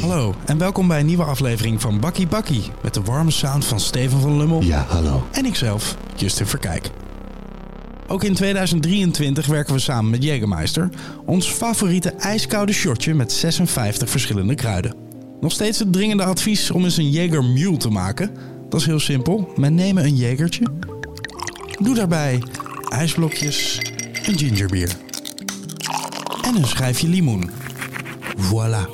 Hallo en welkom bij een nieuwe aflevering van Bakkie Bakkie met de warme sound van Steven van Lummel Ja, hallo. en ikzelf, Justin Verkijk. Ook in 2023 werken we samen met Jägermeister, ons favoriete ijskoude shotje met 56 verschillende kruiden. Nog steeds het dringende advies om eens een Jäger Mule te maken. Dat is heel simpel. Men nemen een Jägertje, doe daarbij ijsblokjes, een gingerbier en een schijfje limoen. Voilà.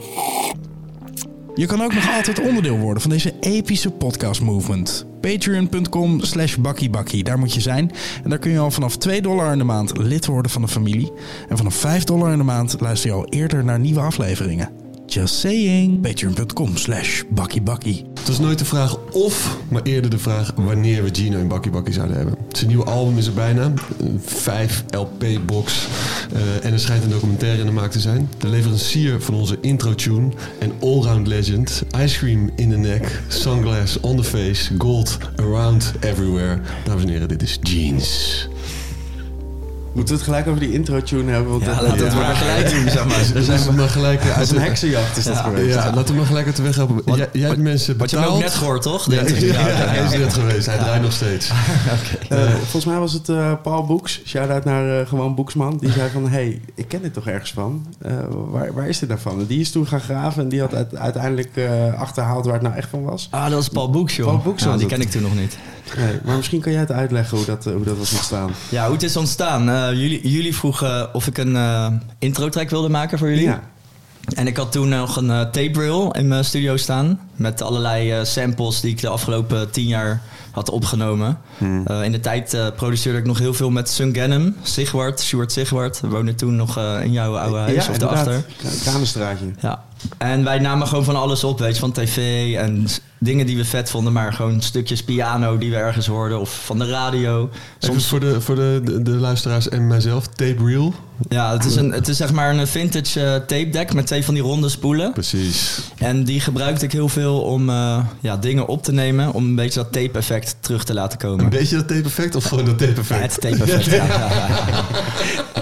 Je kan ook nog altijd onderdeel worden van deze epische podcast movement. Patreon.com slash bakkiebakkie, daar moet je zijn. En daar kun je al vanaf 2 dollar in de maand lid worden van de familie. En vanaf 5 dollar in de maand luister je al eerder naar nieuwe afleveringen. Just saying. Patreon.com slash bakkiebakkie. Het was nooit de vraag of, maar eerder de vraag wanneer we Gino in Bakkie Bakkie zouden hebben. Zijn nieuwe album is er bijna. Een 5 LP-box. eh, en er schijnt een documentaire in de maak te zijn. De leverancier van onze intro-tune en allround legend. Ice cream in the neck, sunglass on the face, gold around everywhere. Dames en heren, dit is Jeans. Moeten we het gelijk over die intro-tune hebben? Want Ja, dat, laten we het maar gelijk doen, zeg maar. Gelijk Dat uit is een de... heksenjacht is dat geweest. Ja, laten we maar gelijk uit de weg helpen. Jij, jij hebt mensen Wat je betaald. ook net gehoord, toch? Ja, hij is net geweest. Hij draait nog steeds. Eh, volgens mij was het eh, Paul Boeks. Shout-out naar eh, gewoon Boeksman. Die zei van, hey, ik ken dit toch ergens van? Waar, waar is dit nou van? Die is toen gaan graven en die had uit- uiteindelijk achterhaald waar het nou echt van was. Ah, dat was Paul Boeks, joh. Paul Boeks die het. ken ik toen nog niet. Nee, maar misschien kan jij het uitleggen hoe dat, eh, hoe dat was ontstaan. Ja, hoe het is ontstaan. Eh, jullie, jullie vroegen of ik een eh, intro-track wilde maken voor jullie. Ja. En ik had toen nog een tape reel in mijn studio staan. Met allerlei eh, samples die ik de afgelopen tien jaar had opgenomen. Eh, in de tijd eh, produceerde ik nog heel veel met Sun Gannem, Sigwart, Stuart Sigwart. We woonden toen nog eh, in jouw oude huis ja, of daarachter. K- Kranenstraatje. Ja. En wij namen gewoon van alles op, weet je, van tv en dingen die we vet vonden, maar gewoon stukjes piano die we ergens hoorden of van de radio. Soms Soms, voor, de, voor de, de, de luisteraars en mijzelf, tape reel. ja, het is, een, het is zeg maar een vintage tape deck met twee van die ronde spoelen. Precies. En die gebruikte ik heel veel om eh, ja, dingen op te nemen, om een beetje dat tape-effect terug te laten komen. Een beetje dat tape effect of gewoon dat tape Ja, effect? het tape-effect. Ja, ja, ja, ja.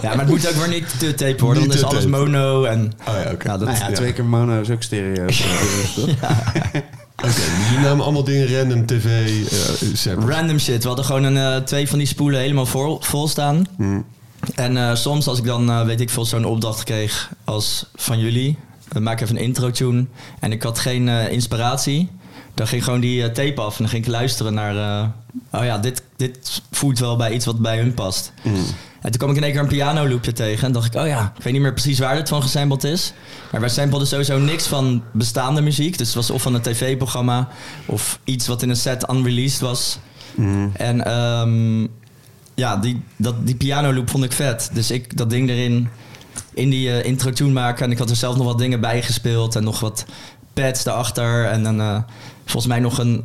Ja, maar het moet ook weer niet te tape worden, Niet want dan is alles tape. mono en... Oh ja, oké. Ja, dat, Nou ja, ja. twee keer mono is ook stereo. dus, toch? Oké, dus jullie namen allemaal dingen random, tv, eh samples. Random shit. We hadden gewoon een, eh, twee van die spoelen helemaal vol, vol staan. Hmm. En eh, soms als ik dan, eh, weet ik veel, zo'n opdracht kreeg als van jullie. We maken even een intro tune. En ik had geen eh, inspiratie. Dan ging gewoon die eh, tape af en dan ging ik luisteren naar... eh, oh ja, dit, dit voelt wel bij iets wat bij hun past. En toen kwam ik in één keer een piano loopje tegen. En dacht ik, oh ja, ik weet niet meer precies waar dit van gesampled is. Maar wij sampleden sowieso niks van bestaande muziek. Dus het was of van een tv-programma... of iets wat in een set unreleased was. En ehm, ja, die, dat, die piano loop vond ik vet. Dus ik dat ding erin in die eh, intro tune maken. En ik had er zelf nog wat dingen bij gespeeld. En nog wat pads daarachter. En dan eh, volgens mij nog een,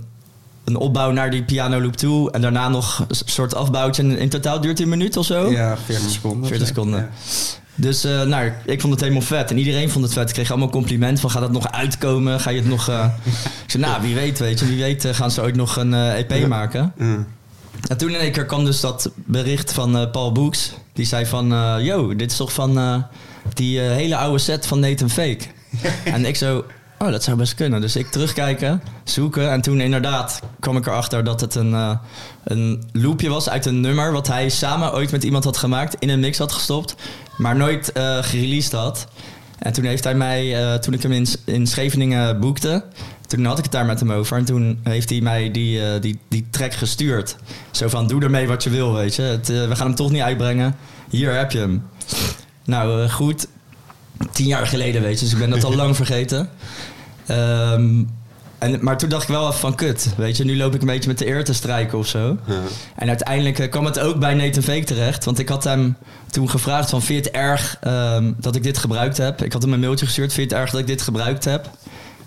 een opbouw naar die piano loop toe. En daarna nog een soort afbouwtje. En in totaal duurt het een minuut of zo. Ja, 40 seconden. 40 seconden. Dus eh, nou, ik vond het helemaal vet. En iedereen vond het vet. Ik kreeg allemaal complimenten van, gaat het nog uitkomen? Ga je het nog... eh Ik zei, nou, wie weet, weet je. Wie weet gaan ze ooit nog een EP maken. En toen in één keer kwam dus dat bericht van eh, Paul Boeks. Die zei van, eh, yo, dit is toch van eh, die hele oude set van Nathan Fake. en ik zo, oh, dat zou best kunnen. Dus ik terugkijken, zoeken. En toen inderdaad kwam ik erachter dat het een, een loopje was uit een nummer... wat hij samen ooit met iemand had gemaakt, in een mix had gestopt... maar nooit gereleased had. En toen heeft hij mij, toen ik hem in, in Scheveningen boekte... toen had ik het daar met hem over. En toen heeft hij mij die, eh, die, die track gestuurd. Zo van, doe ermee wat je wil, weet je. Het, eh, we gaan hem toch niet uitbrengen. Hier heb je hem. Nou, eh, goed. Tien jaar geleden, weet je. Dus ik ben dat al lang vergeten. Ehm, en, maar toen dacht ik wel even van, kut. Weet je, nu loop ik een beetje met de eer te strijken of zo. En uiteindelijk kwam het ook bij Nathan Fake terecht. Want ik had hem toen gevraagd van... vind je het erg ehm, dat ik dit gebruikt heb? Ik had hem een mailtje gestuurd. Vind je het erg dat ik dit gebruikt heb?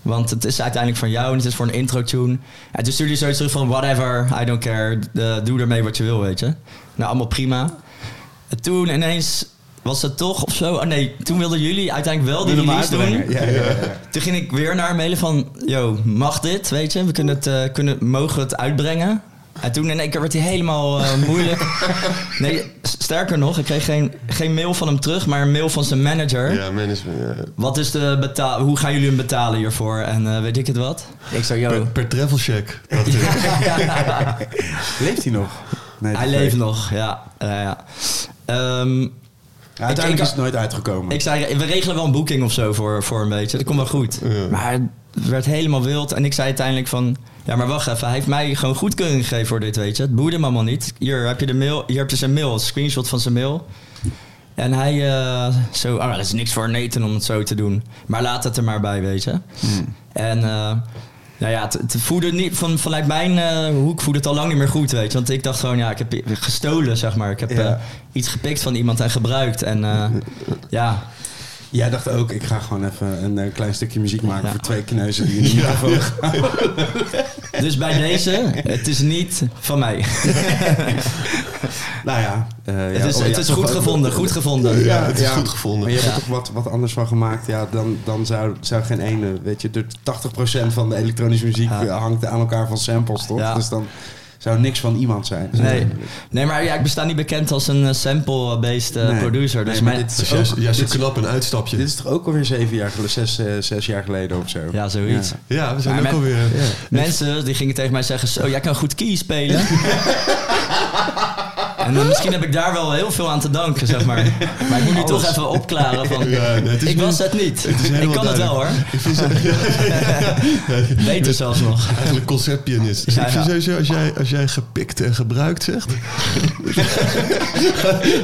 Want het is uiteindelijk van jou en het is voor een intro-tune. En toen stuurde hij zoiets terug van... whatever, I don't care. Doe ermee wat je wil, weet je. Nou, allemaal prima. En toen ineens was het toch of zo... Oh nee, toen wilden jullie uiteindelijk wel die release doen. Ja, ja, ja. Toen ging ik weer naar mailen van... Yo, mag dit, weet je? We kunnen het, eh, kunnen, mogen het uitbrengen? En toen in één keer werd hij helemaal eh, moeilijk. Nee, sterker nog, ik kreeg geen, geen mail van hem terug, maar een mail van zijn manager. Ja, management. ja. Wat is de betaal? Hoe gaan jullie hem betalen hiervoor? En eh, weet ik het wat? Ik zei, Per, yo. per travel check. Dat, Leeft hij nog? Nee, Hij leeft nog, ja. ja, ja. Ehm, Ja, uiteindelijk Ik- ik- is het nooit uitgekomen. ik zei, we regelen wel een boeking of zo voor, voor een beetje. Dat komt wel goed. Ja. Maar het werd helemaal wild. En ik zei uiteindelijk van... Ja, maar wacht even. Hij heeft mij gewoon goedkeuring gegeven voor dit, weet je. Het boeide me allemaal niet. Hier heb je de mail. Hier heb je zijn mail. Een screenshot van zijn mail. En hij eh, zo... Oh, dat is niks voor Nathan om het zo te doen. Maar laat het er maar bij, weet je. Hmm. En... eh, nou ja, het, het voelde niet, van, vanuit mijn eh, hoek voelde het al lang niet meer goed, weet je. Want ik dacht gewoon, ja, ik heb gestolen, zeg maar. Ik heb Ja. iets gepikt van iemand en gebruikt. En ja, Jij dacht ook, ik ga gewoon even een eh, klein stukje muziek maken Ja. voor twee kneuzen die in de microfoon gaan. Dus bij deze, het is niet van mij. Nou ja. eh, ja, het is, oh, het ja, is goed ook- gevonden, goed gevonden. Ja, het is goed gevonden. Maar je hebt Ja. er toch wat, wat anders van gemaakt. Ja, dan, dan zou, zou geen ene, weet je, de 80% van de elektronische muziek Ja. hangt aan elkaar van samples, toch? Ja. Dus dan zou niks van iemand zijn. Nee. nee, maar ja, ik besta niet bekend als een eh, sample-based eh, Nee. producer. Dus Nee, maar mijn- dit is is juist, ook- juist dit een knap een uitstapje. Dit is toch ook alweer zeven jaar geleden, zes, eh, zes jaar geleden of zo? Ja, zoiets. Ja. ja, we zijn Maar ook met- alweer... Mensen die gingen tegen mij zeggen: Zo, jij kan goed key spelen. en dan misschien heb ik daar wel heel veel aan te danken, zeg maar. Maar ik moet nu toch even opklaren van. Ja, nee, het is ik nu- was het niet. het is ik helemaal kan het wel hoor. Ik vind Beter zelfs nog. Eigenlijk conceptpianist. Dus Ja, ik vind ja. sowieso, als jij, als jij gepikt en gebruikt zegt...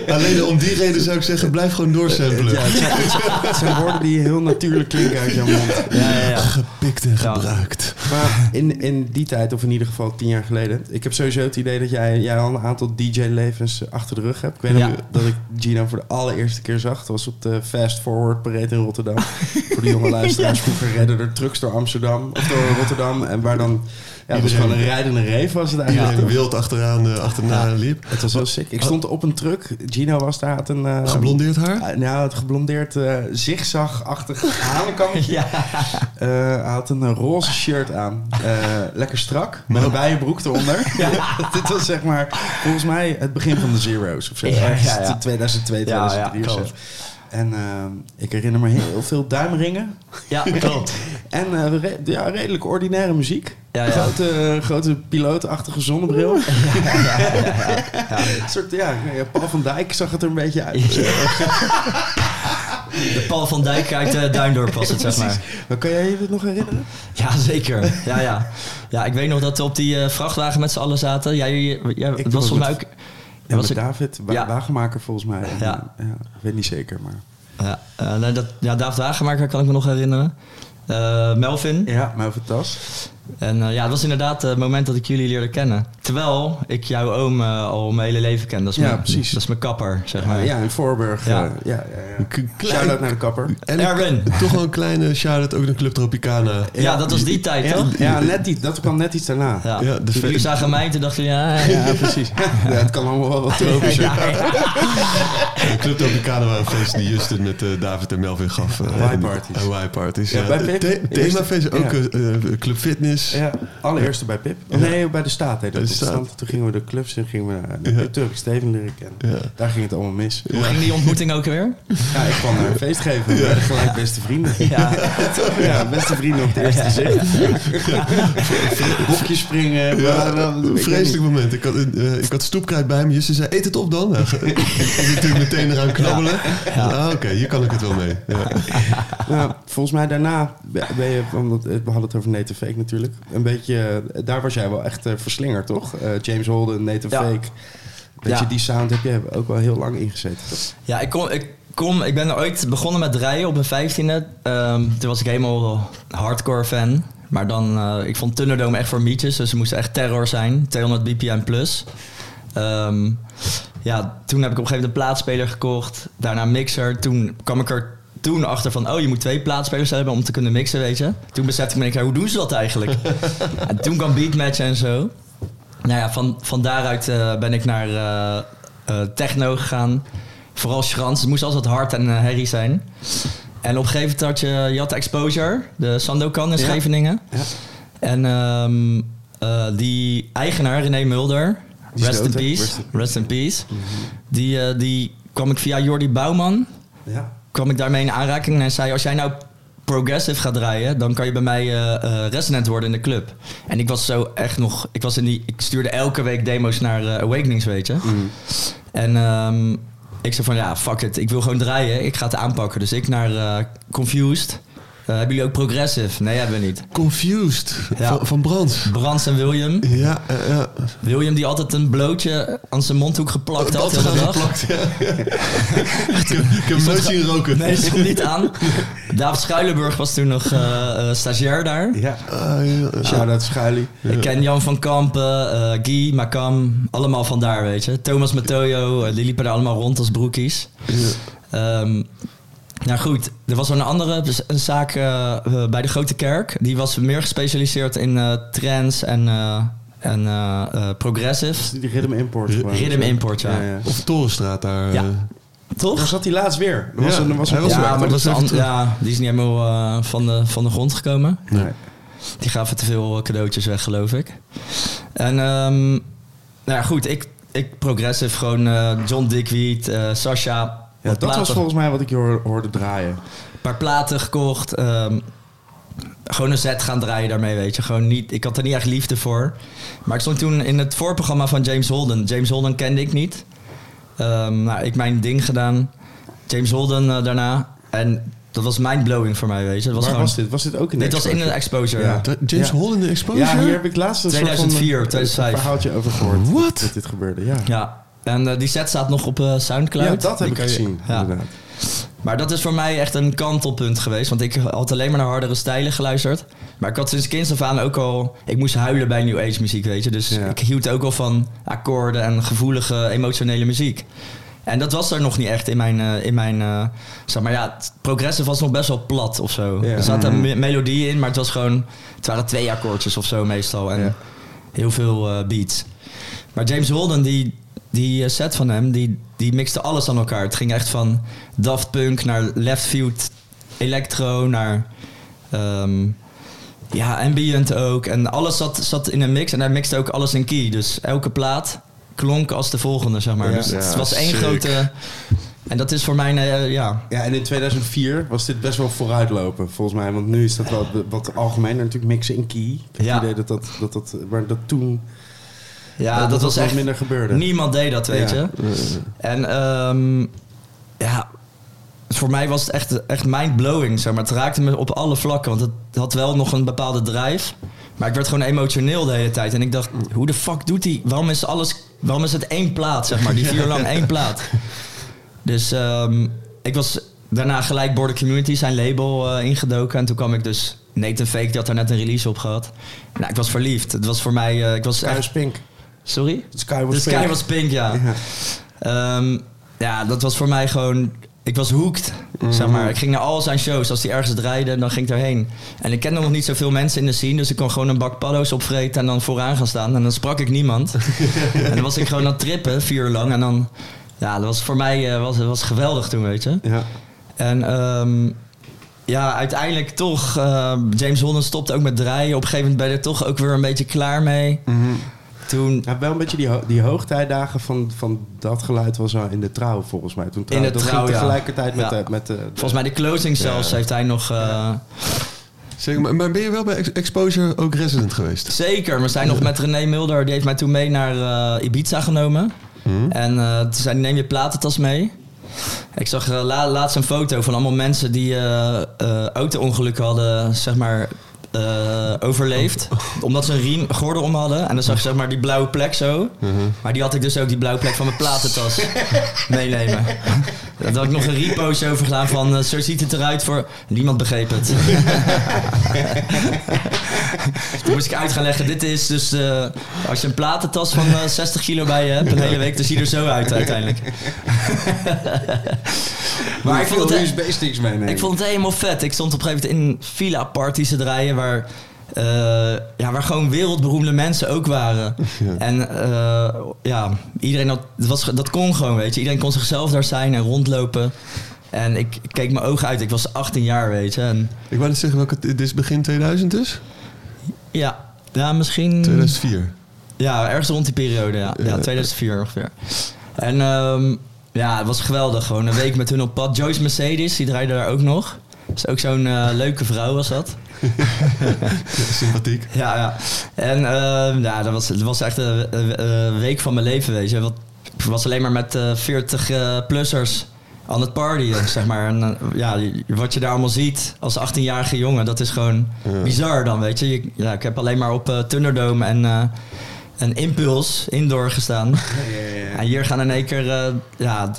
Alleen om die reden zou ik zeggen, blijf gewoon doorsamplen. Ja, het, zijn, het woorden die heel natuurlijk klinken uit jouw mond. Ja, ja, ja. Gepikt en Ja. gebruikt. Maar in, in die tijd, of in ieder geval tien jaar geleden... Ik heb sowieso het idee dat jij, jij al een aantal DJ-levens achter de rug hebt. Ik weet nog Ja. dat ik Gino voor de allereerste keer zag. Dat was op de Fast Forward Parade in Rotterdam. voor de jonge luisteraars. Vroeger redden er trucks door Amsterdam of door Rotterdam. En waar dan... Ja, het was Iedereen- gewoon een rijdende reef was het eigenlijk. Iedereen wild achteraan, eh, achterna liep. Het was wel sick. Ik stond op een truck. Gino was daar, had een... eh, Geblondeerd haar? eh, nou, het geblondeerd uh, zigzag-achtig hanenkantje. Ja. Eh, hij had een roze shirt aan. Eh, lekker strak. Met een bijenbroek eronder. Dit was zeg maar volgens mij het begin van de Zero's of zo. Ja, Ergens ja, ja. 2002, Ja, ja, 2003 of zo. En eh, ik herinner me heel veel duimringen. Ja, klopt. En eh, re- ja, redelijk ordinaire muziek. Ja, ja. Grote, grote pilootachtige zonnebril. Een soort, ja, ja, Paul van Dijk zag het er een beetje uit. De Paul van Dijk uit uh, Duindorp was het, zeg maar. Maar kan jij je dit nog herinneren? Ja, zeker. Ja, ja. ja ik weet nog dat we op die vrachtwagen met z'n allen zaten. Jij, jij, het was volgens mij ook... Ja, was ik- David, wa Ja. wagenmaker volgens mij. En, Ja. ja, ik weet niet zeker, maar... Ja, nee, dat, ja, David Wagenmaker kan ik me nog herinneren. Eh, Melvin. Ja, maar over tas. En eh, ja, het was inderdaad het moment dat ik jullie leerde kennen. Terwijl ik jouw oom eh, al mijn hele leven ken. Dat is Ja, mijn, precies. Dat is mijn kapper, zeg maar. Ja, ja, in Voorburg. Ja. Ja, ja, ja, ja. Shout-out naar de kapper. En Erwin. toch wel een kleine shout-out ook naar Club Tropicana. Ja, dat was die tijd, toch? ja net iets, dat kwam net iets daarna. Ja. Ja, de Toen jullie zagen mij, toen dachten ja, Ja, precies. Ja, het kan allemaal wel wat tropischer. ja, ja. De Club Tropicana waren feesten die Justin met eh, David en Melvin gaf. eh, Hawaii en- parties. Hawaii parties, Ja, Themafeest, ook Ja. eh, eh, Club Fitness. Ja, allereerste bij Pip. Oh, nee, bij de Staat. Dat stand. Toen gingen we de clubs en gingen we naar de ik Steven leren kennen. Ja. Daar ging het allemaal mis. Hoe ging die ontmoeting ook weer? Ja, ik kwam naar een feest geven. We werden gelijk beste vrienden. Ja. Ja, beste vrienden op het eerste gezicht. Bokjes springen. Een vreselijk moment. Ik had, eh, ik had stoepkruid bij me. Justin zei, eet het op dan. Ik was natuurlijk meteen eraan knabbelen. Ah, Oké, hier kan ik het wel mee. Ja. Nou, volgens mij daarna ben je, omdat we hadden het over Native Fake natuurlijk, een beetje, eh, daar was jij wel echt eh, verslinger, toch? Eh, James Holden, Native Ja. Fake. Weet Ja. je, die sound heb je ook wel heel lang ingezeten, toch? Ja, ik, kom, ik, kom, ik ben ooit begonnen met draaien op mijn vijftiende. Ehm toen was ik helemaal hardcore fan. Maar dan, eh, ik vond Thunderdome echt voor mietjes. Dus ze moesten echt terror zijn. 200 bpm plus. Ehm, ja, toen heb ik op een gegeven moment een plaatspeler gekocht. Daarna een mixer. Toen kwam ik er toen achter van... Oh, je moet twee plaatsspelers hebben om te kunnen mixen, weet je. Toen besefte ik me, hoe doen ze dat eigenlijk? en toen kwam beatmatch en zo. Nou ja, van, van daaruit eh, ben ik naar eh, eh, techno gegaan. Vooral Schrans. Het moest altijd hard en herrie zijn. En op een gegeven moment had je, je had Exposure, de Sandokan in. Scheveningen. Ja. En ehm, eh, die eigenaar, René Mulder, Die Rest in peace. Rest in- Rest in peace. Die, eh, die kwam ik via Jordi Bouwman. Ja. Kwam ik daarmee in aanraking en hij zei: Als jij nou progressive gaat draaien, dan kan je bij mij eh, eh, resident worden in de club. En ik was zo echt nog, ik was in die, ik stuurde elke week demo's naar eh, Awakenings, weet je. En ehm, ik zei van ja, fuck it, ik wil gewoon draaien, ik ga het aanpakken. Dus ik naar Confused. Eh, hebben jullie ook progressive? Nee, hebben we niet. Confused. Ja. Van, van Brands. Brands en William. Ja, eh, ja. William die altijd een blootje aan zijn mondhoek geplakt had. Dat geplakt, ja. ik, ik heb hem nooit zien roken. Nee, stond niet aan. David Schuilenburg was toen nog eh, stagiair daar. Ja. Ja. Shout-out Schuilie. Ik ken Jan van Kampen, eh, Guy, Makam, allemaal van daar, weet je. Thomas Matoyo, uh, die liepen er allemaal rond als broekies. Ehm, nou goed, er was een andere dus een zaak eh, eh, bij de Grote Kerk. Die was meer gespecialiseerd in eh trance en, eh, en progressive. Die Rhythm Import. gewoon. Rhythm Import, ja. Of Torenstraat daar. Ja. Toch? Daar zat hij laatst weer. Er was Ja, een, er was hij een was ja, maar een even ja, die is niet helemaal eh, van, de, van de grond gekomen. Nee. Die gaven te veel cadeautjes weg, geloof ik. En ehm, nou ja, goed, ik, ik progressive gewoon eh, John Dickweed, eh Sasha. Ja, wat dat was volgens mij wat ik je hoorde draaien. Een paar platen gekocht. ehm, gewoon een set gaan draaien daarmee, weet je. Gewoon niet, ik had er niet echt liefde voor. Maar ik stond toen in het voorprogramma van James Holden. James Holden kende ik niet. Ehm, nou, ik mijn ding gedaan. James Holden eh, daarna. En dat was mindblowing voor mij, weet je. Het was Waar gewoon, was dit? Was dit ook in de dit was in een exposure? exposure, Ja. James Ja. In de exposure? Ja, hier heb ik laatst een soort van, 2004, eh, 2005. een verhaaltje over gehoord. What? Dat dit gebeurde, ja. Ja, en eh, die set staat nog op eh, Soundcloud. Ja, dat heb Die ik gezien, Ja. inderdaad. Maar dat is voor mij echt een kantelpunt geweest. Want ik had alleen maar naar hardere stijlen geluisterd. Maar ik had sinds kinds af aan ook al... Ik moest huilen bij New Age muziek, weet je. Dus Ja. ik hield ook al van akkoorden en gevoelige, emotionele muziek. En dat was er nog niet echt in mijn... eh, in mijn zeg maar ja, het progressive was nog best wel plat of zo. Ja. Er zaten me- melodieën in, maar het was gewoon... Het waren twee akkoordjes of zo meestal. En Ja. heel veel eh, beats. Maar James Holden, die, die eh, set van hem, die, die mixte alles aan elkaar. Het ging echt van Daft Punk naar Left Field Electro naar ehm, ja, ambient ook. En alles zat, zat in een mix en hij mixte ook alles in key. Dus elke plaat klonk als de volgende, zeg maar. Ja. dus het Ja, was één sick. grote... En dat is voor mij, eh, ja... Ja, en in 2004 was dit best wel vooruitlopen, volgens mij. Want nu is dat wel wat algemener natuurlijk mixen in key. Ik heb Ja. het idee dat dat, dat, dat, maar dat toen Ja, dat, dat, was echt... minder gebeurde. Niemand deed dat, weet je. En ehm, ja, voor mij was het echt, echt mind-blowing. Zeg maar. Het raakte me op alle vlakken, want het had wel nog een bepaalde drive. Maar ik werd gewoon emotioneel de hele tijd. En ik dacht, hoe de fuck doet hij? Waarom is alles... Waarom is het één plaat, zeg maar? Die vier lang één plaat. Dus ehm, ik was daarna gelijk Border Community, zijn label, eh, ingedoken. En toen kwam ik dus... Nathan Fake, die had daar net een release op gehad. Nou, ik was verliefd. Het was voor mij... eh, ik was echt... was pink. Sorry? The sky was De pink. sky was pink, ja. Ja. Ehm, ja, dat was voor mij gewoon... Ik was hooked, zeg maar. Ik ging naar al zijn shows. Als hij ergens draaide, dan ging ik daarheen. En ik kende nog niet zoveel mensen in de scene. Dus ik kon gewoon een bak paddo's opvreten en dan vooraan gaan staan. En dan sprak ik niemand. en dan was ik gewoon aan het trippen, vier uur lang. En dan... Ja, dat was voor mij eh, was, was geweldig toen, weet je. Ja. En ehm, ja, uiteindelijk toch... eh, James Holden stopte ook met draaien. Op een gegeven moment ben je er toch ook weer een beetje klaar mee. Toen... Ja, wel een beetje die, ho- die hoogtijdagen van, van dat geluid was wel in de trouw volgens mij. Toen In de trouw, ja. tegelijkertijd met, Ja. de, met de, de- Volgens mij de closing zelfs heeft hij nog... eh, Zeg, maar, ben je wel bij Ex- Exposure ook resident geweest? Zeker, we zijn nog met René Mulder. Die heeft mij toen mee naar eh, Ibiza genomen. En eh, toen zei hij, neem je platentas mee. Ik zag la- laatst een foto van allemaal mensen die eh, eh, auto-ongelukken hadden, zeg maar, eh, overleefd. Omdat ze een riem gordel om hadden. En dan zag je zeg maar die blauwe plek zo. Maar die had ik dus ook, die blauwe plek van mijn platentas meenemen. Daar had ik nog een repost over gedaan van, eh, zo ziet het eruit voor... Niemand begreep het. Toen moest ik uit gaan leggen, dit is dus... eh, als je een platentas van eh, 60 kilo bij je hebt, een hele week, dan zie je er zo uit uiteindelijk. maar ik vond, het, ik vond het helemaal vet. Ik stond op een gegeven moment in villa-parties te draaien waar... eh, ja, waar gewoon wereldberoemde mensen ook waren. En eh, ja, iedereen had, dat, was, dat kon gewoon, weet je. Iedereen kon zichzelf daar zijn en rondlopen. En ik, keek mijn ogen uit. Ik was 18 jaar, weet je. En Ik wou net zeggen, welke, dit is begin 2000 dus? ja, ja, misschien... 2004. Ja, ergens rond die periode, ja. Ja, 2004 ongeveer. En ehm, ja, het was geweldig. Gewoon een week met hun op pad. Joyce Mercedes, die draaide daar ook nog. Is ook zo'n eh, leuke vrouw was dat. Sympathiek. Ja, ja. En ehm, ja, dat was, dat was echt een, een- een week van mijn leven, weet je. Ik was alleen maar met eh 40-plussers aan het partyen, zeg maar. En eh, ja, wat je daar allemaal ziet als 18-jarige jongen, dat is gewoon bizar dan, weet je. Ja, ik heb alleen maar op eh Thunderdome en, eh en Impuls indoor gestaan. En hier gaan in één keer, eh, ja,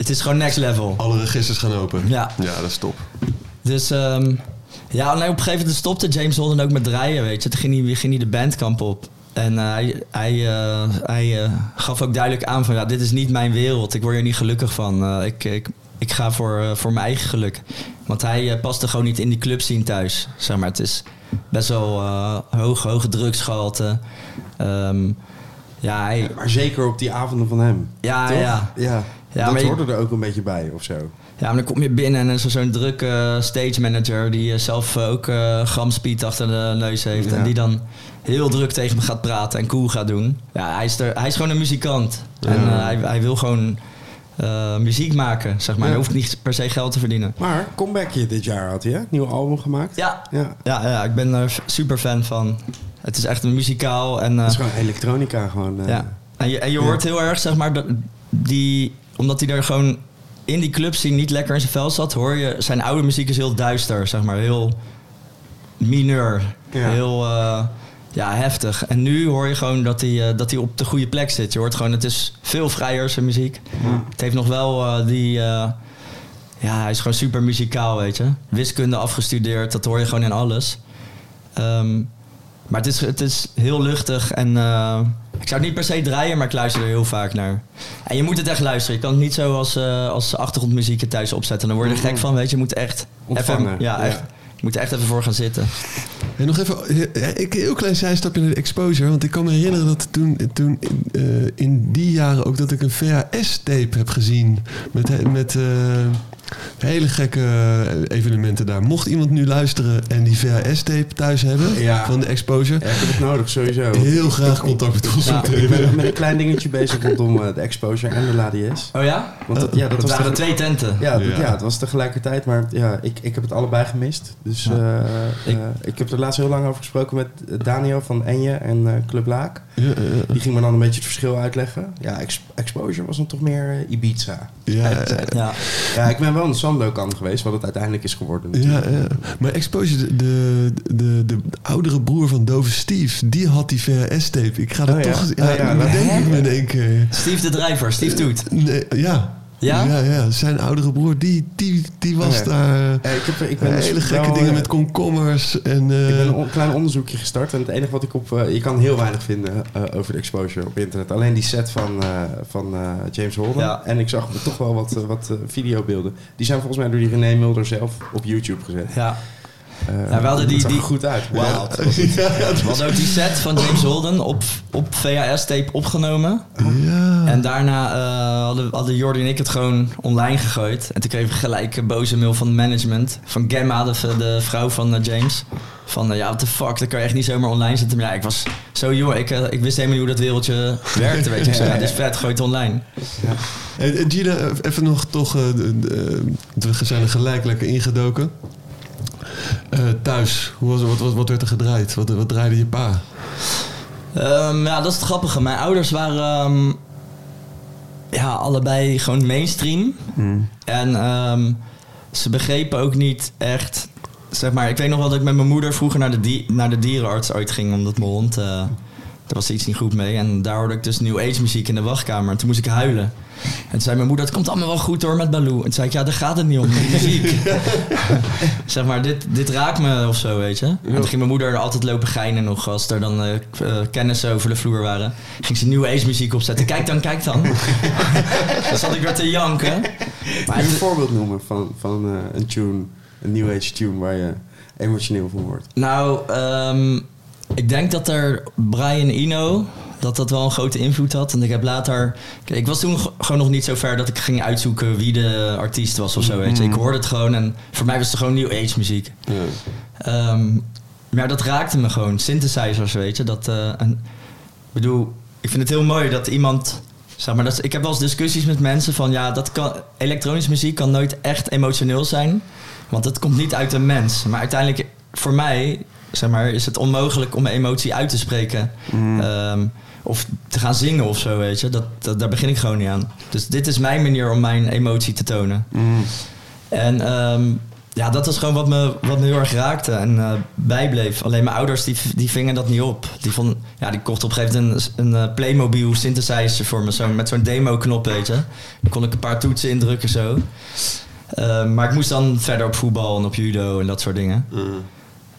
het is gewoon next level. Alle registers gaan open. Ja. Ja, dat is top. Dus ehm, ja, en op een gegeven moment stopte James Holden ook met draaien, weet je. Toen ging hij, ging hij de bandkamp op. En eh, hij, hij, eh, hij eh, gaf ook duidelijk aan van, ja, dit is niet mijn wereld. Ik word hier niet gelukkig van. Eh, ik, ik, ik ga voor, voor mijn eigen geluk. Want hij paste gewoon niet in die club zien thuis. Zeg maar, het is best wel eh hoog, hoge drugsgehalte. Ehm, ja, hij, Maar zeker op die avonden van hem. ja, toch? ja. ja. Ja, dat maar je- hoorde er ook een beetje bij, of zo. Ja, maar dan kom je binnen en er is er zo'n drukke stage manager die eh, zelf eh, ook eh gramspeed achter de neus heeft. Ja. En die dan heel druk tegen me gaat praten en cool gaat doen. Ja, hij is, er, hij is gewoon een muzikant. En eh, hij, hij wil gewoon eh, muziek maken, zeg maar. Ja. Hij hoeft niet per se geld te verdienen. Maar comebackje dit jaar had hij, hè? Nieuw album gemaakt. Ja, Ja. ja, ik ben er super fan van. Het is echt een muzikaal en... eh, Het is gewoon elektronica gewoon. eh. Ja. En je, en je hoort heel erg, zeg maar, die, omdat hij er gewoon in die club zien niet lekker in zijn vel zat, hoor je zijn oude muziek is heel duister, zeg maar, heel mineur, Ja. heel eh, ja, heftig. En nu hoor je gewoon dat hij, eh, dat hij op de goede plek zit. Je hoort gewoon, het is veel vrijer zijn muziek. Het heeft nog wel eh, die, ja, hij is gewoon super muzikaal, weet je. Wiskunde afgestudeerd, dat hoor je gewoon in alles. Ehm, maar het is, het is heel luchtig en eh, ik zou het niet per se draaien, maar ik luister er heel vaak naar. En je moet het echt luisteren. Je kan het niet zo als, eh, als achtergrondmuziek thuis opzetten. Dan word je er gek van, weet je. Je moet echt Ontvangen, even, ja, ja. echt, je moet er echt even voor gaan zitten. En nog even, eh, ik een heel klein zijstapje naar de exposure. Want ik kan me herinneren dat toen, toen eh, in die jaren ook dat ik een VHS-tape heb gezien. Met, met eh, hele gekke evenementen daar. Mocht iemand nu luisteren en die VHS-tape thuis hebben Ja. van de exposure. Ja, ik heb het nodig, sowieso. Heel graag contact met ons. Ik ben met een klein dingetje bezig rondom eh, de exposure en de LADS. Oh ja? Want dat, ja, dat Dat was waren twee tenten. ja, dat, Ja. ja, het was tegelijkertijd, maar ja, ik, ik heb het allebei gemist. Dus Ja. eh, Ik- eh, ik heb er laatst heel lang over gesproken met Daniel van Enje en eh, Club Laak. Die ging me dan een beetje het verschil uitleggen. Ja, ex- Exposure was dan toch meer eh, Ibiza. ja, ja, Ja. Ja, ik ben wel een Sandokan geweest, wat het uiteindelijk is geworden. Ja, natuurlijk. ja. Maar Exposure, de, de, de, de oudere broer van Dove Steve, die had die VHS-tape. Ik ga dat Oh ja? toch... Oh ja, Ja, denk ik me in één keer. Steve de Drijver, Steve Toet. Nee, ja. Ja? ja? Ja, Zijn oudere broer, die, die, die was daar... Eh, ik, heb, ik ben dus hele gekke wel, dingen eh, met komkommers en... eh, Ik ben een on- klein onderzoekje gestart en het enige wat ik op... eh, je kan heel weinig vinden eh, over de exposure op internet. Alleen die set van, eh, van eh, James Holden. Ja. En ik zag toch wel wat, eh, wat eh, videobeelden. Die zijn volgens mij door die René Mulder zelf op YouTube gezet. Ja. Eh, Ja, we hadden die- die- goed uit. ja, ja, ja, We hadden ook die set van James Holden op, op VHS-tape opgenomen. ja. En daarna eh, hadden, hadden Jordi en ik het gewoon online gegooid. En toen kregen we gelijk een boze mail van management. Van Gemma, de, de vrouw van eh, James. Van, ja, what the fuck, dat kan je echt niet zomaar online zetten. Maar ja, ik was zo jong, ik, ik wist helemaal niet hoe dat wereldje werkte, weet je. Ja, is vet, gooi het online. En Gina, even nog toch... we zijn er gelijk lekker ingedoken. Eh, thuis, hoe was, wat, wat, wat werd er gedraaid? Wat, wat draaide je pa? Ehm, ja, dat is het grappige. Mijn ouders waren ehm, ja, allebei gewoon mainstream. En ehm, ze begrepen ook niet echt... Zeg maar, ik weet nog wel dat ik met mijn moeder vroeger naar de, di- naar de dierenarts ooit ging. Omdat mijn hond... eh daar was iets niet goed mee. En daar hoorde ik dus New Age muziek in de wachtkamer. En toen moest ik huilen. En toen zei mijn moeder, het komt allemaal wel goed hoor met Baloo. En toen zei ik, ja, daar gaat het niet om, die muziek. zeg maar, dit, dit raakt me of zo, weet je. En toen ging mijn moeder er altijd lopen geinen nog, als er dan eh, kennissen over de vloer waren. Ging ze New Age muziek opzetten. Kijk dan, kijk dan. dan zat ik weer te janken. Maar je een voorbeeld noemen van, van eh, een tune, een New Age tune waar je emotioneel van wordt? Nou, ehm, ik denk dat er Brian Eno, dat dat wel een grote invloed had. En ik heb later... Ik was toen gewoon nog niet zo ver dat ik ging uitzoeken wie de artiest was of zo, weet je. Ik hoorde het gewoon en voor mij was het gewoon New Age muziek. Ehm, maar dat raakte me gewoon. Synthesizers, weet je. Dat, eh, en bedoel, ik vind het heel mooi dat iemand... Zeg maar, dat, ik heb wel eens discussies met mensen van... Ja, dat kan, elektronische muziek kan nooit echt emotioneel zijn. Want het komt niet uit een mens. Maar uiteindelijk, voor mij, zeg maar, is het onmogelijk om emotie uit te spreken. Ehm, of te gaan zingen of zo, weet je. Dat, dat, daar begin ik gewoon niet aan. Dus dit is mijn manier om mijn emotie te tonen. En ehm, ja, dat is gewoon wat me, wat me heel erg raakte en eh, bijbleef. Alleen mijn ouders die, die vingen dat niet op. Die, vond, ja, die kochten op een gegeven moment een, een eh, Playmobil synthesizer voor me. Zo, met zo'n demo-knop, weet je. Dan kon ik een paar toetsen indrukken zo. Eh, maar ik moest dan verder op voetbal en op judo en dat soort dingen.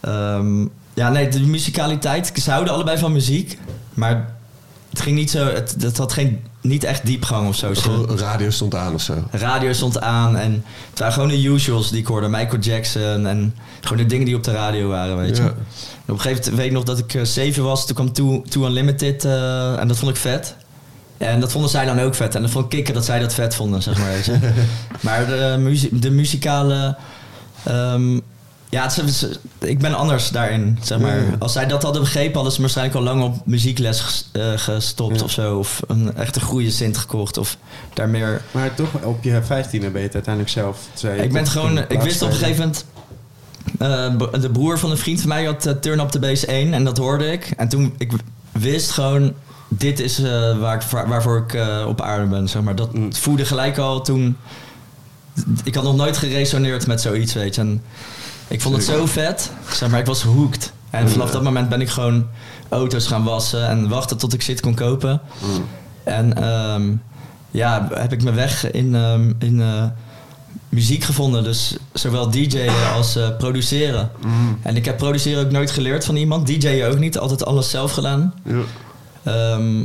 Ehm, ja, nee, de musicaliteit. Ze houden allebei van muziek. Maar het ging niet zo... Het, het had geen, niet echt diepgang of zo. Radio stond aan of zo. radio stond aan en het waren gewoon de usuals die ik hoorde. Michael Jackson en gewoon de dingen die op de radio waren, weet je. Ja. En op een gegeven moment weet ik nog dat ik eh, zeven was. Toen kwam Too, Too Unlimited eh, en dat vond ik vet. En dat vonden zij dan ook vet. En dat vond ik kicken dat zij dat vet vonden, zeg maar. Maar de, muzie- de muzikale... ehm, ja, het is- ik ben anders daarin, zeg maar. Ja. Als zij dat hadden begrepen, hadden ze waarschijnlijk al lang op muziekles eh, gestopt Ja. of zo. Of een echte goede Sint gekocht of daar meer Maar toch, op je vijftiende ben je het uiteindelijk zelf. zei je, ik ben gewoon, ik wist op een gegeven moment. eh, de broer van een vriend van mij had eh, Turn Up the Bass 1 en dat hoorde ik. En toen ik wist gewoon, dit is waar ik, waar- waarvoor ik op aarde ben. Zeg maar. Dat Mm. voelde gelijk al toen. Ik had nog nooit geresoneerd met zoiets, weet je. En ik vond het zo vet, zeg maar, ik was hooked. En vanaf dat moment ben ik gewoon auto's gaan wassen en wachten tot ik shit kon kopen. En ehm, ja, heb ik mijn weg in, ehm, in eh, muziek gevonden. Dus zowel DJ'en als eh, produceren. En ik heb produceren ook nooit geleerd van iemand. DJ'en ook niet, altijd alles zelf gedaan. Ja. Ehm,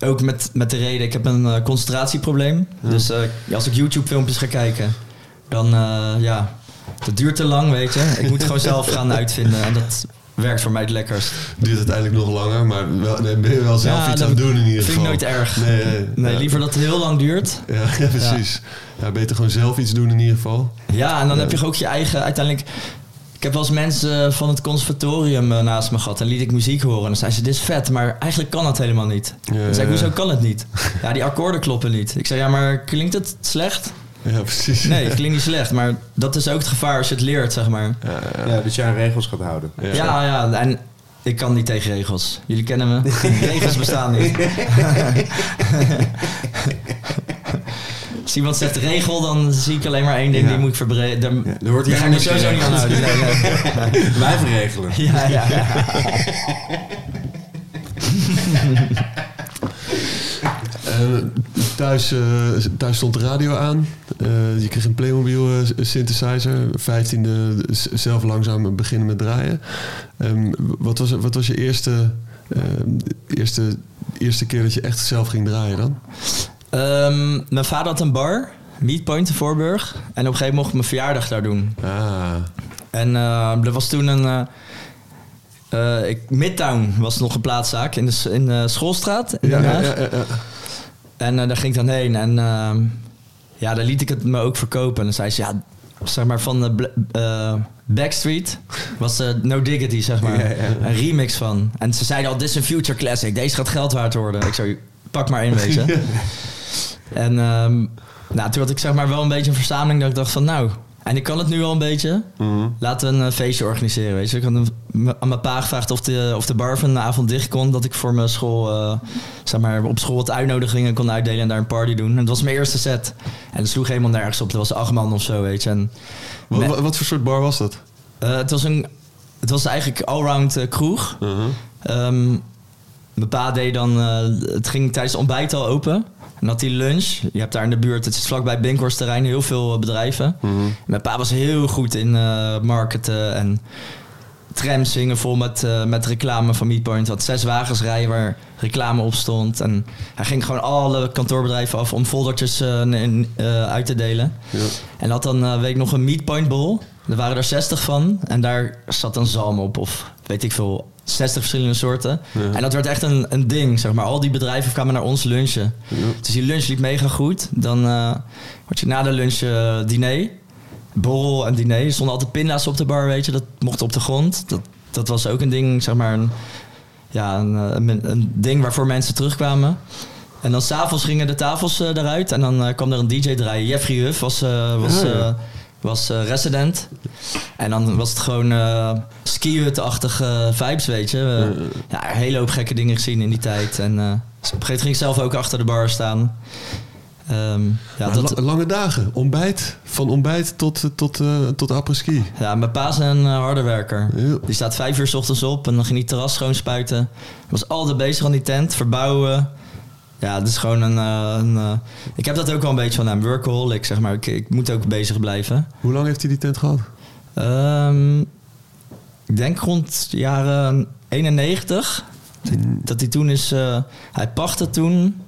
ook met, met de reden, ik heb een eh, concentratieprobleem. Dus eh, als ik YouTube-filmpjes ga kijken, dan ja, dat duurt te lang, weet je. Ik moet gewoon zelf gaan uitvinden en dat werkt voor mij het lekkerst. Duurt uiteindelijk nog langer, maar wel, nee, ben je wel zelf Ja, iets aan het doen in ieder vind geval. ik nooit erg. Nee, nee, Nee, ja. liever dat het heel lang duurt. Ja, ja, precies. Ja. beter gewoon zelf iets doen in ieder geval. Ja, en dan heb je ook je eigen uiteindelijk. Ik heb wel eens mensen van het conservatorium eh, naast me gehad en liet ik muziek horen. En dan zei ze: Dit is vet, maar eigenlijk kan het helemaal niet. Dan zei ik. Hoezo kan het niet? Ja, die akkoorden kloppen niet. Ik zei: Ja, maar klinkt het slecht? Ja, precies. Nee, het klinkt niet slecht, maar dat is ook het gevaar als je het leert, zeg maar. Ja, ja. Ja, dat je aan regels gaat houden. Ja. Ja, ja, en ik kan niet tegen regels. Jullie kennen me. regels bestaan niet. Als iemand zegt regel, dan zie ik alleen maar één ding, Ja. die moet ik verbreden. Daar, Ja, daar ga ik me sowieso niet aan houden. Nee, nee. Wij verregelen. Ja, ja, ja. Thuis, eh, thuis stond de radio aan. Eh, je kreeg een Playmobil eh, synthesizer. Vijftiende z- zelf langzaam beginnen met draaien. Ehm, wat, was, wat was je eerste, eerste, eerste keer dat je echt zelf ging draaien dan? Ehm, mijn vader had een bar, Meatpoint in Voorburg. En op een gegeven moment mocht ik mijn verjaardag daar doen. Ah, En eh, er was toen een... ik, Midtown was nog een plaatszaak in de, in de schoolstraat in Den Haag. ja, ja, ja. En eh, daar ging ik dan heen. En ehm, ja, daar liet ik het me ook verkopen. En dan zei ze, ja, zeg maar van de Bla- eh, Backstreet was de No Diggity, zeg maar. Ja, ja. Een remix van. En ze zeiden al, dit is een future classic. Deze gaat geld waard worden. Ik zou pak maar één, je. En nou, toen had ik zeg maar wel een beetje een verzameling dat ik dacht van, nou... En ik kan het nu al een beetje. Mhm. Laten we een eh, feestje organiseren, weet je. Ik had een- aan mijn pa gevraagd of de, of de bar van de avond dicht kon. Dat ik voor mijn school, eh, zeg maar, op school wat uitnodigingen kon uitdelen en daar een party doen. En dat was mijn eerste set. En dat sloeg helemaal nergens op. Dat was acht man of zo, weet je. En, Wat, voor soort bar was dat? eh, het was een, het was eigenlijk allround eh, kroeg. Mhm. Ehm, mijn pa deed dan, het ging tijdens het ontbijt al open. En had hij lunch. Je hebt daar in de buurt, het is vlakbij Binkhorst terrein, heel veel eh, bedrijven. Mhm. Mijn pa was heel goed in eh, marketen en trams zingen vol met, eh, met reclame van Meatpoint. Had zes wagens rijden waar reclame op stond. En hij ging gewoon alle kantoorbedrijven af om foldertjes in- uit te delen. Ja. En had dan, weet ik nog, een Meatpoint bol. Er waren er 60 van. En daar zat een zalm op of weet ik veel, 60 verschillende soorten. Ja. En dat werd echt een, een ding, zeg maar. Al die bedrijven kwamen naar ons lunchen. Ja. Dus die lunch liep mega goed. Dan word je na de lunch eh, diner. Borrel en diner. Er stonden altijd pinda's op de bar, weet je. Dat mocht op de grond. Dat, dat was ook een ding, zeg maar. Een, ja, een, eh, een, een ding waarvoor mensen terugkwamen. En dan s'avonds gingen de tafels eh, eruit. En dan kwam er een DJ draaien. Jeffrey Huff was, eh, was, Ah, ja. Was eh, resident. En dan was het gewoon eh ski-hut-achtige vibes, weet je. Eh, ja, een hele hoop gekke dingen gezien in die tijd. En eh, op een gegeven moment ging ik zelf ook achter de bar staan. Ehm, ja, dat, la- lange dagen. Ontbijt. Van ontbijt tot, eh, tot, eh, tot après-ski. ja, mijn pa is een eh, harde werker. Die staat vijf uur s ochtends op en dan ging hij terras schoonspuiten. Was altijd bezig aan die tent, verbouwen. Ja, het is gewoon een... eh, een eh, ik heb dat ook wel een beetje van hem. Workaholic, zeg maar. Ik, ik moet ook bezig blijven. Hoe lang heeft hij die tent gehad? Ehm, ik denk rond de jaren 91. Dat- Dat hij toen is... eh, hij pachtte toen...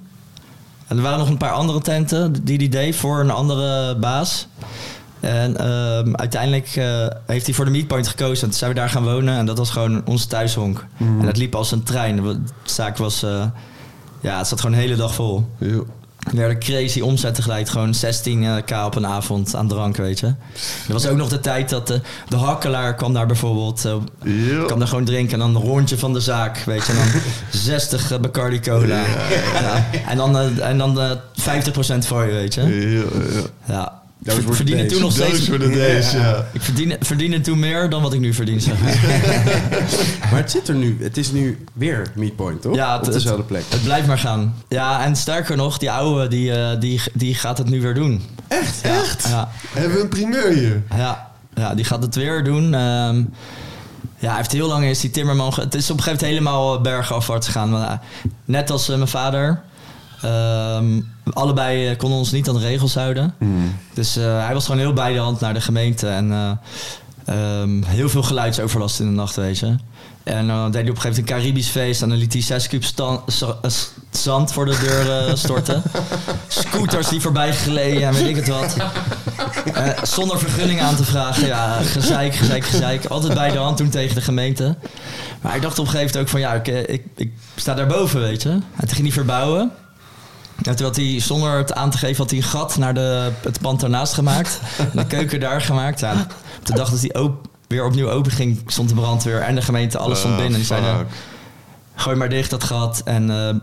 En er waren nog een paar andere tenten die hij deed voor een andere baas. En ehm, uiteindelijk heeft hij voor de Meatpoint gekozen. En toen zijn we daar gaan wonen. En dat was gewoon onze thuishonk. En dat liep als een trein. De zaak was... ja, het zat gewoon de hele dag vol. Ja. Er werden crazy omzetten geleid. Gewoon 16k op een avond aan drank, weet je. Er was ook nog de tijd dat de, de hakkelaar kwam daar bijvoorbeeld. eh, Ja. kwam daar gewoon drinken. En dan een rondje van de zaak, weet je. En dan 60 eh, Bacardi Cola. Ja. En dan, eh, en dan eh 50% voor je, weet je. Ja, ja. Those Ik were the verdiende days. toen nog Those steeds... days, ja. Ik verdiende, verdiende toen meer dan wat ik nu verdien, zeg maar. Maar het zit er nu. Het is nu weer Meatpoint, toch? Ja, het- Op dezelfde plek. Het blijft maar gaan. Ja, en sterker nog, die oude, die, eh, die, die gaat het nu weer doen. Echt? Ja, Echt? Ja. Hebben we een primeur hier? Ja, ja, die gaat het weer doen. Ehm, ja, hij heeft heel lang is die timmerman... Het is op een gegeven moment helemaal bergafwaarts gegaan. Maar, eh, net als eh, mijn vader. Ehm, allebei eh, konden ons niet aan de regels houden. Dus eh, hij was gewoon heel bij de hand naar de gemeente. En eh, ehm, heel veel geluidsoverlast in de nacht, weet je. En dan deed hij op een gegeven moment een Caribisch feest. En dan liet hij zes kuub zand voor de deur storten. Scooters die voorbij gleden en weet ik het wat. Zonder vergunning aan te vragen. Ja, gezeik, gezeik, gezeik. Altijd bij de hand toen tegen de gemeente. Maar ik dacht op een gegeven moment ook van... Ja, ik, ik, ik sta daarboven, weet je. En toen ging hij verbouwen. En toen had hij, zonder het aan te geven, had hij een gat naar de, het pand daarnaast gemaakt. De keuken daar gemaakt. Ja, op de dag dat hij weer opnieuw open ging, stond de brandweer en de gemeente, alles stond Ah, binnen. En die zeiden, gooi maar dicht dat gat. En eh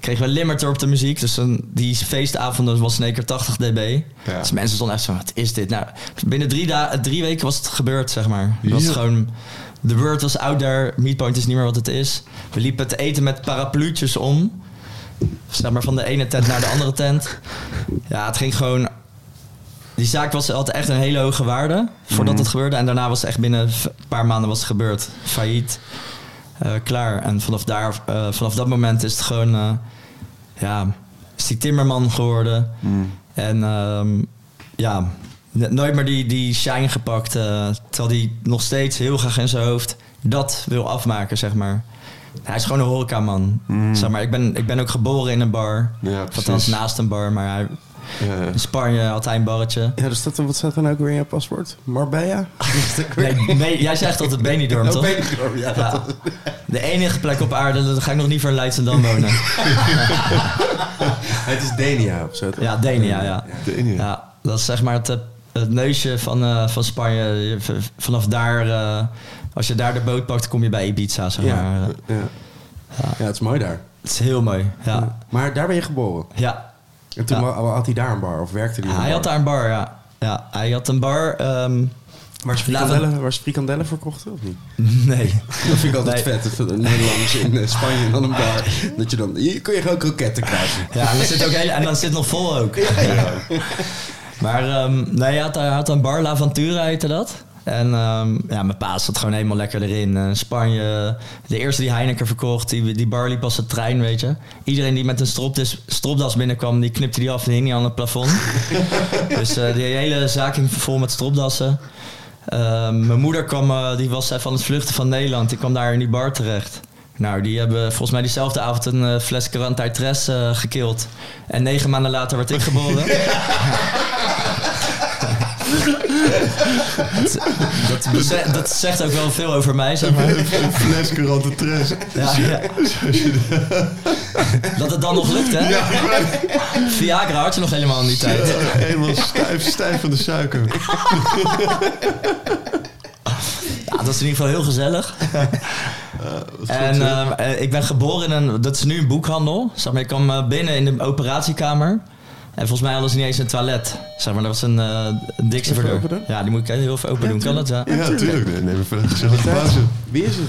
kregen we limiter op de muziek. Dus die feestavonden was in één keer 80 dB. Ja. Dus mensen stonden echt zo, wat is dit? Nou, binnen drie, da- drie weken was het gebeurd, zeg maar. Het was gewoon... De word was out there. Meatpoint is niet meer wat het is. We liepen te eten met parapluutjes om. Zeg maar van de ene tent naar de andere tent. Ja, het ging gewoon... Die zaak was altijd echt een hele hoge waarde voordat het gebeurde. En daarna was het echt binnen een paar maanden was het gebeurd. Failliet. Eh, klaar. En vanaf, daar, eh, vanaf dat moment is het gewoon... eh, ja, is die timmerman geworden. En ehm, ja, nooit meer die, die shine gepakt. terwijl hij nog steeds heel graag in zijn hoofd dat wil afmaken, zeg maar. Hij is gewoon een horecaman. Zeg maar, ik, ben, ik ben ook geboren in een bar. Ja, althans precies. naast een bar, maar hij, Ja, ja. in Spanje had hij een barretje. Ja, dus staat er, wat staat er nou ook weer in je paspoort? Marbella? Nee, nee, jij zegt altijd Benidorm, toch? Benidorm, ja. Ja. De enige plek op aarde, dan ga ik nog niet voor Leidschendam wonen. Het is Denia of zo. toch? Ja, Denia, ja. De Indië. Ja, dat is zeg maar het, het neusje van, eh, van Spanje. Vanaf daar, eh, als je daar de boot pakt, kom je bij Ibiza, zeg Ja. maar. Ja. ja, het is mooi daar. Het is heel mooi, ja. Maar daar ben je geboren. Ja, En toen had hij daar een bar of werkte hij hij had daar een bar, ja. Ja, hij had een bar. ehm, Waar ze frikandellen, waar ze frikandellen verkochten of niet? nee. Dat vind ik altijd Nee. vet. Dat Nederlanders in eh, Spanje dan een bar. Dat je dan, hier kun je gewoon kroketten krijgen. Ja, en dan zit, ook heel, en dan zit het nog vol ook. Ja. Maar ehm, nee, hij had, hij had een bar, La Ventura heette dat. En ehm, ja, mijn pa zat gewoon helemaal lekker erin. Eh, Spanje, de eerste die Heineken verkocht, die, die bar liep als een trein, weet je. Iedereen die met een stropdas, stropdas binnenkwam, die knipte die af en hing die aan het plafond. dus eh die hele zaak ging vol met stropdassen. Ehm, mijn moeder kwam, eh, die was even aan het vluchten van Nederland. Die kwam daar in die bar terecht. Nou, die hebben volgens mij diezelfde avond een fles Quarantine Tres gekild. En negen maanden later werd ik geboren. dat, dat, dat zegt ook wel veel over mij, zeg maar. Een fles Courante Tres. Ja, ja. Dat het dan nog lukt, hè? Ja, Viagra had je nog helemaal in die tijd. helemaal stijf, stijf van de suiker. Ja, dat is in ieder geval heel gezellig. wat En eh, ik ben geboren in een... Dat is nu een boekhandel. Zeg maar, ik kwam eh, binnen in de operatiekamer. En volgens mij hadden ze niet eens een toilet. Zeg maar, dat was een, uh, een dikse Even verdeur. open doen? Ja, die moet ik heel even open doen. Kan dat? Ja. ja, tuurlijk. Nee, neem even een gezellige pauze. Wie is het?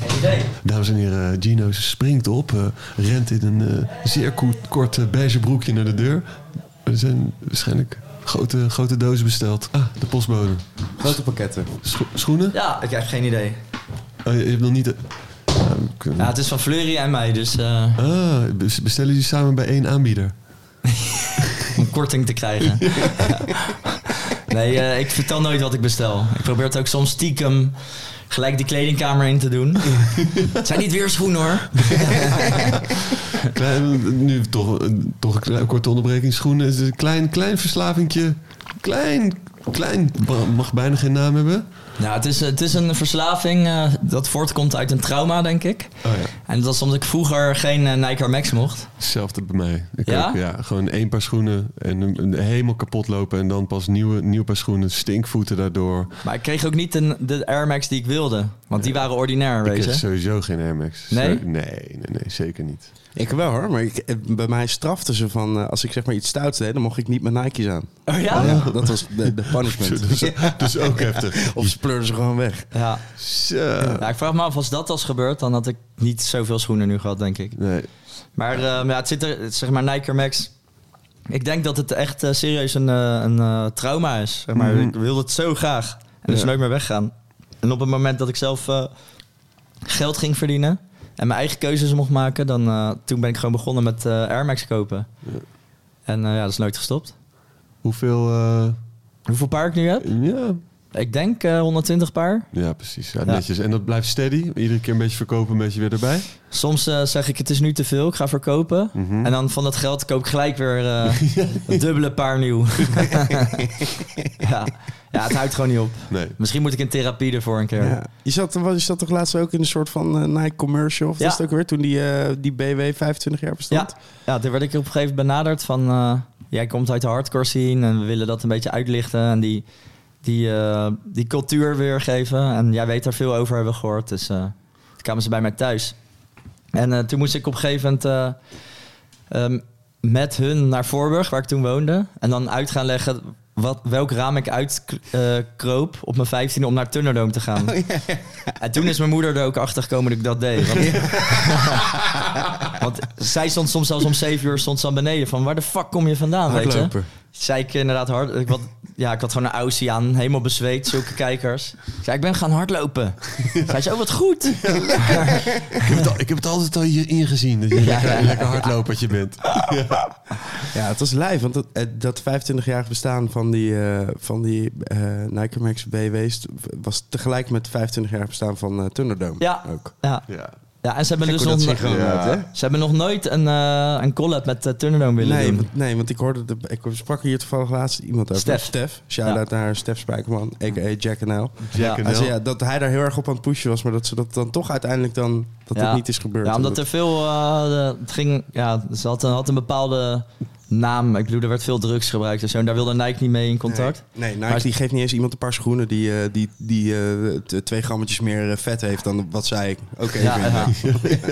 Geen idee. Dames en heren, Gino springt op, eh, rent in een eh, zeer ko- kort eh, beige broekje naar de deur. Er zijn waarschijnlijk grote, grote dozen besteld. Ah, de postbode. Grote pakketten. Scho- schoenen? Ja, ik heb geen idee. Oh, je, je hebt nog niet... Ja, het is van Fleury en mij, dus eh, Ah, bes- bestellen jullie samen bij één aanbieder? om korting te krijgen. nee, eh, ik vertel nooit wat ik bestel. Ik probeer het ook soms stiekem gelijk die kledingkamer in te doen. het zijn niet weer schoenen hoor. Klein, nu toch, toch een klein- korte onderbreking. Schoenen is een klein, klein verslavingje. Klein, klein, mag bijna geen naam hebben. Ja, het is, het is een verslaving eh, dat voortkomt uit een trauma, denk ik. Oh ja. En dat was omdat ik vroeger geen eh, Nike Air Max mocht. Hetzelfde bij mij. Ik Ja? ook, ja? Gewoon één paar schoenen en helemaal kapot lopen. En dan pas nieuwe, nieuw paar schoenen, stinkvoeten daardoor. Maar ik kreeg ook niet een, de Air Max die ik wilde. Want die waren ordinair, Ik je. sowieso geen Air Max. Nee? Zo- nee, nee, nee, zeker niet. Ik wel hoor, maar ik, eh, bij mij straften ze van... eh, als ik zeg maar iets stouts deed, dan mocht ik niet mijn Nike's aan. Oh ja? Ja, dat was de, de punishment. Dus, dus ook heftig. Of ze pleurden ze gewoon weg. Ja. Zo. ja, ik vraag me af, als dat was gebeurd, dan had ik niet zoveel schoenen nu gehad, denk ik. Nee. Maar eh, ja, het zit er, zeg maar, Nike Max. Ik denk dat het echt eh, serieus een, eh, een trauma is. Zeg maar. Mhm. Ik wilde het zo graag. En is Ja. nooit meer weggaan. En op het moment dat ik zelf eh, geld ging verdienen en mijn eigen keuzes mocht maken, dan eh, toen ben ik gewoon begonnen met eh, Air Max kopen. En eh, ja, dat is nooit gestopt. Hoeveel... Hoeveel paar ik nu heb? ja. Ik denk eh, 120 paar. ja, precies. Ja, Ja. netjes. En dat blijft steady? Iedere keer een beetje verkopen, een beetje weer erbij? Soms eh, zeg ik het is nu te veel, ik ga verkopen. Mhm. En dan van dat geld koop ik gelijk weer eh, een dubbele paar nieuw. ja. ja, het houdt gewoon niet op. Nee. Misschien moet ik in therapie ervoor een keer. Ja. Je, zat, was- je zat toch laatst ook in een soort van eh, Nike commercial? Of Ja. dat is het ook weer? Toen die, eh, die BW 25 jaar bestond? Ja, toen werd ik op een gegeven moment benaderd van... eh, jij komt uit de hardcore scene en we willen dat een beetje uitlichten... en die, die, eh, die cultuur weergeven. En jij weet daar veel over, hebben we gehoord. Dus eh, toen kwamen ze bij mij thuis. En eh, toen moest ik op een gegeven moment... eh, ehm, met hun naar Voorburg, waar ik toen woonde... en dan uit gaan leggen wat, welk raam ik uitkroop op mijn 15 om naar Thunderdome te gaan. En toen is mijn moeder er ook achter gekomen dat ik dat deed. Want, want zij stond soms zelfs om 7 uur stond ze aan beneden. Van waar de fuck kom je vandaan, weet je? Zei ik inderdaad hard. Ik had, ja, ik had gewoon een Aussie aan, helemaal bezweet, zulke kijkers. Ik zei, ik ben gaan hardlopen. Zij zei, oh wat goed. Ik heb, het, al- ik heb het altijd al hier ingezien, dat je Ja, lekker, ja. een lekker hardlopertje bent. Ja, het was lijf. Want dat, eh, dat 25-jarig bestaan van die, eh, van die eh, Nike Max BW's was tegelijk met het 25-jarig bestaan van Thunderdome. Ja. Ook. Ja, Ja. Ja en ze hebben, Gek dus nog, Ja. ze hebben nog nooit een, eh, een collab met uh, Thunderdome willen Nee, doen. want, nee, want ik hoorde... De, ik sprak hier toevallig laatst iemand over. Stef. Stef. Shout-out naar Stef Spijkerman, a.k.a. Jack NL. Jack Ja. zei ja, dat hij daar heel erg op aan het pushen was, maar dat ze dat dan toch uiteindelijk dan dat Ja. het niet is gebeurd. Ja, omdat er veel... eh, het ging... Ja, ze had, een- had een bepaalde naam. Ik bedoel, er werd veel drugs gebruikt en zo. En daar wilde Nike niet mee in contact. Nee, nee Nike Maar- die geeft niet eens iemand een paar schoenen die, eh, die, die eh, twee grammetjes meer eh, vet heeft dan wat zij oké Ja. Ja,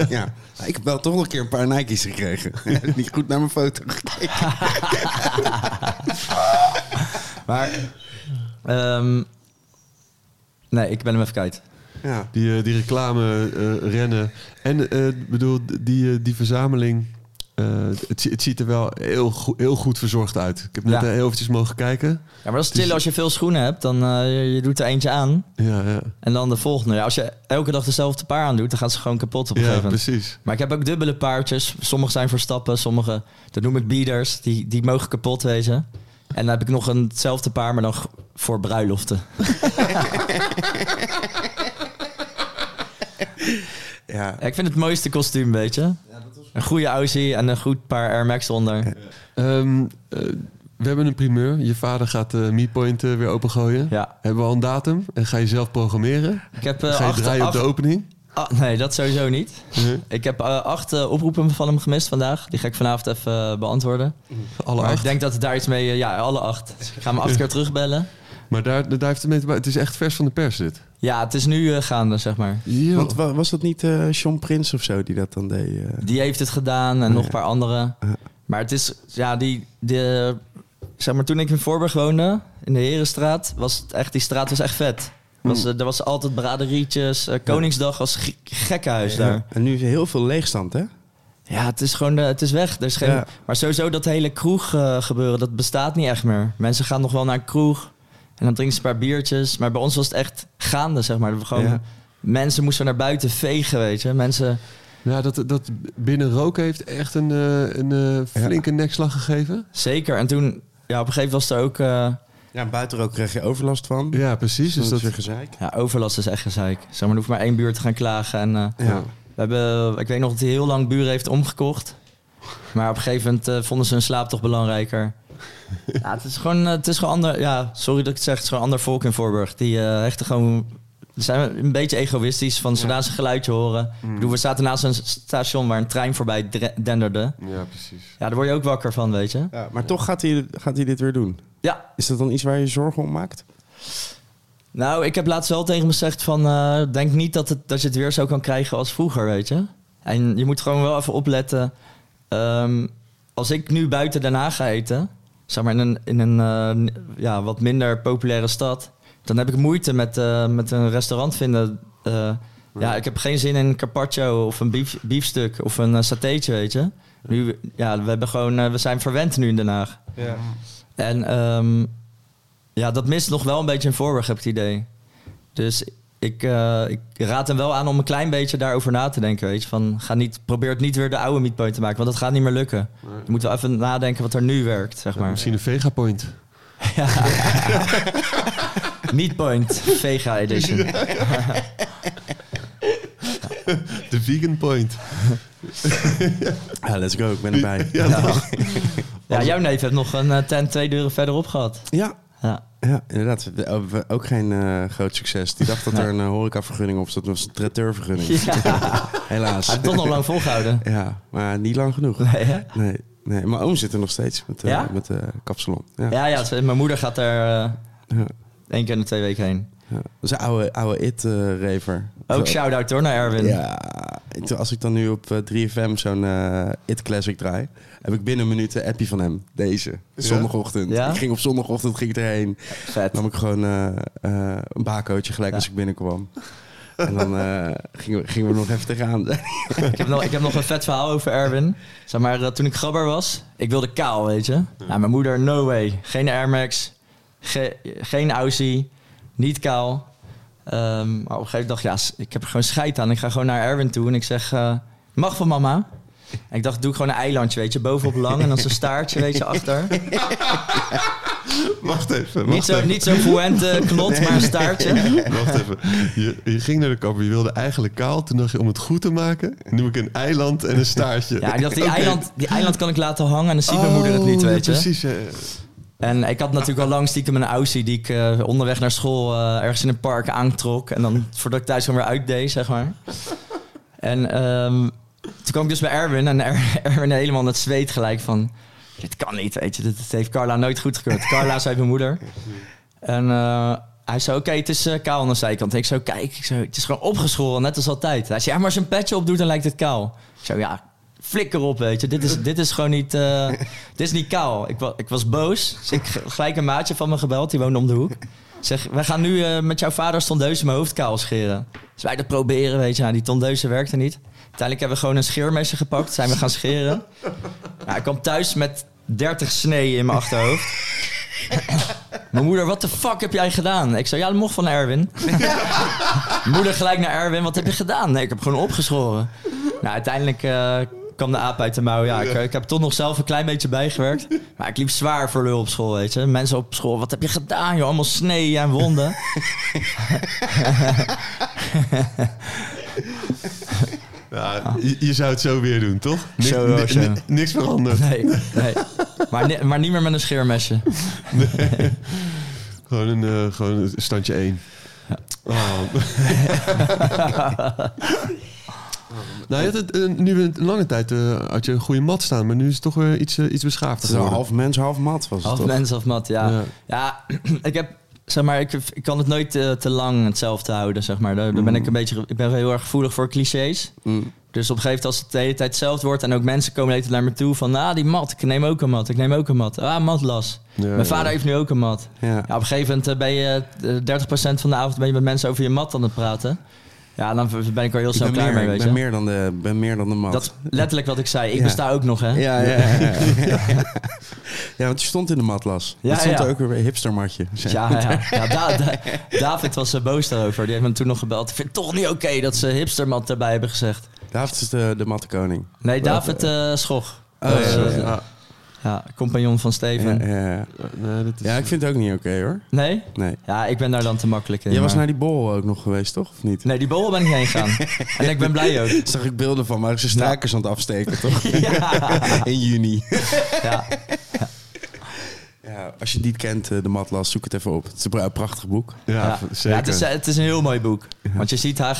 ja. Ik heb wel toch nog een keer een paar Nike's gekregen. niet goed naar mijn foto gekeken. Maar... ehm, nee, ik ben hem even kwijt. Ja. Die, die reclame eh, rennen. En eh, bedoel, die, die verzameling. Eh, het, zi- het ziet er wel heel, heel goed verzorgd uit. Ik heb net Ja. heel eventjes mogen kijken. Ja, maar dat is chillen als je veel schoenen hebt. Dan eh, je, je doet er eentje aan. Ja, ja. En dan de volgende. Ja, als je elke dag dezelfde paar aan doet, dan gaan ze gewoon kapot op een ja gegeven moment. precies. Maar ik heb ook dubbele paardjes. Sommige zijn voor stappen, sommige, dat noem ik beaters. Die, die mogen kapot wezen. En dan heb ik nog een, hetzelfde paar, maar dan g- voor bruiloften. Ja. Ja, ik vind het mooiste kostuum, weet je. Een goede Aussie en een goed paar Air Max onder. Ehm, eh, we hebben een primeur. Je vader gaat de MePoint eh, weer opengooien. Ja. Hebben we al een datum? En ga je zelf programmeren? Ik heb eh, ga je acht, draaien op de opening? ah, nee, dat sowieso niet. Ik heb acht oproepen van hem gemist vandaag. Die ga ik vanavond even beantwoorden. Alle maar acht? ik denk dat het daar iets mee... ja, alle acht. Ik ga hem acht keer terugbellen. Maar daar, daar heeft het mee te maken. Het is echt vers van de pers, dit. Ja, het is nu eh, gaande, zeg maar. Want wa- was dat niet eh Sean Prins of zo die dat dan deed? eh? Die heeft het gedaan en nog een paar anderen. Ja. Maar het is, ja, die, de, zeg maar, toen ik in Voorburg woonde, in de Herenstraat, was het echt, die straat was echt vet. Was, eh, er was altijd braderietjes. eh, Koningsdag was ge- gekkenhuis daar. En nu is er heel veel leegstand, hè? Ja, het is gewoon, eh, het is weg. Er is geen, Ja. Maar sowieso dat hele kroeg eh, gebeuren, dat bestaat niet echt meer. Mensen gaan nog wel naar een kroeg en dan drinken ze een paar biertjes. Maar bij ons was het echt gaande, zeg maar. Gewoon, Ja. Mensen moesten naar buiten vegen, weet je. Mensen, Ja, dat, dat binnen roken heeft echt een, eh, een eh, flinke nekslag gegeven. zeker. En toen, ja, op een gegeven moment was er ook... eh, Ja, buiten ook krijg je overlast van. Ja, precies. Dus dat is weer gezeik. Ja, overlast is echt gezeik. Zeg maar, er hoeft maar één buur te gaan klagen. En, eh, Ja. we hebben, ik weet nog dat hij heel lang buren heeft omgekocht. Maar op een gegeven moment vonden ze hun slaap toch belangrijker. ja, het is gewoon, eh, het is gewoon ander. Ja, sorry dat ik het zeg, het is gewoon ander volk in Voorburg. Die eh hechten gewoon. Zijn een beetje egoïstisch van zodra ze een geluidje horen. Ik bedoel, we zaten naast een station waar een trein voorbij denderde. ja, precies. Ja, daar word je ook wakker van, weet je. Ja, maar toch gaat hij, gaat hij dit weer doen. Ja, Is dat dan iets waar je je zorgen om maakt? Nou, ik heb laatst wel tegen me gezegd van... eh, denk niet dat, het, dat je het weer zo kan krijgen als vroeger, weet je. En je moet gewoon wel even opletten. Ehm, als ik nu buiten Den Haag ga eten... zeg maar in een, in een eh, ja, wat minder populaire stad... dan heb ik moeite met, eh, met een restaurant vinden. Eh, ja, ik heb geen zin in een carpaccio of een bief, biefstuk of een satéetje, weet je. Nu, ja, we, hebben gewoon, we zijn verwend nu in Den Haag. Ja. En ehm, ja, dat mist nog wel een beetje in Voorburg, heb ik het idee. Dus ik, eh, ik raad hem wel aan om een klein beetje daarover na te denken. Weet je? Van, ga niet, probeer het niet weer de oude meatpoint te maken, want dat gaat niet meer lukken. Je moet wel even nadenken wat er nu werkt, zeg maar. Misschien een Vegapoint. Meatpoint, Vega Edition. De Vegan Point. Ja, let's go. Ik ben erbij. Ja, Ja. Ja, jouw neef heeft nog een eh, tent twee deuren verderop gehad. Ja, Ja. Ja inderdaad. Oh, Ook geen eh, groot succes. Die dacht dat er een uh, horecavergunning op zat. Dat was een traiteurvergunning. Ja. Hij Helaas. heeft toch nog lang volgehouden. Ja, maar niet lang genoeg. Nee, hè? Nee, nee. Mijn oom zit er nog steeds met, eh, Ja? met de kapsalon. Ja. Ja, ja, mijn moeder gaat er één keer in de twee weken heen. Ja. Dat is een oude, oude it-raver. Ook shout-out hoor naar Erwin. Ja, als ik dan nu op eh, 3FM zo'n eh, It Classic draai, heb ik binnen een minuut een appie van hem. Deze. Zondagochtend. Ja? Ik ging op zondagochtend ging ik erheen. Vet. nam ik gewoon eh, eh, een bakootje gelijk als ik binnenkwam. En dan eh, gingen, we, gingen we nog even tegenaan. Ik heb, nog, ik heb nog een vet verhaal over Erwin. Zeg maar, eh, toen ik gabber was, ik wilde kaal, weet je. Nou, mijn moeder, no way. Geen Air Max, ge- geen Aussie, niet kaal. Ehm, maar op een gegeven moment dacht ik, ja, ik heb er gewoon scheid aan. Ik ga gewoon naar Erwin toe en ik zeg, eh, mag van mama? En ik dacht, doe ik gewoon een eilandje, weet je. Bovenop lang en dan zo'n staartje, weet je, achter. Wacht even. Niet Wacht zo, even. niet zo'n fuente knot, maar een staartje. Wacht even. Je, je ging naar de kapper, je wilde eigenlijk kaal. Toen dacht je, om het goed te maken, noem ik een eiland en een staartje. Ja, ik dacht, die, eiland, die eiland kan ik laten hangen en dan ziet mijn moeder het niet, Oh, weet je. Precies. En ik had natuurlijk al lang stiekem een Aussie die ik eh, onderweg naar school eh, ergens in een park aantrok. En dan voordat ik thuis gewoon weer uitdeed, zeg maar. En ehm, toen kwam ik dus bij Erwin en Er- Erwin helemaal in het zweet gelijk van... Dit kan niet, weet je. Dit heeft Carla nooit goedgekeurd. Carla zei mijn moeder. En eh, hij zei, oké, het is kaal aan de zijkant. En ik zo, kijk, ik zo, het is gewoon opgeschoren, net als altijd. Hij zei, ja, maar als je een petje op doet, dan lijkt het kaal. Ik zo, ja, flikker op, weet je. Dit is, dit is gewoon niet, eh, dit is niet kaal. Ik, wa ik was boos. Dus ik gelijk een maatje van me gebeld, die woonde om de hoek. Zeg, wij gaan nu eh, met jouw vader tondeuze mijn hoofd kaal scheren. Dus wij dat proberen, weet je. Nou, die tondeuze werkte niet. Uiteindelijk hebben we gewoon een scheermesje gepakt. Zijn we gaan scheren. Ja, ik kwam thuis met 30 snee in mijn achterhoofd. Mijn moeder, wat de fuck heb jij gedaan? Ik zei, ja, dat mocht van Erwin. Moeder gelijk naar Erwin, wat heb je gedaan? Nee, ik heb gewoon opgeschoren. Nou, uiteindelijk eh, kwam de aap uit de mouw. Ja, ik, ik heb toch nog zelf een klein beetje bijgewerkt. Maar ik liep zwaar voor lul op school, weet je. Mensen op school, wat heb je gedaan, joh? Allemaal snee en wonden. Ja, je, je zou het zo weer doen, toch? Niks, Zo, ni- zo. ni- niks veranderd. Nee, nee. Maar, ni- maar niet meer met een scheermesje. Gewoon een, eh, gewoon een standje 1. Nou, je had het, eh, nu een lange tijd eh, had je een goede mat staan, maar nu is het toch weer iets, eh, iets geworden. half mens, half mat was het Half toch? mens, half mat, ja. Ja. Ja, ik heb zeg maar, ik, ik kan het nooit te, te lang hetzelfde houden, zeg maar. Daar, daar ben ik een beetje, ik ben heel erg gevoelig voor clichés. Mm. Dus op een gegeven moment als het de hele tijd hetzelfde wordt en ook mensen komen de hele tijd naar me toe van, ah, die mat, ik neem ook een mat, ik neem ook een mat. Ah, matlas. Ja, Mijn ja. vader heeft nu ook een mat. Ja. Ja, op een gegeven moment ben je eh, 30% van de avond ben je met mensen over je mat aan het praten. Ja, dan ben ik er heel snel klaar meer, mee, ik ben je. meer dan de, ben meer dan de mat. Dat is letterlijk wat ik zei. Ik Ja. besta ook nog, hè? Ja, ja, ja. ja. ja, want je stond in de matlas. Ja, dat stond ja. er ook weer bij hipstermatje. Ja, ja. ja Da- Da- David was er boos daarover. Die heeft me toen nog gebeld. Ik vind het toch niet oké dat ze hipstermat erbij hebben gezegd. David is de, de mattenkoning. Nee, David eh Schog. Oh, Dat is, ja, eh, compagnon van Steven. Ja, ja, ja. Nee, dat is... ja, ik vind het ook niet oké hoor. Nee? Nee. Ja, ik ben daar dan te makkelijk in. Jij was maar- naar die bol ook nog geweest, toch? Of niet? Nee, die borrel ben ik niet heen gegaan. en ik ben blij ook. Zag ik beelden van, maar ze strijkers aan het afsteken, toch? Ja. In juni. ja. Ja, als je het niet kent, eh, de matlas, zoek het even op. Het is een pra- prachtig boek. Ja, Ja. zeker. Ja, het, is, het is een heel mooi boek. Want je ziet haar...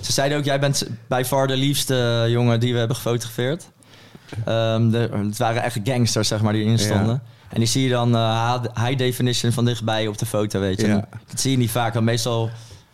Ze zeiden ook, jij bent bij far de liefste jongen die we hebben gefotografeerd. Ehm, de, het waren echt gangsters, zeg maar, die erin stonden. En die zie je dan eh, high definition van dichtbij op de foto, weet je. En Dat zie je niet vaak, want meestal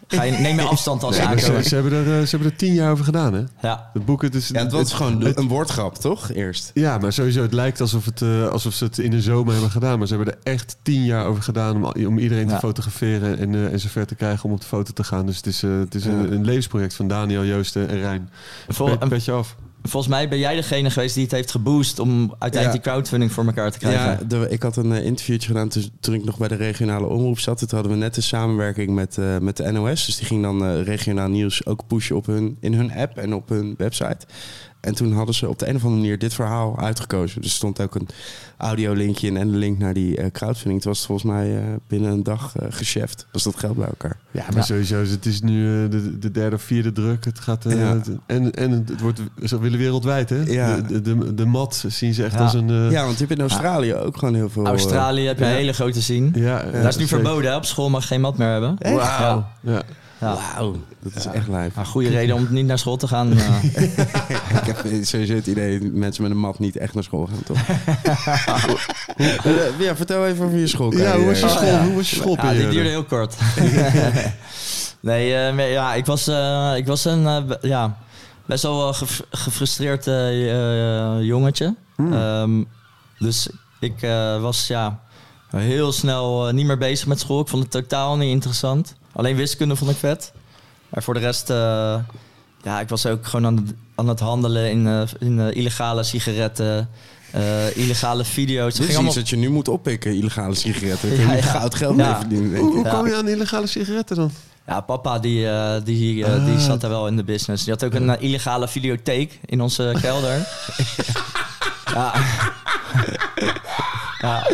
ga je, neem je afstand als Nee, ze ze, ze, hebben er, eh, ze hebben er tien jaar over gedaan, hè? Ja, Het boek, het is... Ja, het was het- gewoon het- een woordgrap, toch? Eerst. Ja, maar sowieso, het lijkt alsof, het, eh, alsof ze het in de zomer hebben gedaan. Maar ze hebben er echt tien jaar over gedaan om, om iedereen te fotograferen en, eh en zover te krijgen om op de foto te gaan. Dus het is, eh, het is Ja. een, een levensproject van Daniel, Joosten en Rijn. Vol- Pe- petje af. Volgens mij ben jij degene geweest die het heeft geboost... om uiteindelijk die crowdfunding voor elkaar te krijgen. Ja, de- ik had een eh, interviewtje gedaan toen, toen ik nog bij de regionale omroep zat. Toen hadden we net een samenwerking met, eh, met de NOS. Dus die ging dan eh, regionaal nieuws ook pushen op hun, in hun app en op hun website. En toen hadden ze op de een of andere manier dit verhaal uitgekozen. Dus er stond ook een audiolinkje in en een link naar die eh, crowdfunding. Toen was het volgens mij eh, binnen een dag eh gecheft. Was dat geld bij elkaar. Ja, maar Ja. sowieso, het is nu eh, de, de derde of vierde druk. Het gaat, eh, Ja. het- en, en het wordt, ze willen wereldwijd, hè? Ja. De, de, de, de mat zien ze echt Ja. als een... eh, Ja, want je hebt in Australië ook gewoon heel veel... Australië heb je een hele grote zien. ja, Dat is nu verboden, hè? Op school mag je geen mat meer hebben. Echt? Ja. Wauw, dat is echt lijf. Maar goede reden om niet naar school te gaan. eh. Ik heb sowieso het idee dat mensen met een mat niet echt naar school gaan, toch? Eh, ja, vertel even over je school. ja, hoe was je Oh, school? ja. Hoe was je Ja, schoolperiode? die duurde heel kort. nee, eh, maar ja, ik was, eh, ik was een eh, ja, best wel wel gef- gefrustreerd jongetje. Ehm, dus ik eh, was ja, heel snel niet meer bezig met school. Ik vond het totaal niet interessant. Alleen wiskunde vond ik vet. Maar voor de rest, eh, ja, ik was ook gewoon aan, het- aan het handelen in, eh, in eh, illegale sigaretten, eh, illegale video's. Het Dit is allemaal- iets dat je nu moet oppikken, illegale sigaretten. Ja, Ja, je ja. goud geld Ja. mee verdienen, denk ik. Hoe Ja. kom je aan illegale sigaretten dan? Ja, papa die, eh, die, die zat daar wel in de business. Die had ook een illegale videotheek in onze kelder. ja. Ja.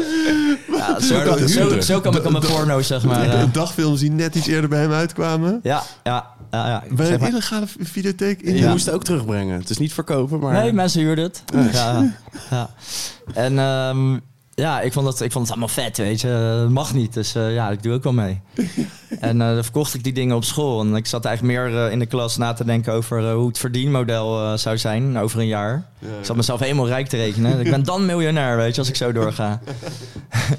ja zo, kan- zo, zo kwam ik aan mijn porno, zeg maar. eh. de dagfilms die net iets eerder bij hem uitkwamen. ja, ja, ja. ja. Bij Zeg een maar- illegale videotheek in Je Ja. moest het ook terugbrengen. Het is niet verkopen, maar... Nee, mensen huurden het. Ja, ja. En ehm, ja, ik vond, het, ik vond het allemaal vet, weet je. Het mag niet, dus eh, ja, ik doe ook wel mee. en eh, dan verkocht ik die dingen op school. En ik zat eigenlijk meer eh, in de klas na te denken over hoe het verdienmodel zou zijn over een jaar. Ik zat mezelf helemaal rijk te rekenen. ik ben dan miljonair, weet je, als ik zo doorga.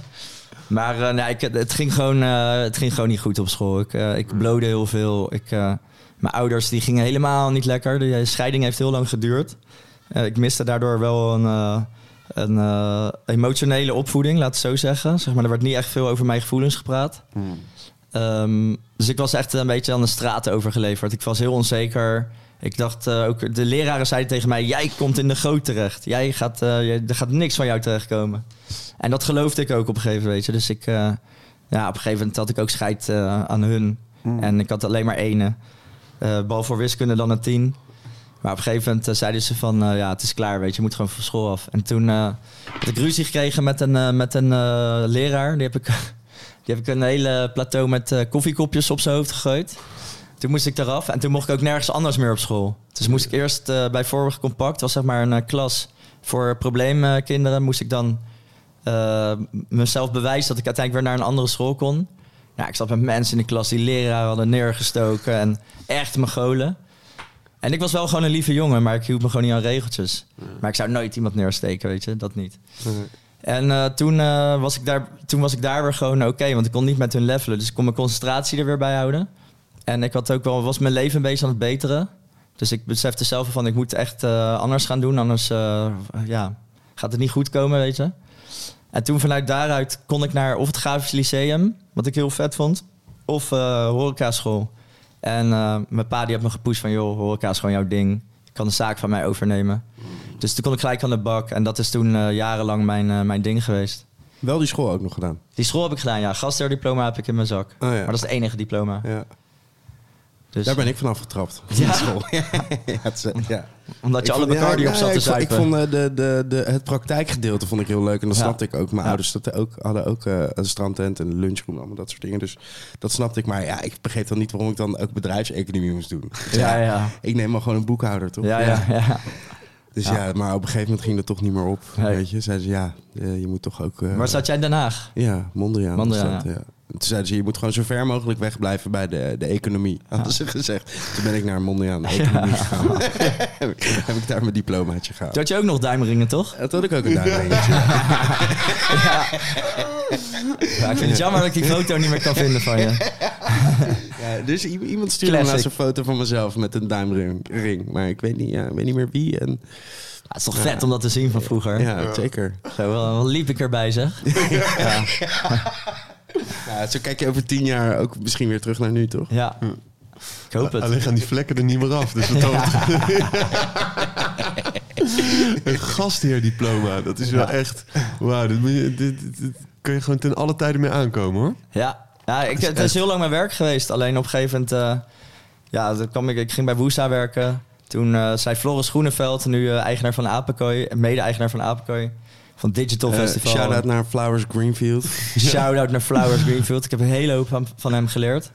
maar nee, ik, het, ging gewoon, het ging gewoon niet goed op school. Ik, ik blode heel veel. Ik, mijn ouders die gingen helemaal niet lekker. De scheiding heeft heel lang geduurd. Ik miste daardoor wel een, een eh, emotionele opvoeding, laat het zo zeggen. Zeg maar, er werd niet echt veel over mijn gevoelens gepraat. Ehm, dus ik was echt een beetje aan de straat overgeleverd. Ik was heel onzeker. Ik dacht eh, ook, de leraren zeiden tegen mij: Jij komt in de goot terecht. Jij gaat, eh, jij- er gaat niks van jou terechtkomen. En dat geloofde ik ook op een gegeven moment. weet je. Dus ik, ja, op een gegeven moment had ik ook scheid aan hun. En ik had alleen maar ene. Bal voor wiskunde dan een tien. Maar op een gegeven moment eh, zeiden ze van, eh, ja, het is klaar, weet je, je moet gewoon van school af. En toen eh had ik ruzie gekregen met een, eh, met een eh, leraar. Die heb, ik, die heb ik een hele plateau met eh, koffiekopjes op zijn hoofd gegooid. Toen moest ik eraf en toen mocht ik ook nergens anders meer op school. Dus moest ik eerst eh, bij Voorburg Compact, was zeg maar een eh, klas voor probleemkinderen, moest ik dan eh, mezelf bewijzen dat ik uiteindelijk weer naar een andere school kon. Ja, ik zat met mensen in de klas die leraar hadden neergestoken en echt Mongolen. En ik was wel gewoon een lieve jongen, maar ik hield me gewoon niet aan regeltjes. Maar ik zou nooit iemand neersteken, weet je, dat niet. En eh, toen, eh, was ik daar, toen was ik daar weer gewoon oké, want ik kon niet met hun levelen. Dus ik kon mijn concentratie er weer bij houden. En ik had ook wel, was mijn leven een beetje aan het beteren. Dus ik besefte zelf van, ik moet echt eh, anders gaan doen. Anders ja, gaat het niet goed komen, weet je. En toen vanuit daaruit kon ik naar of het Grafisch Lyceum, wat ik heel vet vond, of eh horecaschool. En eh, mijn pa die had me gepusht van, joh, horeca is gewoon jouw ding. Je kan de zaak van mij overnemen. Dus toen kon ik gelijk aan de bak. En dat is toen eh, jarenlang mijn, eh, mijn ding geweest. Wel die school ook nog gedaan. Die school heb ik gedaan, ja. Gastheerdiploma heb ik in mijn zak. Oh, ja. Maar dat is het enige diploma. Ja. Dus, Daar ben ik vanaf getrapt. Ja. school. ja, het, ja. Omdat je Ik alle ja, op zat te ik vond- Ik zuipen. vond eh, de, de, de, het praktijkgedeelte vond ik heel leuk. En dat snapte ik ook. Mijn ouders dat ook, hadden ook eh, een strandtent en een lunchroom. Allemaal dat soort dingen. Dus dat snapte ik. Maar ja, ik begreep dan niet waarom ik dan ook bedrijfseconomie moest doen. Dus Ja, ja. Ik neem maar gewoon een boekhouder, toch? Ja, ja, ja. Dus Ja. ja. maar op een gegeven moment ging dat toch niet meer op. Nee. Weet je, zeiden ze ja, eh, je moet toch ook... eh, Waar zat jij in Den Haag? Ja, Mondriaan. Mondriaan, dat, ja. ja. Toen zeiden ze, je moet gewoon zo ver mogelijk wegblijven bij de, de economie. Hadden ze gezegd. Toen ben ik naar Mondriaan economie gegaan. heb, ik, heb ik daar mijn diplomaatje gehaald. Toen had je ook nog duimeringen, toch? Dat had ik ook een duimringetje. Ja, ik vind het jammer dat ik die foto niet meer kan vinden van je. Ja, dus iemand stuurde me Classic. laatst een foto van mezelf met een duimring. ring. Maar ik weet niet, ja, ik weet niet meer wie. En, Ja, het is toch vet om dat te zien van vroeger. ja, zeker. Zo, wel, wel liep ik erbij, zeg. Ja, Ja, zo kijk je over tien jaar ook misschien weer terug naar nu, toch? ja. Ik hoop het. Alleen gaan die vlekken er niet meer af. Dus dat Een gastheerdiploma, dat is wel echt... Wauw, dit, dit kun je gewoon ten alle tijden mee aankomen, hoor. Ja, ja ik, het is heel lang mijn werk geweest. Alleen op een gegeven moment... eh, ja, dan kwam ik, ik ging bij Woesa werken. Toen eh zei Floris Groeneveld, nu eh, eigenaar van Apenkooi... mede-eigenaar van Apenkooi... van Digital Festival. Shout-out naar Flowers Greenfield. Shout-out naar Flowers Greenfield. Ik heb een hele hoop van, van hem geleerd.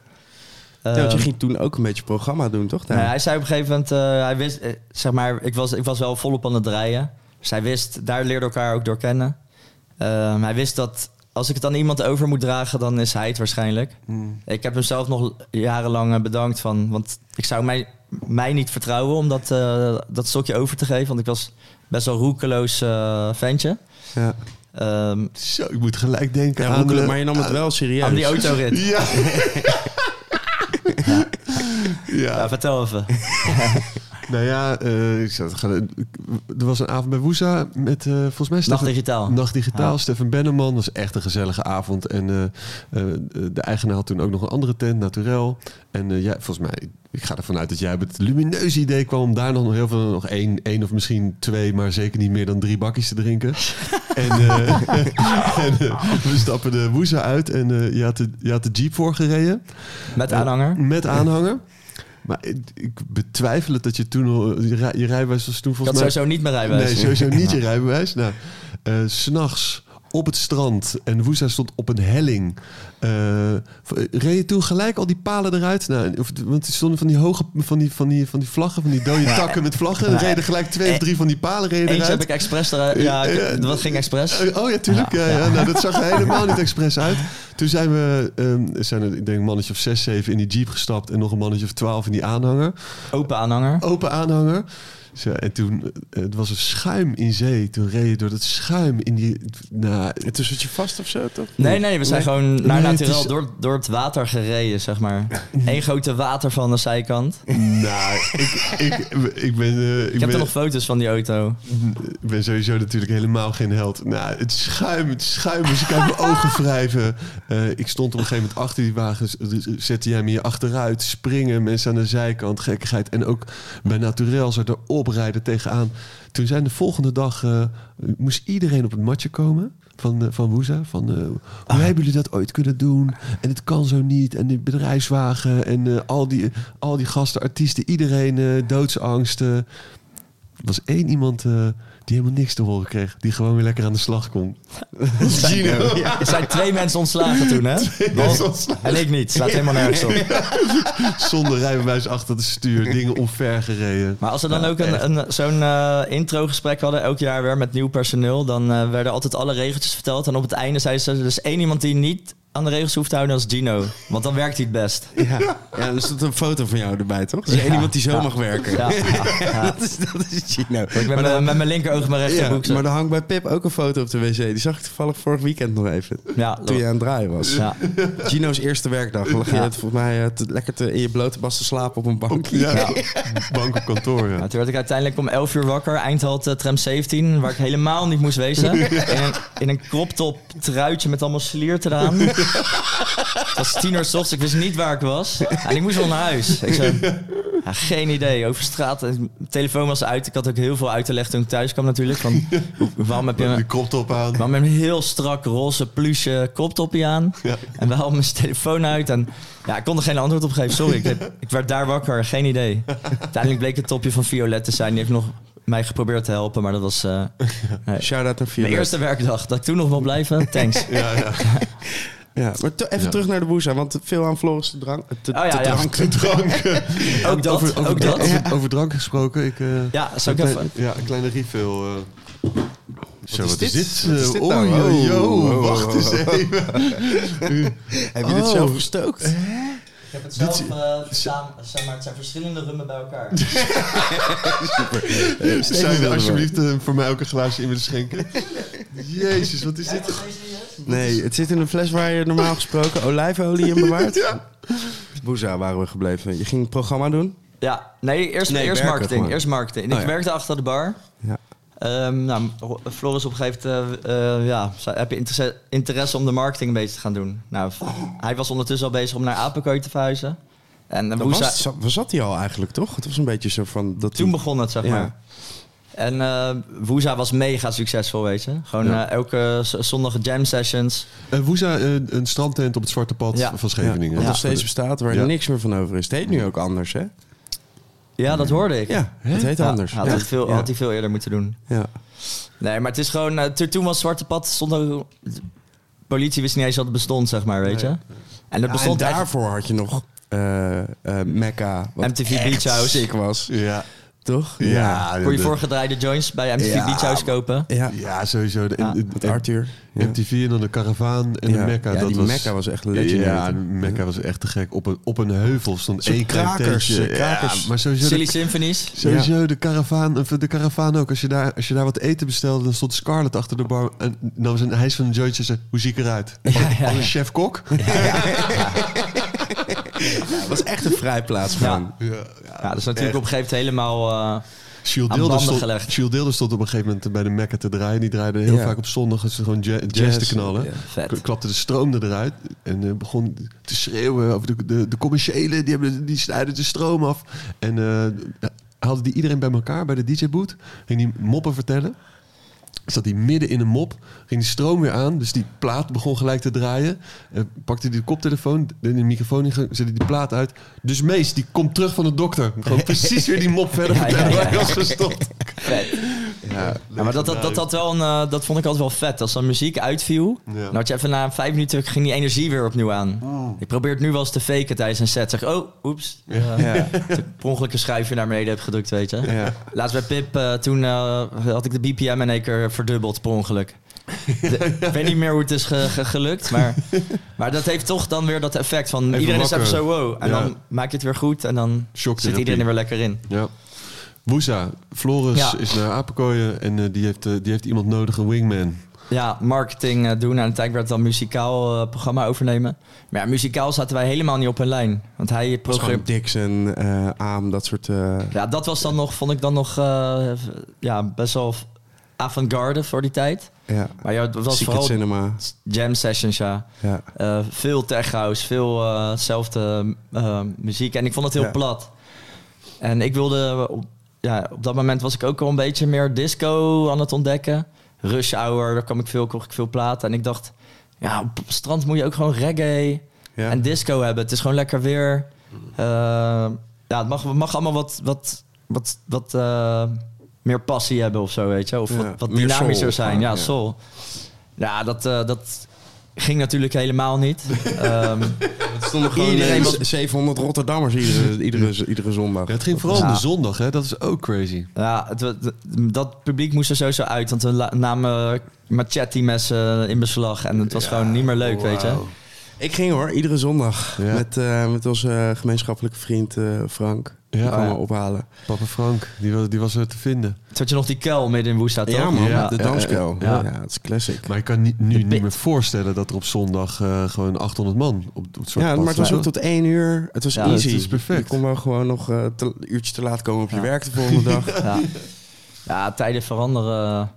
Ja, want je Ehm, ging toen ook een beetje programma doen, toch? nou hij zei op een gegeven moment, eh, hij wist, zeg maar, ik was, ik was wel volop aan het draaien. Dus hij wist, daar leerde elkaar ook door kennen. Ehm, hij wist dat als ik het aan iemand over moet dragen, dan is hij het waarschijnlijk. Ik heb hem zelf nog jarenlang eh, bedankt van, want ik zou mij, mij niet vertrouwen om dat, eh, dat stokje over te geven, want ik was best wel roekeloos eh ventje. Ja. Ehm, Zo, ik moet gelijk denken Ja, aan... maar je nam het wel serieus. aan die autorit. Ja. ja. Ja, vertel even. Nou ja, eh, ik zat, er was een avond bij Woesa met eh, volgens mij... Nacht digitaal. Nacht Digitaal, Ja. Stefan Benneman. was echt een gezellige avond. En eh, de eigenaar had toen ook nog een andere tent, Naturel. En ja, volgens mij, ik ga ervan uit dat jij op het lumineuze idee kwam... om daar nog heel veel, nog één, één of misschien twee... maar zeker niet meer dan drie bakjes te drinken. en en we stappen de Woesa uit en je, had de, je had de jeep voorgereden. Met aanhanger. Met aanhanger. Maar ik, ik betwijfel het dat je toen... al- Je, rij- je rijbewijs was toen Ik had volgens mij... sowieso niet mijn rijbewijs. Nee, sowieso niet je rijbewijs. Nou, eh, s'nachts op het strand en Woesa stond op een helling. Eh, v- reed je toen gelijk al die palen eruit? Nou, of, want die stonden van die hoge, van die, van die, van die vlaggen, van die dode takken met vlaggen. En reden gelijk twee of drie van die palen reden eruit. heb ik expres eruit. Ja, ik- Ja. dat ging expres. Eh, Oh ja, tuurlijk. Ja, ja. Nou, dat zag er helemaal niet expres uit. Toen zijn we, ehm, zijn er, ik denk een mannetje of zes, zeven in die jeep gestapt en nog een mannetje of twaalf in die aanhanger. Open aanhanger. Open aanhanger. Zo, en toen, eh, het was een schuim in zee. Toen reed je door dat schuim in die... Nou, En toen zat je vast of zo, toch? Nee, nee, we zijn gewoon naar Nee, het Naturel is- door, door het water gereden, zeg maar. Eén grote water van de zijkant. nou, ik, ik, ik ben... eh, ik, Ik heb ben, er nog foto's van die auto. ik ben sowieso natuurlijk helemaal geen held. Nou, het schuim, het schuim. Dus ik uit mijn ogen wrijven. Eh, ik stond op een gegeven moment achter die wagens. Dus zette jij me hier achteruit. Springen, mensen aan de zijkant. Gekkigheid. En ook bij Naturel zo erop rijden tegenaan. Toen zijn de volgende dag... eh, moest iedereen op het matje komen. Van, eh, van Woeza. Van, eh, hoe hebben jullie dat ooit kunnen doen? En het kan zo niet. En die bedrijfswagen. En al, die, al die gasten, artiesten. Iedereen doodsangst. eh. Er was één iemand die helemaal niks te horen kreeg. Die gewoon weer lekker aan de slag kon. Gino. Er zijn twee mensen ontslagen toen, hè? Behalve- En ik niet. Slaat helemaal nergens op. Zonder rijbewijs achter het stuur. Dingen omver gereden. Maar als we dan ook een, een, zo'n eh, intro-gesprek hadden, elk jaar weer met nieuw personeel, dan eh, werden altijd alle regeltjes verteld. En op het einde zei ze, er is één iemand die niet aan de regels hoeft te houden als Gino. Want dan werkt hij het best. Ja, ja er staat een foto van jou erbij, toch? Er is één iemand die zo mag werken. Ja, ja, ja. Dat, is, dat is Gino. Ik Maar mijn- dan- met mijn linkeroog mijn ja, rechterbroek. maar er hangt bij Pip ook een foto op de wc. Die zag ik toevallig vorig weekend nog even. ja, Toen je aan het draaien was. ja. Gino's eerste werkdag. Lag je het volgens mij eh, lekker te, in je blote bas te slapen op een bankje. Ja. Bank op kantoor, ja. Toen werd ik uiteindelijk om 11 uur wakker, Eindhoven tram 17, waar ik helemaal niet moest wezen. In een, in een crop top truitje met allemaal sliert eraan. Het was tien uur s ochtends, ik wist niet waar ik was. En ik moest wel naar huis. Ik zei, ja, geen idee, over straat. Mijn telefoon was uit, ik had ook heel veel uit te leggen toen ik thuis kwam natuurlijk. Van, waarom heb je... Die koptop aan. Maar met een heel strak roze pluche koptopje aan. Ja. En wel mijn telefoon uit. En ja, ik kon er geen antwoord op geven. Sorry, ik, heb- ik werd daar wakker. Geen idee. Uiteindelijk bleek het topje van Violet te zijn. Die heeft nog mij geprobeerd te helpen. Maar dat was eh, nee. Shout-out naar mijn Violet. eerste werkdag. Dat ik toen nog wil blijven. Thanks. Ja, ja. Ja, maar to- even Ja. terug naar de boeza, want veel aan Floris te drank. Te, Oh ja, te ja. drank. Drank. Ook dat. over, over, ook dat. Over, over drank gesproken. Ik, eh, Ja, zou ik een even... klein- ja, een kleine refill. eh. Zo, is wat dit? is dit? Wat is Eh, dit oh, nou? yo, Oh, yo, oh, oh, wacht eens even. Heb je dit Oh. zelf gestookt? Ik heb het zelf samen, zeg maar, het zijn verschillende rummen bij elkaar. Zou je alsjeblieft eh, voor mij ook een glaasje in willen schenken? Jezus, wat is dit? Nee, het zit in een fles waar je normaal gesproken olijfolie in bewaart. Ja. Boeza waren we gebleven. Je ging een programma doen. Ja, nee, eerst, Nee, eerst werken marketing. gewoon. Eerst marketing. Oh, ik ja. werkte achter de bar. Ja. Ehm, nou, Floris op een gegeven moment, eh, eh, ja, heb je interesse, interesse om de marketing een beetje te gaan doen? Nou, hij was ondertussen al bezig om naar Apenkooi te verhuizen. En eh, Dat Woeza- was, zat, zat hij al eigenlijk, toch? Het was een beetje zo van... Dat toen hij- begon het, zeg Ja. maar. En eh Woeza was mega succesvol, weet je. Gewoon Ja. elke zondag jam sessions. Uh, Woeza, een strandtent op het Zwarte Pad Ja. van Scheveningen. Wat Ja. nog steeds bestaat, waar Ja. niks meer van over is. Het heet nu ook anders, hè? Ja, dat hoorde ik. Ja, het heet Ja, anders. Had, Ja. hij veel, had hij veel eerder moeten doen. Ja. Nee, maar het is gewoon... to- toen was Zwarte Pad... Stond ook, de politie wist niet eens dat het bestond, zeg maar, weet je. En dat Ja, en bestond echt... daarvoor had je nog eh eh Mecca. wat MTV Beach House. sick was, Ja. Toch? Ja, Kon je de- voorgedraaide joints bij MTV Ja, Beach House kopen? Ja, Ja, sowieso. De, Ja. en- met en- Arthur. Ja. MTV en dan de Caravaan en Ja. de Mecca. Ja, dat die was, Mecca was echt legendary. Ja, de Mecca was echt te gek. Op een, op een heuvel stond één krakers, tentje. krakers. Ja, maar sowieso, Silly de, Symphonies. sowieso de, caravaan, de caravaan ook. Als je, daar, als je daar wat eten bestelde, dan stond Scarlett achter de bar. En dan was een hijs van een jointje. Zei, hoe zie ik eruit? Als, ja, als een ja. chef-kok? Het was echt een vrijplaats gewoon. Ja, Ja, dat is natuurlijk op een gegeven moment helemaal... eh, Shield banden stond, gelegd. Shield Dilder stond op een gegeven moment bij de Mecca te draaien. Die draaide heel Ja. vaak op zondag. Het is gewoon ja- jazz, Jazz, te knallen. ja. klapte de stroom er eruit en eh, begon te schreeuwen over de, de, de commerciële, die, hebben, die snijden de stroom af. En eh haalde die iedereen bij elkaar bij de DJ-boot, ging die moppen vertellen. Zat hij midden in een mop, ging die stroom weer aan, dus die plaat begon gelijk te draaien. Eh, pakte hij de koptelefoon, de microfoon in, zette hij die plaat uit. Dus Mees, die komt terug van de dokter. Gewoon precies weer die mop verder Ja, ja, vertellen waar ja, hij ja. was gestopt. Vet. Ja. Ja, maar dat, dat, dat, dat, wel een, eh, dat vond ik altijd wel vet. Als dan muziek uitviel, Ja. dan had je even na vijf minuten ging die energie weer opnieuw aan. Ik probeer het nu wel eens te faken tijdens een set. Zeg, oh, oeps. Uh, Ja. per ongeluk een schuifje naar beneden heb gedrukt, weet je. Ja. Laatst bij Pip, eh, toen eh, had ik de BPM in één keer verdubbeld per ongeluk. De- ik weet niet meer hoe het is ge- ge- gelukt, maar, maar dat heeft toch dan weer dat effect van iedereen is even zo wow. En Ja. dan maak je het weer goed en dan zit iedereen er weer lekker in. Ja. Woesa, Floris Ja. is naar Apenkooien en eh, die, heeft, eh, die heeft iemand nodig, een wingman. Ja, marketing eh, doen. En uiteindelijk werd het dan muzikaal programma overnemen. Maar ja, muzikaal zaten wij helemaal niet op een lijn. Want hij programmeerde... Dixon, eh Aam, dat soort... eh, Ja, dat was dan nog, vond ik dan nog eh, ja, best wel avant-garde voor die tijd. ja. Maar ja, het was Secret vooral Cinema. jam sessions, ja. Ja. Eh, veel tech house, veel zelfde muziek. En ik vond het heel Ja. plat. En ik wilde... Op, ja, op dat moment was ik ook al een beetje meer disco aan het ontdekken. Rush Hour, daar kwam ik veel, kocht ik veel platen. En ik dacht, ja, op het strand moet je ook gewoon reggae Ja. en disco hebben. Het is gewoon lekker weer. Eh, ja, het mag, mag allemaal wat, wat, wat, wat eh, meer passie hebben of zo, weet je. Of Ja, wat, dynamischer soul zijn. ja. soul. Ja, dat, eh, dat ging natuurlijk helemaal niet. Ehm, Het stonden gewoon Iedereen eh, was- 700 Rotterdammers iedere, iedere, iedere zondag. Ja, het ging vooral Ja. om de zondag, hè? dat is ook crazy. ja, het, het- dat publiek moest er sowieso uit. Want we namen machetti-messen in beslag. En het was gewoon niet meer leuk, weet je. Ik ging hoor, iedere zondag. Ja. Met, eh, met onze gemeenschappelijke vriend eh, Frank. Ja. Die kwam ja. me ophalen. Papa Frank, die was, die was er te vinden. Had je nog die kuil midden in Woesta, toch? Ja man, Ja. de Ja, danskuil. ja, Ja, ja. ja, het is classic. Maar ik kan niet, nu niet meer voorstellen dat er op zondag eh, gewoon 800 man op, op het Ja, Pad maar het was ook tot één uur. Het was Ja, easy. het is perfect. Je kon wel gewoon nog eh, te, een uurtje te laat komen op je werk de volgende dag. Ja. ja, tijden veranderen.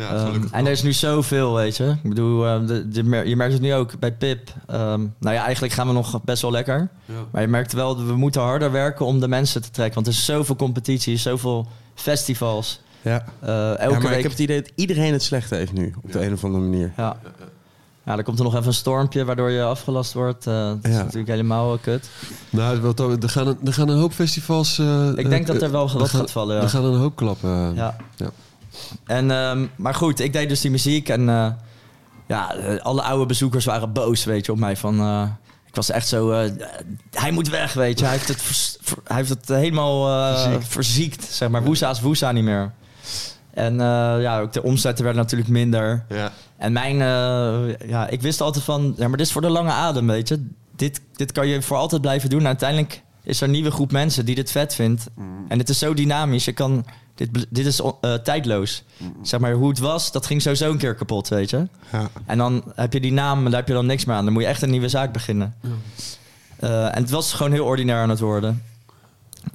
Ja, Ehm, en er is nu zoveel, weet je. Ik bedoel, eh, de, je merkt het nu ook bij Pip. Ehm, nou ja, eigenlijk gaan we nog best wel lekker. Ja. Maar je merkt wel dat we moeten harder werken om de mensen te trekken. Want er is zoveel competitie, zoveel festivals. Ja. Eh, elke ja, maar week. ik heb het idee dat iedereen het slecht heeft nu. Op de een of andere manier. Ja. ja, dan komt er nog even een stormpje waardoor je afgelast wordt. Eh, dat is Ja. natuurlijk helemaal eh, kut. Nou, wat er gaan, een, er gaan een hoop festivals... eh, Ik denk dat er wel wat gaat vallen. Ja. Er gaan een hoop klappen. Ja. Ja. En, ehm, maar goed, ik deed dus die muziek en eh, ja, alle oude bezoekers waren boos, weet je, op mij. Van, eh, ik was echt zo, eh, hij moet weg, weet je. Hij heeft het, vers- ver- hij heeft het helemaal Verziekt. verziekt, zeg maar. Woesa is Woesa niet meer. En ja, ook de omzetten werden natuurlijk minder. Ja. En mijn, ja, ik wist altijd van, ja, maar dit is voor de lange adem, weet je. Dit, dit kan je voor altijd blijven doen. En uiteindelijk is er een nieuwe groep mensen die dit vet vindt. En het is zo dynamisch. Je kan, dit, dit is eh, tijdloos. Zeg maar, hoe het was, dat ging sowieso een keer kapot, weet je. Ja. En dan heb je die naam, en daar heb je dan niks meer aan. Dan moet je echt een nieuwe zaak beginnen. Eh, en het was gewoon heel ordinair aan het worden.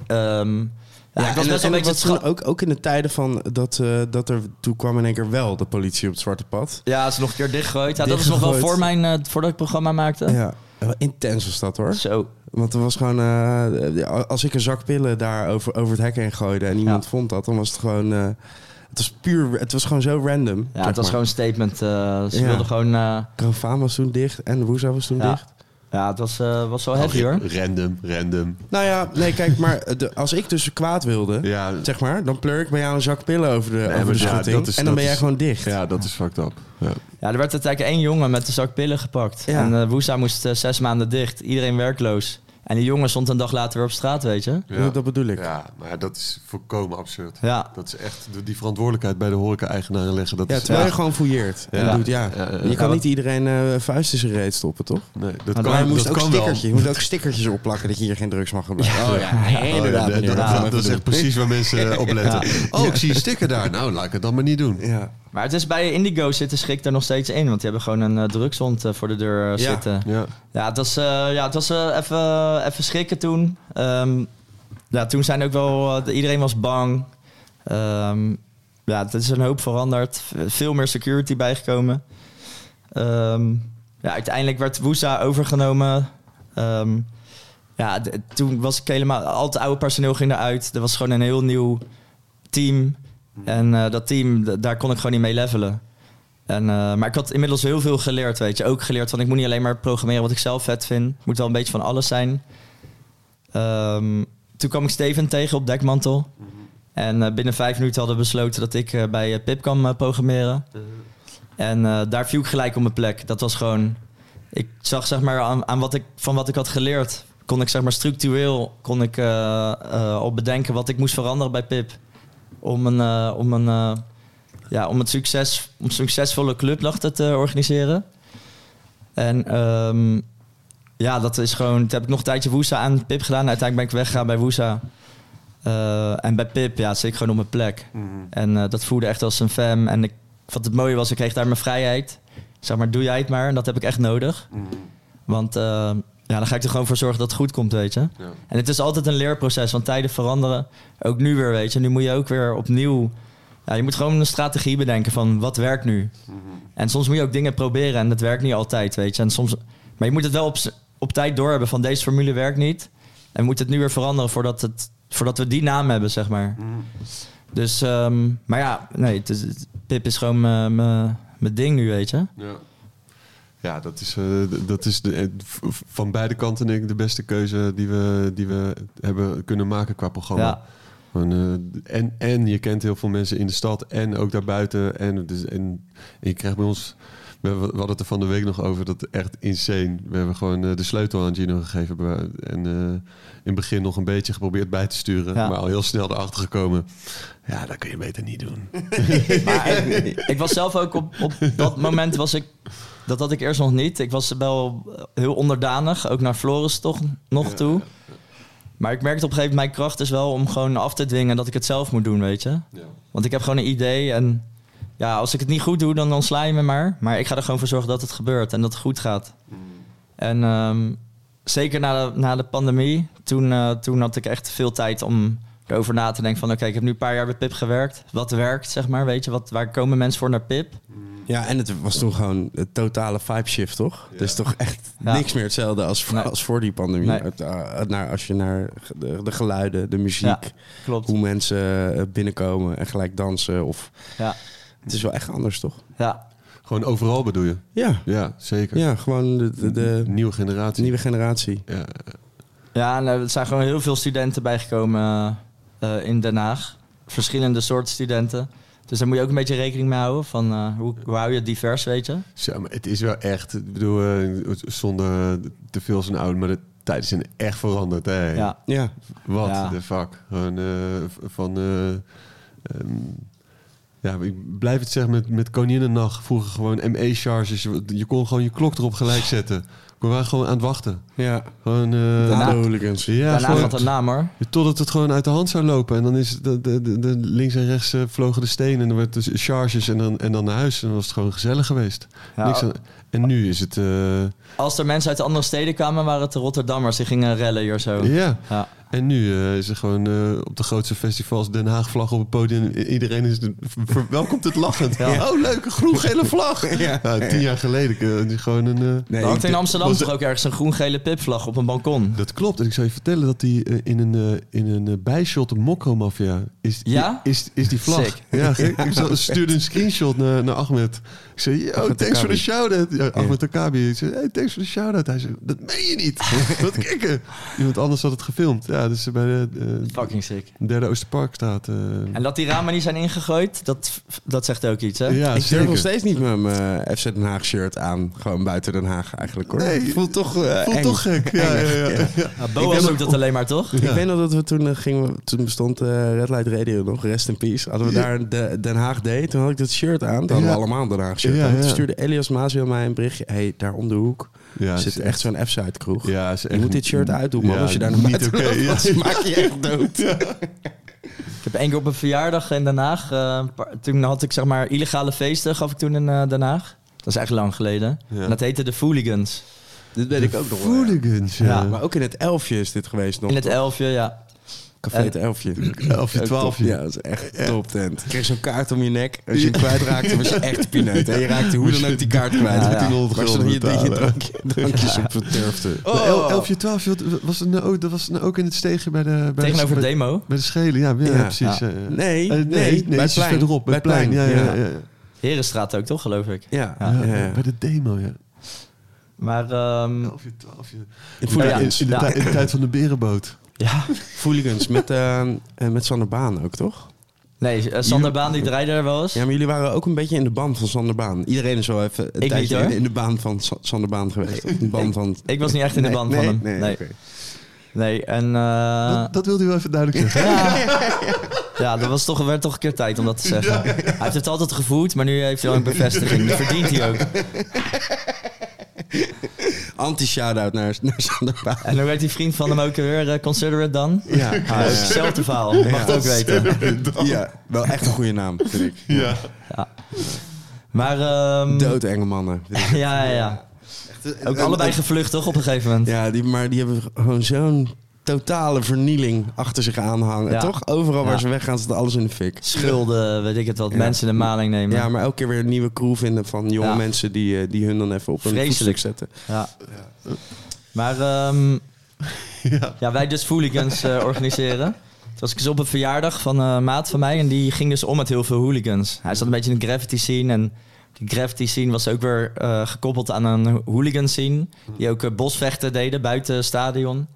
Ehm, ja, ik was en- best wel en een beetje... ook, ook in de tijden van dat, eh, dat er toen kwam in één keer wel de politie op het zwarte pad. Ja, is nog een keer dichtgegooid. Ja, dat was nog wel voor, mijn, eh, voordat ik het programma maakte. Ja. Intens was dat hoor. Zo. Want er was gewoon, eh, als ik een zak pillen daar over, over het hek heen gooide en iemand Ja. vond dat, dan was het gewoon, eh, het was puur, het was gewoon zo random. Ja, het was maar. gewoon een statement. eh, ze Ja. wilden gewoon... eh, Profaan was toen dicht en Woeza was toen Ja. dicht. Ja, het was, eh, was wel heavy hoor. Random, random. Nou ja, nee, kijk, maar de, als ik dus kwaad wilde, Ja, zeg maar, dan pleur ik bij jou een zak pillen over de, over de schutting. is- en dan ben jij is- gewoon dicht. ja, dat is fucked up. Ja. Ja, er werd uiteindelijk één jongen met een zak pillen gepakt. Ja. En eh Woesa moest eh, zes maanden dicht. Iedereen werkloos. En die jongen stond een dag later weer op straat, weet je. Ja, dat bedoel ik. Ja, maar dat is volkomen absurd. Ja, Dat is echt die verantwoordelijkheid bij de horeca-eigenaren leggen. Dat Ja, is, terwijl Ja. je gewoon fouilleert. En Ja. doet, ja. Ja, ja, Je kan Ja, niet iedereen eh vuist in zijn reet stoppen, toch? nee, dat Maar kan, je moest dat ook kan wel. stickertje. Je moet ook stickertjes opplakken dat je hier geen drugs mag gebruiken. Oh ja, nee, Oh, ja, inderdaad. dat, dat- is echt precies waar mensen eh, op letten. Oh, ik zie een sticker daar. Nou, laat ik het dan maar niet doen. Ja. Maar het is bij Indigo zitten schrik er nog steeds in. Want die hebben gewoon een eh, drugshond eh, voor de deur eh, Ja. zitten. Ja. Ja, het was, eh, ja, het was eh, even, even schrikken toen. Ehm, ja, toen zijn ook wel... iedereen was bang. Ehm, ja, het is een hoop veranderd. Veel meer security bijgekomen. Ehm, ja, uiteindelijk werd Woesa overgenomen. Ehm, ja, toen was ik helemaal... Al het oude personeel ging eruit. Er was gewoon een heel nieuw team. En eh, dat team, daar kon ik gewoon niet mee levelen. En, eh, maar ik had inmiddels heel veel geleerd, weet je. Ook geleerd van ik moet niet alleen maar programmeren wat ik zelf vet vind. Het moet wel een beetje van alles zijn. Ehm, toen kwam ik Steven tegen op Dekmantel. En eh, binnen vijf minuten hadden we besloten dat ik bij Pip eh, programmeren. En eh, daar viel ik gelijk op mijn plek. Dat was gewoon... Ik zag zeg maar aan, aan wat ik, van wat ik had geleerd... kon ik zeg maar structureel kon ik, eh, al bedenken wat ik moest veranderen bij Pip. Om een... eh, om een eh, ja, om, het succes, om succesvolle clubnachten te organiseren. En ehm, ja, dat is gewoon... Toen heb ik nog een tijdje Woesa aan Pip gedaan. Uiteindelijk ben ik weggegaan bij Woesa. Eh, en bij Pip, ja, zit ik gewoon op mijn plek. En eh, dat voelde echt als een fam. En ik, wat het mooie was, ik kreeg daar mijn vrijheid. Zeg maar, doe jij het maar. En dat heb ik echt nodig. Want eh, ja, dan ga ik er gewoon voor zorgen dat het goed komt, weet je. Ja. En het is altijd een leerproces, want tijden veranderen. Ook nu weer, weet je. Nu moet je ook weer opnieuw... Ja, je moet gewoon een strategie bedenken van wat werkt nu. En soms moet je ook dingen proberen en dat werkt niet altijd, weet je. En soms, maar je moet het wel op, op tijd doorhebben van deze formule werkt niet. En we moeten het nu weer veranderen voordat, het, voordat we die naam hebben, zeg maar. Dus, ehm, maar ja, nee, het is, Pip is gewoon mijn ding nu, weet je. Ja. Ja, dat is, eh, dat is de, eh, van beide kanten denk ik de beste keuze die we, die we hebben kunnen maken qua programma. Ja. Gewoon, eh, en, en je kent heel veel mensen in de stad en ook daarbuiten. En, dus, en, en je krijgt bij ons We, hadden het er van de week nog over, dat echt insane. We hebben gewoon eh, de sleutel aan Gino gegeven. En eh, in het begin nog een beetje geprobeerd bij te sturen. Ja. Maar al heel snel erachter gekomen. Ja, dat kun je beter niet doen. Maar ik, ik was zelf ook op, op dat moment was ik... Dat had ik eerst nog niet. Ik was wel heel onderdanig, ook naar Floris toch nog toe. Maar ik merkte op een gegeven moment... mijn kracht is wel om gewoon af te dwingen dat ik het zelf moet doen, weet je. Want ik heb gewoon een idee en... Ja, als ik het niet goed doe, dan ontsla je me maar. Maar ik ga er gewoon voor zorgen dat het gebeurt en dat het goed gaat. En ehm, zeker na de, na de pandemie, toen, eh, toen had ik echt veel tijd om erover na te denken van... oké, ik heb nu een paar jaar bij Pip gewerkt. Wat werkt, zeg maar, weet je? Wat, waar komen mensen voor naar Pip? Ja, en het was toen gewoon een totale vibe shift, toch? Het is toch echt Ja. niks meer hetzelfde als, voor- Nee. als voor die pandemie. Nee. Het, uh, naar, als je naar de, de geluiden, de muziek, Ja, klopt. hoe mensen eh, binnenkomen en gelijk dansen. Of, Ja, het is wel echt anders, toch? ja, Gewoon overal bedoel je? Ja, Ja, zeker. ja gewoon de, de, de Nieuwe generatie. nieuwe generatie. Ja, ja en, eh, er zijn gewoon heel veel studenten bijgekomen eh, in Den Haag. Verschillende soorten studenten. Dus daar moet je ook een beetje rekening mee houden. Van, eh, hoe, hoe hou je het divers, weet je? Zo, maar het is wel echt, ik bedoel, zonder te veel zijn oud, maar de tijden zijn echt veranderd. Hè? Ja, Ja, Wat Ja. de fuck. Gewoon eh, van, eh, ehm, ja, ik blijf het zeggen met, met Koninginnenacht. Vroeger gewoon ME-charges. Je, je kon gewoon je klok erop gelijk zetten. We waren gewoon aan het wachten. ja. Gewoon, eh, Daarna hooligans. ja, Daarna gewoon- gaat het naam hoor. Totdat het gewoon uit de hand zou lopen. En dan is de, de, de, de links en rechts eh, vlogen de stenen. En dan werd de charges en dan, en dan naar huis. En dan was het gewoon gezellig geweest. Ja, Niks aan- en nu is het... eh, Als er mensen uit andere steden kwamen, waren het de Rotterdammers. Die gingen rellen hier zo. ja. Ja. En nu eh, is er gewoon eh, op de grootste festivals Den Haag vlag op het podium. Iedereen is verwelkomt het lachend. Ja. Oh, leuke groen-gele vlag. Ja. Ja, tien jaar geleden eh, die gewoon een... eh, Nee, Er hangt in Amsterdam was- toch ook ergens een groen-gele pipvlag op een balkon. dat klopt. En ik zou je vertellen dat die in een, eh, in een bijshot, een Mokro-mafia, is, Ja? is, is die vlag. Sick. Ja, gek. ik stuurde een screenshot naar, naar Ahmed. Ik zei, yo, Ahmed thanks voor de shout-out. Ja, Ahmed Akabi. Ik zei, hey, thanks voor de shout-out. Hij zei, dat meen je niet. Wat kikken. Iemand anders had het gefilmd. Ja, dus bij de eh, Fucking sick. derde Oosterparkstraat. eh En dat die ramen niet zijn ingegooid, dat, dat zegt ook iets, hè? ja, Ik durf nog steeds niet met mijn FC Den Haag shirt aan. Gewoon buiten Den Haag eigenlijk hoor. Nee, Het voelt toch eh, Voelt eng. toch gek. Ja, ja, ja, doet dat alleen maar, toch? Ik weet nog dat we toen eh, gingen, we- toen bestond eh, Red Light Radio nog, Rest in Peace. Hadden we Ja. daar een De- Den Haag Day. Toen had ik dat shirt aan. Toen hadden we allemaal een Den Haag shirt Ja, aan. Toen stuurde Elias Mazio mij een berichtje. hey, daar om de hoek Ja, zit is echt zo'n F-side kroeg. Ja, is je moet dit shirt uitdoen, man. Ja, als je daar naar niet buiten oké, loopt, ja. maken je echt dood. Ik heb één keer op een verjaardag in Den Haag, eh, toen had ik zeg maar illegale feesten, gaf ik toen in eh, Den Haag. Dat is echt lang geleden. Ja. En dat heette de Fooligans. Dit weet ik ook nog wel. ja. Hooligans, ja. Ja, Maar ook in het Elfje is dit geweest nog. In het toch? elfje, ja. Café het Elfje. Elfje, twaalfje. Ja, dat is echt top tent. Je kreeg zo'n kaart om je nek. Als je hem kwijtraakte, was je echt pineut. En je raakte hoe dan ook die kaart kwijt. Ja, ja. 1300 Maar gulden zodat je, dat je drankje, drankjes op verturfde. Maar el- elfje, twaalfje, was het nou ook, dat was nou ook in het steegje bij de... Bij Tegenover de, bij, Demo. bij de schelen, ja, ja, Ja. precies. Ja. Nee, nee, nee, bij ietsjes plein. verderop, bij het plein. Ja, ja, ja. Herenstraat ook, toch, geloof ik. Ja. Bij de demo, ja. Maar ehm, Elfje, twaalfje. In de tijd van de berenboot. Ja, Fooligans met, eh, eh, met Sander Baan ook, toch? nee, eh, Sander Baan die draaide er wel eens. Ja, maar jullie waren ook een beetje in de band van Sander Baan. Iedereen is wel even een tijdje in, in de baan van Sa- Sander Baan geweest. In de band van... Ik was niet echt in de Nee, band nee, van hem. Nee, Nee, oké. nee. en... eh, dat, dat wilde hij wel even duidelijk zeggen. Ja, ja dat was toch, werd toch een keer tijd om dat te zeggen. Hij heeft het altijd gevoeld, maar nu heeft hij wel een bevestiging. Dat verdient hij ook. Anti-shout-out naar, naar Sander Baan. En hoe heet die vriend van hem ook weer? eh, Consider it dan? Ja, Ah, hetzelfde verhaal. Je mag het ook weten. ja, wel echt een goede naam, vind ik. Ja. Maar, ehm, Doodenge mannen. ja, ja, ja. Ook allebei gevlucht, toch, op een gegeven moment? Ja, die, maar die hebben gewoon zo'n totale vernieling achter zich aanhangen. Ja. Toch? Overal waar Ja. ze weggaan, zit alles in de fik. Schulden, weet ik het wat, Ja. mensen de maling nemen. Ja, maar elke keer weer een nieuwe crew vinden van jonge mensen die, eh, die hun dan even op een voetstuk zetten. Ja. Maar ehm, Ja. ja, wij dus hooligans eh, organiseren. Toen was ik dus op een verjaardag van een maat van mij en die ging dus om met heel veel hooligans. Hij zat een beetje in de graffiti scene en die graffiti scene was ook weer eh, gekoppeld aan een hooligan scene. Die ook bosvechten deden buiten het stadion.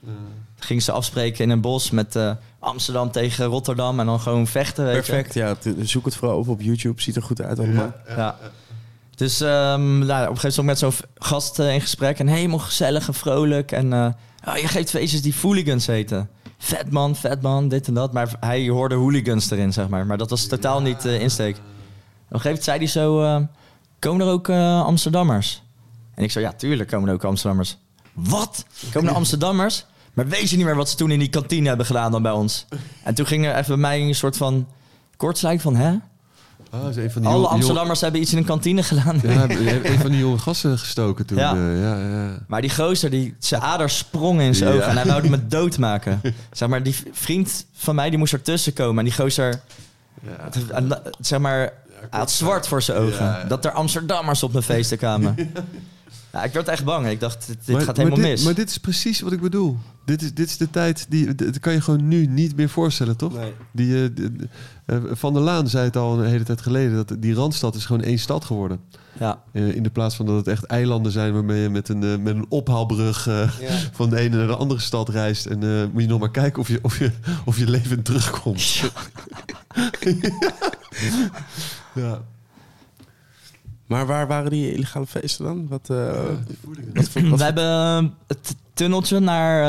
Gingen ze afspreken in een bos met eh, Amsterdam tegen Rotterdam en dan gewoon vechten. Weet je. Perfect, ja. Zoek het vooral op op YouTube. Ziet er goed uit allemaal. Ja. Dus ehm, nou, op een gegeven moment met zo'n gast eh, in gesprek. En helemaal gezellig en vrolijk. En eh, oh, je geeft feestjes die hooligans heten. Vet man, vet man, dit en dat. Maar hij hoorde hooligans erin, zeg maar. Maar dat was totaal niet de insteek. Op een gegeven moment zei hij zo... eh, komen er ook eh, Amsterdammers? En ik zo, ja, tuurlijk komen er ook Amsterdammers. Wat? Komen er Amsterdammers? Maar weet je niet meer wat ze toen in die kantine hebben gedaan dan bij ons? En toen ging er even bij mij een soort van kortsluit van... hè? Ah, is een van die Alle jonge- Amsterdammers hebben iets in een kantine gedaan. Ja, een van die jonge gasten gestoken toen. Ja. eh, ja, ja. Maar die gozer, die, zijn ader sprong in zijn ogen en hij wilde me doodmaken. zeg maar, die vriend van mij, die moest ertussen komen. En die gozer, zeg maar, hij had zwart voor zijn ogen. Dat er Amsterdammers op mijn feesten kwamen. ja, ik werd echt bang. Ik dacht, dit, dit Maar- gaat maar helemaal dit, mis. Maar dit is precies wat ik bedoel. Dit is, dit is de tijd, die, dat kan je gewoon nu niet meer voorstellen, toch? Nee. Die, eh, eh, Van der Laan zei het al een hele tijd geleden, dat die Randstad is gewoon één stad geworden. ja. Eh, in de plaats van dat het echt eilanden zijn waarmee je met een, met een ophaalbrug eh, Ja. van de ene naar de andere stad reist. En eh, moet je nog maar kijken of je, of je, of je levend terugkomt. ja. Maar waar waren die illegale feesten dan? Wat, eh, wat. We hebben eh, het tunneltje naar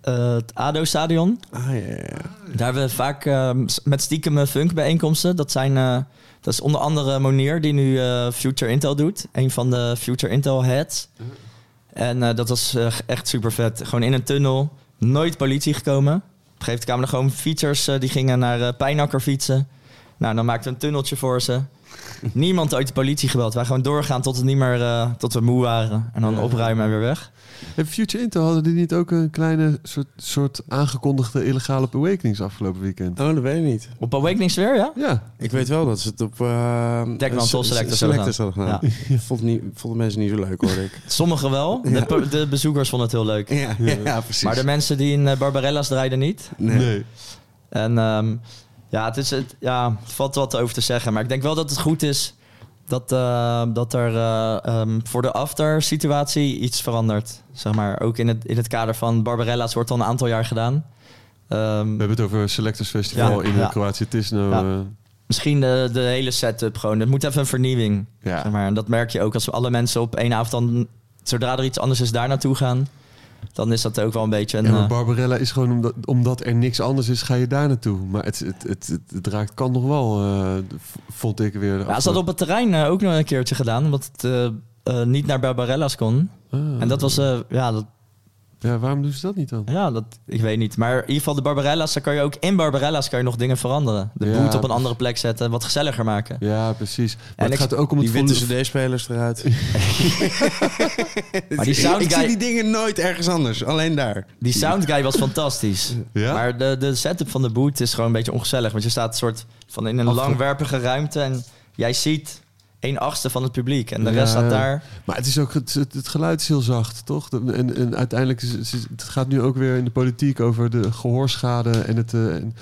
eh, het ADO-stadion. Ah, ja, ja, ja. Daar hebben we vaak eh, met stiekem funkbijeenkomsten. Dat, zijn, eh, dat is onder andere Monier, die nu eh, Future Intel doet. Een van de Future Intel heads. En eh, dat was echt super vet. Gewoon in een tunnel. Nooit politie gekomen. Op een gegeven moment kwamen er gewoon fietsers. die gingen naar Pijnakker fietsen. Nou, dan maakten we een tunneltje voor ze. Niemand uit de politie gebeld. Wij gewoon doorgaan tot, het niet meer, eh, tot we moe waren. En dan opruimen en weer weg. En Future Intel hadden die niet ook een kleine soort, soort aangekondigde illegale awakenings afgelopen weekend? Oh, dat weet ik niet. Op Awakenings weer, ja? Ja, Ik weet wel dat ze het op... uh, Dekman Top Selectors Selectors hadden gedaan. Vond, niet, vonden mensen niet zo leuk, hoor ik. Sommigen wel. Ja. De, de bezoekers vonden het heel leuk. ja, ja, ja, precies. Maar de mensen die in eh, Barbarella's draaiden niet. nee. nee. En ehm, ja, het, is het, ja, het valt wat over te zeggen. Maar ik denk wel dat het goed is dat, eh, dat er eh, ehm, voor de after-situatie iets verandert. Zeg maar, ook in het, in het kader van Barbarella's wordt al een aantal jaar gedaan. Ehm, We hebben het over Selectors Festival Ja, in ja. Kroatië Tisno. Ja. eh, misschien de, de hele setup gewoon. Het moet even een vernieuwing. Ja. Zeg maar. En dat merk je ook als we alle mensen op één avond dan... Zodra er iets anders is, daar naartoe gaan. Dan is dat ook wel een beetje een... Ja, maar eh, Barbarella is gewoon omdat, omdat er niks anders is, ga je daar naartoe. Maar het, het, het, raakt kan nog wel, v- vond ik weer. Ja, ze hadden op het terrein eh, ook nog een keertje gedaan, omdat het niet naar Barbarella's kon. Ah. En dat was, ja, dat, Ja, waarom doen ze dat niet dan? ja, dat, ik weet niet. Maar in ieder geval de Barbarella's, daar kan je ook in Barbarella's kan je nog dingen veranderen. De Ja. boot op een andere plek zetten, wat gezelliger maken. Ja, precies. Maar En het ik- gaat ook om het Die witte volle- cd-spelers eruit. Maar die sound ik zie guy- die dingen nooit ergens anders. Alleen daar. Die soundguy was fantastisch. Ja? Maar de, de setup van de boot is gewoon een beetje ongezellig. Want je staat soort van in een Afge- langwerpige ruimte en jij ziet een achtste van het publiek. En de Ja, rest staat daar. Maar het, is ook, het, het, geluid is heel zacht, toch? En, en uiteindelijk is is- het gaat nu ook weer in de politiek over de gehoorschade en het, eh, en,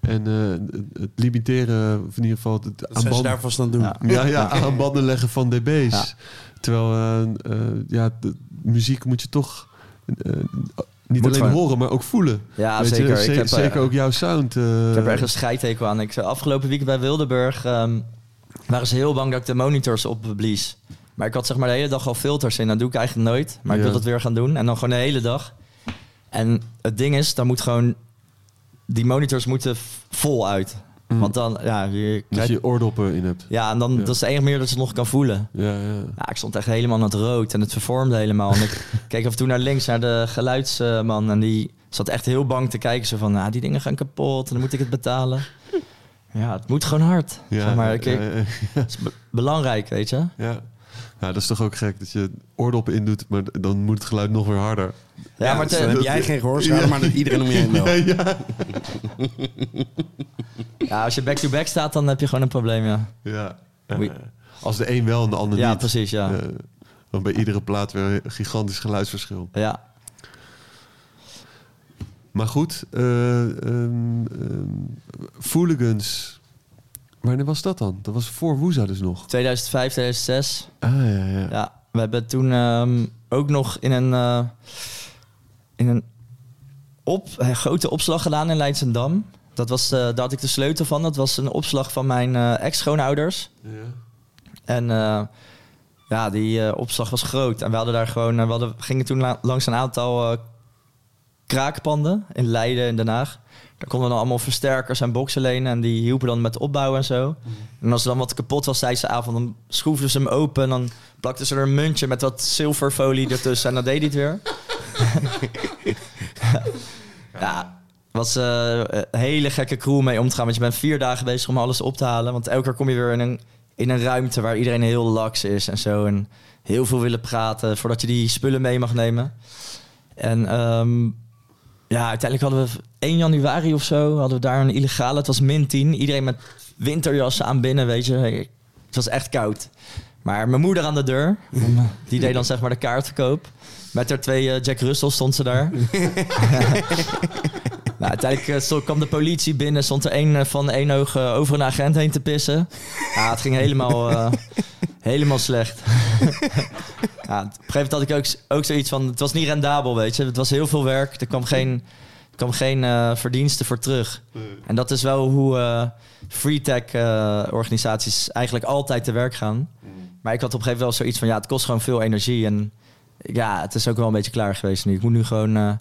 en eh, het limiteren, of in ieder geval het aan ze band- daar vast aan doen? Ja. ja, ja, aan banden leggen van dB's. Ja. Terwijl eh, ja, de muziek moet je toch niet Moet alleen gewoon- horen, maar ook voelen. Ja, Weet je, zeker. ze- ik heb, zeker ook jouw sound. Ik heb er echt een scheidhekel aan. Ik, afgelopen weekend bij Wildeburg ehm, waren ze heel bang dat ik de monitors opblies. Maar ik had zeg maar de hele dag al filters in. Dat doe ik eigenlijk nooit. Maar ik wil dat weer gaan doen. En dan gewoon de hele dag. En het ding is, dan moet gewoon... Die monitors moeten vol uit. Mm. Want dan, ja, je krijgt- je oordoppen in hebt. ja, en dan Ja. dat is de enige manier dat ze het nog kan voelen. Ja, ja. Ja, ik stond echt helemaal aan het rood en het vervormde helemaal. En ik keek af en toe naar links, naar de geluidsman. En die zat echt heel bang te kijken. Zo van, ah, die dingen gaan kapot en dan moet ik het betalen. Ja, het moet gewoon hard. Ja, zeg maar, ja, ja, het is be- belangrijk, weet je. ja. Ja, dat is toch ook gek dat je oordoppen indoet, maar dan moet het geluid nog weer harder. Ja, maar dus heb jij geen gehoorschade, maar dat iedereen om je heen wel. Ja, ja. ja, als je back-to-back staat, dan heb je gewoon een probleem, ja. ja. Eh, als de een wel en de ander Ja, niet. precies, ja. Eh, dan bij iedere plaat weer een gigantisch geluidsverschil. Ja, Maar goed, eh ehm, ehm, Fooligans. Wanneer was dat dan? Dat was voor Woeza dus nog. 2005, 2006. Ah, ja, ja. Ja, we hebben toen ehm, ook nog in een, eh, in een op, een grote opslag gedaan in Leidsendam. Dat was, eh, daar had ik de sleutel van. Dat was een opslag van mijn eh, ex-schoonouders. Ja. En ja, die opslag was groot. En we hadden daar gewoon, we hadden, gingen toen la- langs een aantal kraakpanden in Leiden en Den Haag. Daar konden we dan allemaal versterkers en boksen lenen. En die hielpen dan met opbouwen en zo. En als er dan wat kapot was tijdens de avond, dan schroefden ze hem open. En dan plakten ze er een muntje met wat zilverfolie ertussen. En dan deed hij het weer. ja, was eh, een hele gekke crew mee om te gaan. Want je bent vier dagen bezig om alles op te halen. Want elke keer kom je weer in een, in een ruimte waar iedereen heel laks is en zo. En heel veel willen praten voordat je die spullen mee mag nemen. En ehm, ja, uiteindelijk hadden we 1 januari of zo, hadden we daar een illegale. Het was min 10. Iedereen met winterjassen aan binnen, weet je. Het was echt koud. Maar mijn moeder aan de deur, die deed dan zeg maar de kaartverkoop. Met haar twee eh, Jack Russell stond ze daar. nou, uiteindelijk stond- kwam de politie binnen, stond er een eh, van één oog eh, over een agent heen te pissen. Ja, het ging helemaal, eh, helemaal slecht. ja, op een gegeven moment had ik ook, ook zoiets van, het was niet rendabel, weet je. Het was heel veel werk, er kwam geen, er kwam geen eh, verdienste voor terug. En dat is wel hoe eh free tech eh, organisaties eigenlijk altijd te werk gaan. Maar ik had op een gegeven moment wel zoiets van, ja, het kost gewoon veel energie. En ja, het is ook wel een beetje klaar geweest nu. Ik moet nu gewoon, eh,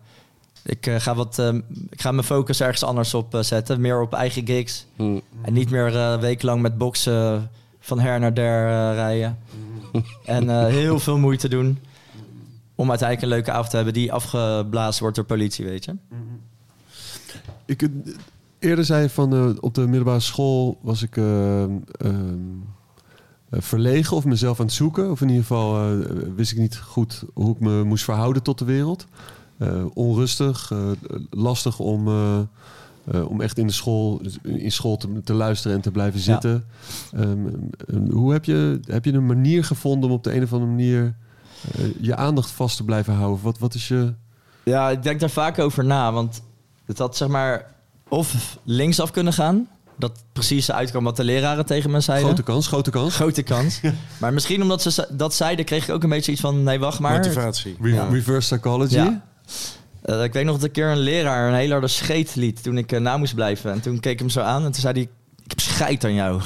ik, eh, ga wat, eh, ik ga mijn focus ergens anders op eh, zetten. Meer op eigen gigs. En niet meer eh wekenlang met boksen van her naar der rijden. en eh, heel veel moeite doen. Om uiteindelijk een leuke avond te hebben die afgeblazen wordt door politie, weet je. Ik, eerder zei je van eh, op de middelbare school was ik eh, ehm, eh, verlegen of mezelf aan het zoeken. Of in ieder geval eh, wist ik niet goed hoe ik me moest verhouden tot de wereld. Eh, onrustig, eh, lastig om, eh, eh, om echt in de school, in school te, te luisteren en te blijven Ja. zitten. Ehm, eh, hoe heb je, heb je een manier gevonden om op de een of andere manier je aandacht vast te blijven houden? Wat, wat is je... Ja, ik denk daar vaak over na. Want het had zeg maar of linksaf kunnen gaan. Dat precies uitkwam wat de leraren tegen me zeiden. Grote kans, grote kans. Grote kans. maar misschien omdat ze ze- dat zeiden, kreeg ik ook een beetje iets van... Nee, wacht maar. Motivatie. Re- Ja. Reverse psychology. Ja. Eh, ik weet nog dat een keer een leraar een hele harde scheet liet toen ik eh, na moest blijven. En toen keek ik hem zo aan en toen zei hij... Ik heb scheid aan jou.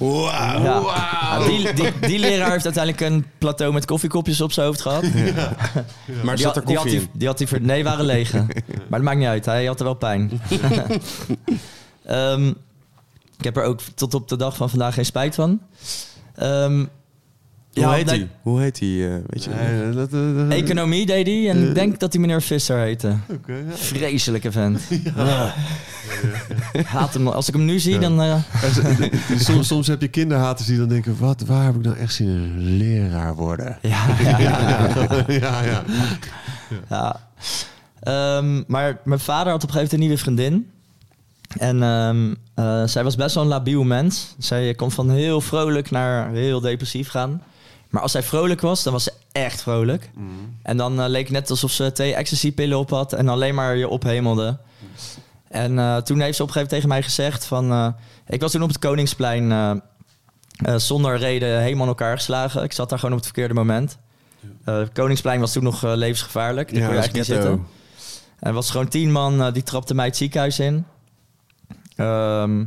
Ja. Ja, die, die, die leraar heeft uiteindelijk een plateau met koffiekopjes op zijn hoofd gehad. Maar Die zat had, er die had koffie hij, in. die had ver- nee, waren leeg. maar dat maakt niet uit. Hij had er wel pijn. Ehm, ik heb er ook tot op de dag van vandaag geen spijt van. Ehm, Hoe ja, heet hij? Hoe heet hij? eh, weet je? Nee, dat, eh, dat- Economie deed hij en ik denk dat hij meneer Visser heette. Oké, ja. Vreselijke vent. Ah. Haat hem. Als ik hem nu zie, dan... eh, soms, soms heb je kinderhaters die dan denken... Wat, waar heb ik nou echt zin in een leraar worden? ja, ja, ja. ja, ja. Ja. Ehm, maar mijn vader had op een gegeven moment een nieuwe vriendin. En ehm, eh, zij was best wel een labiel mens. Zij kon van heel vrolijk naar heel depressief gaan. Maar als zij vrolijk was, dan was ze echt vrolijk. En dan eh, leek het net alsof ze twee ecstasy-pillen op had en alleen maar je ophemelde. En eh, toen heeft ze op een gegeven moment tegen mij gezegd van... eh, ik was toen op het Koningsplein eh, eh, zonder reden helemaal in elkaar geslagen. Ik zat daar gewoon op het verkeerde moment. Eh, Koningsplein was toen nog levensgevaarlijk. Daar kon je eigenlijk niet zitten. En er was gewoon tien man die trapte mij het ziekenhuis in. Ehm,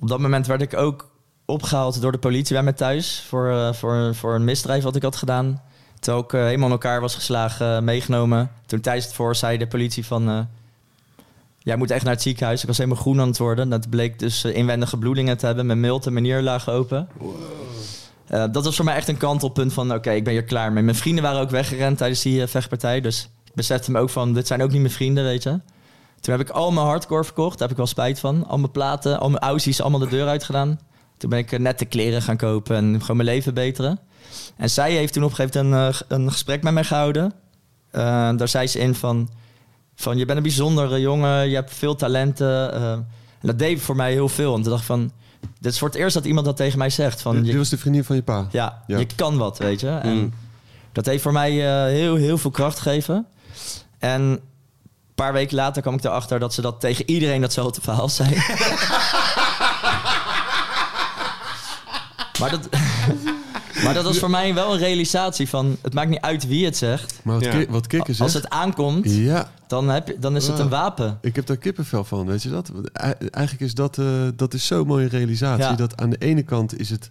op dat moment werd ik ook opgehaald door de politie bij mij thuis. Voor, eh, voor, voor een misdrijf wat ik had gedaan. Terwijl ik eh, helemaal in elkaar was geslagen, eh, meegenomen. Toen tijdens het voor zei de politie van... eh, Jij moet echt naar het ziekenhuis. Ik was helemaal groen aan het worden. Dat bleek dus eh, inwendige bloedingen te hebben. Mijn milt en mijn nier lagen open. Eh, dat was voor mij echt een kantelpunt van... Oké, ik ben hier klaar mee. Mijn vrienden waren ook weggerend tijdens die eh, vechtpartij. Dus ik besefte me ook van... Dit zijn ook niet mijn vrienden, weet je. Toen heb ik al mijn hardcore verkocht. Daar heb ik wel spijt van. Al mijn platen, al mijn Aussies, allemaal de deur uitgedaan. Toen ben ik eh, nette kleren gaan kopen en gewoon mijn leven beteren. En zij heeft toen op een gegeven moment een, eh, een gesprek met mij gehouden. Eh, daar zei ze in van, van... Je bent een bijzondere jongen, je hebt veel talenten. en dat deed voor mij heel veel. En toen dacht ik van... Dit is voor het eerst dat iemand dat tegen mij zegt. Van, Dit je, was de vriendin van je pa. ja, Ja. je kan wat, weet je. En Mm. dat heeft voor mij heel, heel veel kracht gegeven. En een paar weken later kwam ik erachter dat ze dat tegen iedereen datzelfde verhaal zei. maar, dat, maar dat was voor mij wel een realisatie van... het maakt niet uit wie het zegt. Maar wat, Ja. ki- wat Als het aankomt, Ja, dan, heb je, dan is het een Ah. wapen. ik heb daar kippenvel van, weet je dat? Eigenlijk is dat, eh, dat is zo'n mooie realisatie. Ja. Dat aan de ene kant is het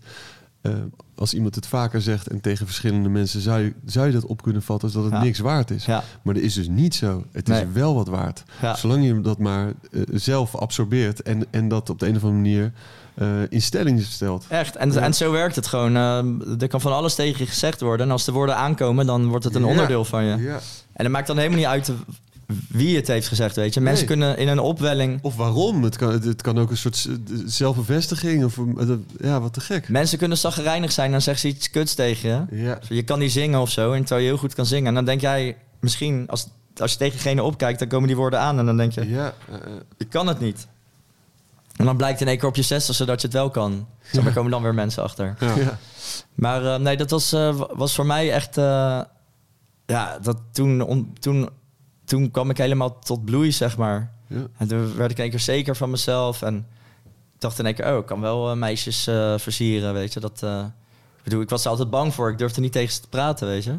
eh, als iemand het vaker zegt en tegen verschillende mensen zou je, zou je dat op kunnen vatten als dat het Ja. niks waard is. Ja. Maar dat is dus niet zo. Het Nee. is wel wat waard. Ja. Zolang je dat maar eh, zelf absorbeert en, en dat op de een of andere manier eh, in stelling stelt. Echt, en, en zo werkt het gewoon. Eh, er kan van alles tegen je gezegd worden. En als de woorden aankomen, dan wordt het een Ja. onderdeel van je. Ja. En het maakt dan helemaal niet uit wie het heeft gezegd, weet je. Mensen Nee. kunnen in een opwelling... Of waarom? Het kan, het kan ook een soort zelfbevestiging. Of, eh, ja, wat te gek. Mensen kunnen zagrijnig zijn en dan zeggen ze iets kuts tegen je. Ja. Je kan niet zingen of zo, en terwijl je heel goed kan zingen. En dan denk jij, misschien, als, als je tegen degene opkijkt, dan komen die woorden aan. En dan denk je, Ja, eh, ik kan het niet. En dan blijkt in één keer op je zestigste dat je het wel kan. Zo, daar komen dan weer mensen achter. Ja. ja. Maar eh, nee, dat was, eh, wa- was voor mij echt... eh, ja, dat toen, on- toen, toen kwam ik helemaal tot bloei, zeg maar. Ja. En toen werd ik in één keer zeker van mezelf. En ik dacht in één keer, oh, ik kan wel meisjes eh, versieren, weet je. Dat, eh, ik bedoel, ik was er altijd bang voor. Ik durfde niet tegen ze te praten, weet je.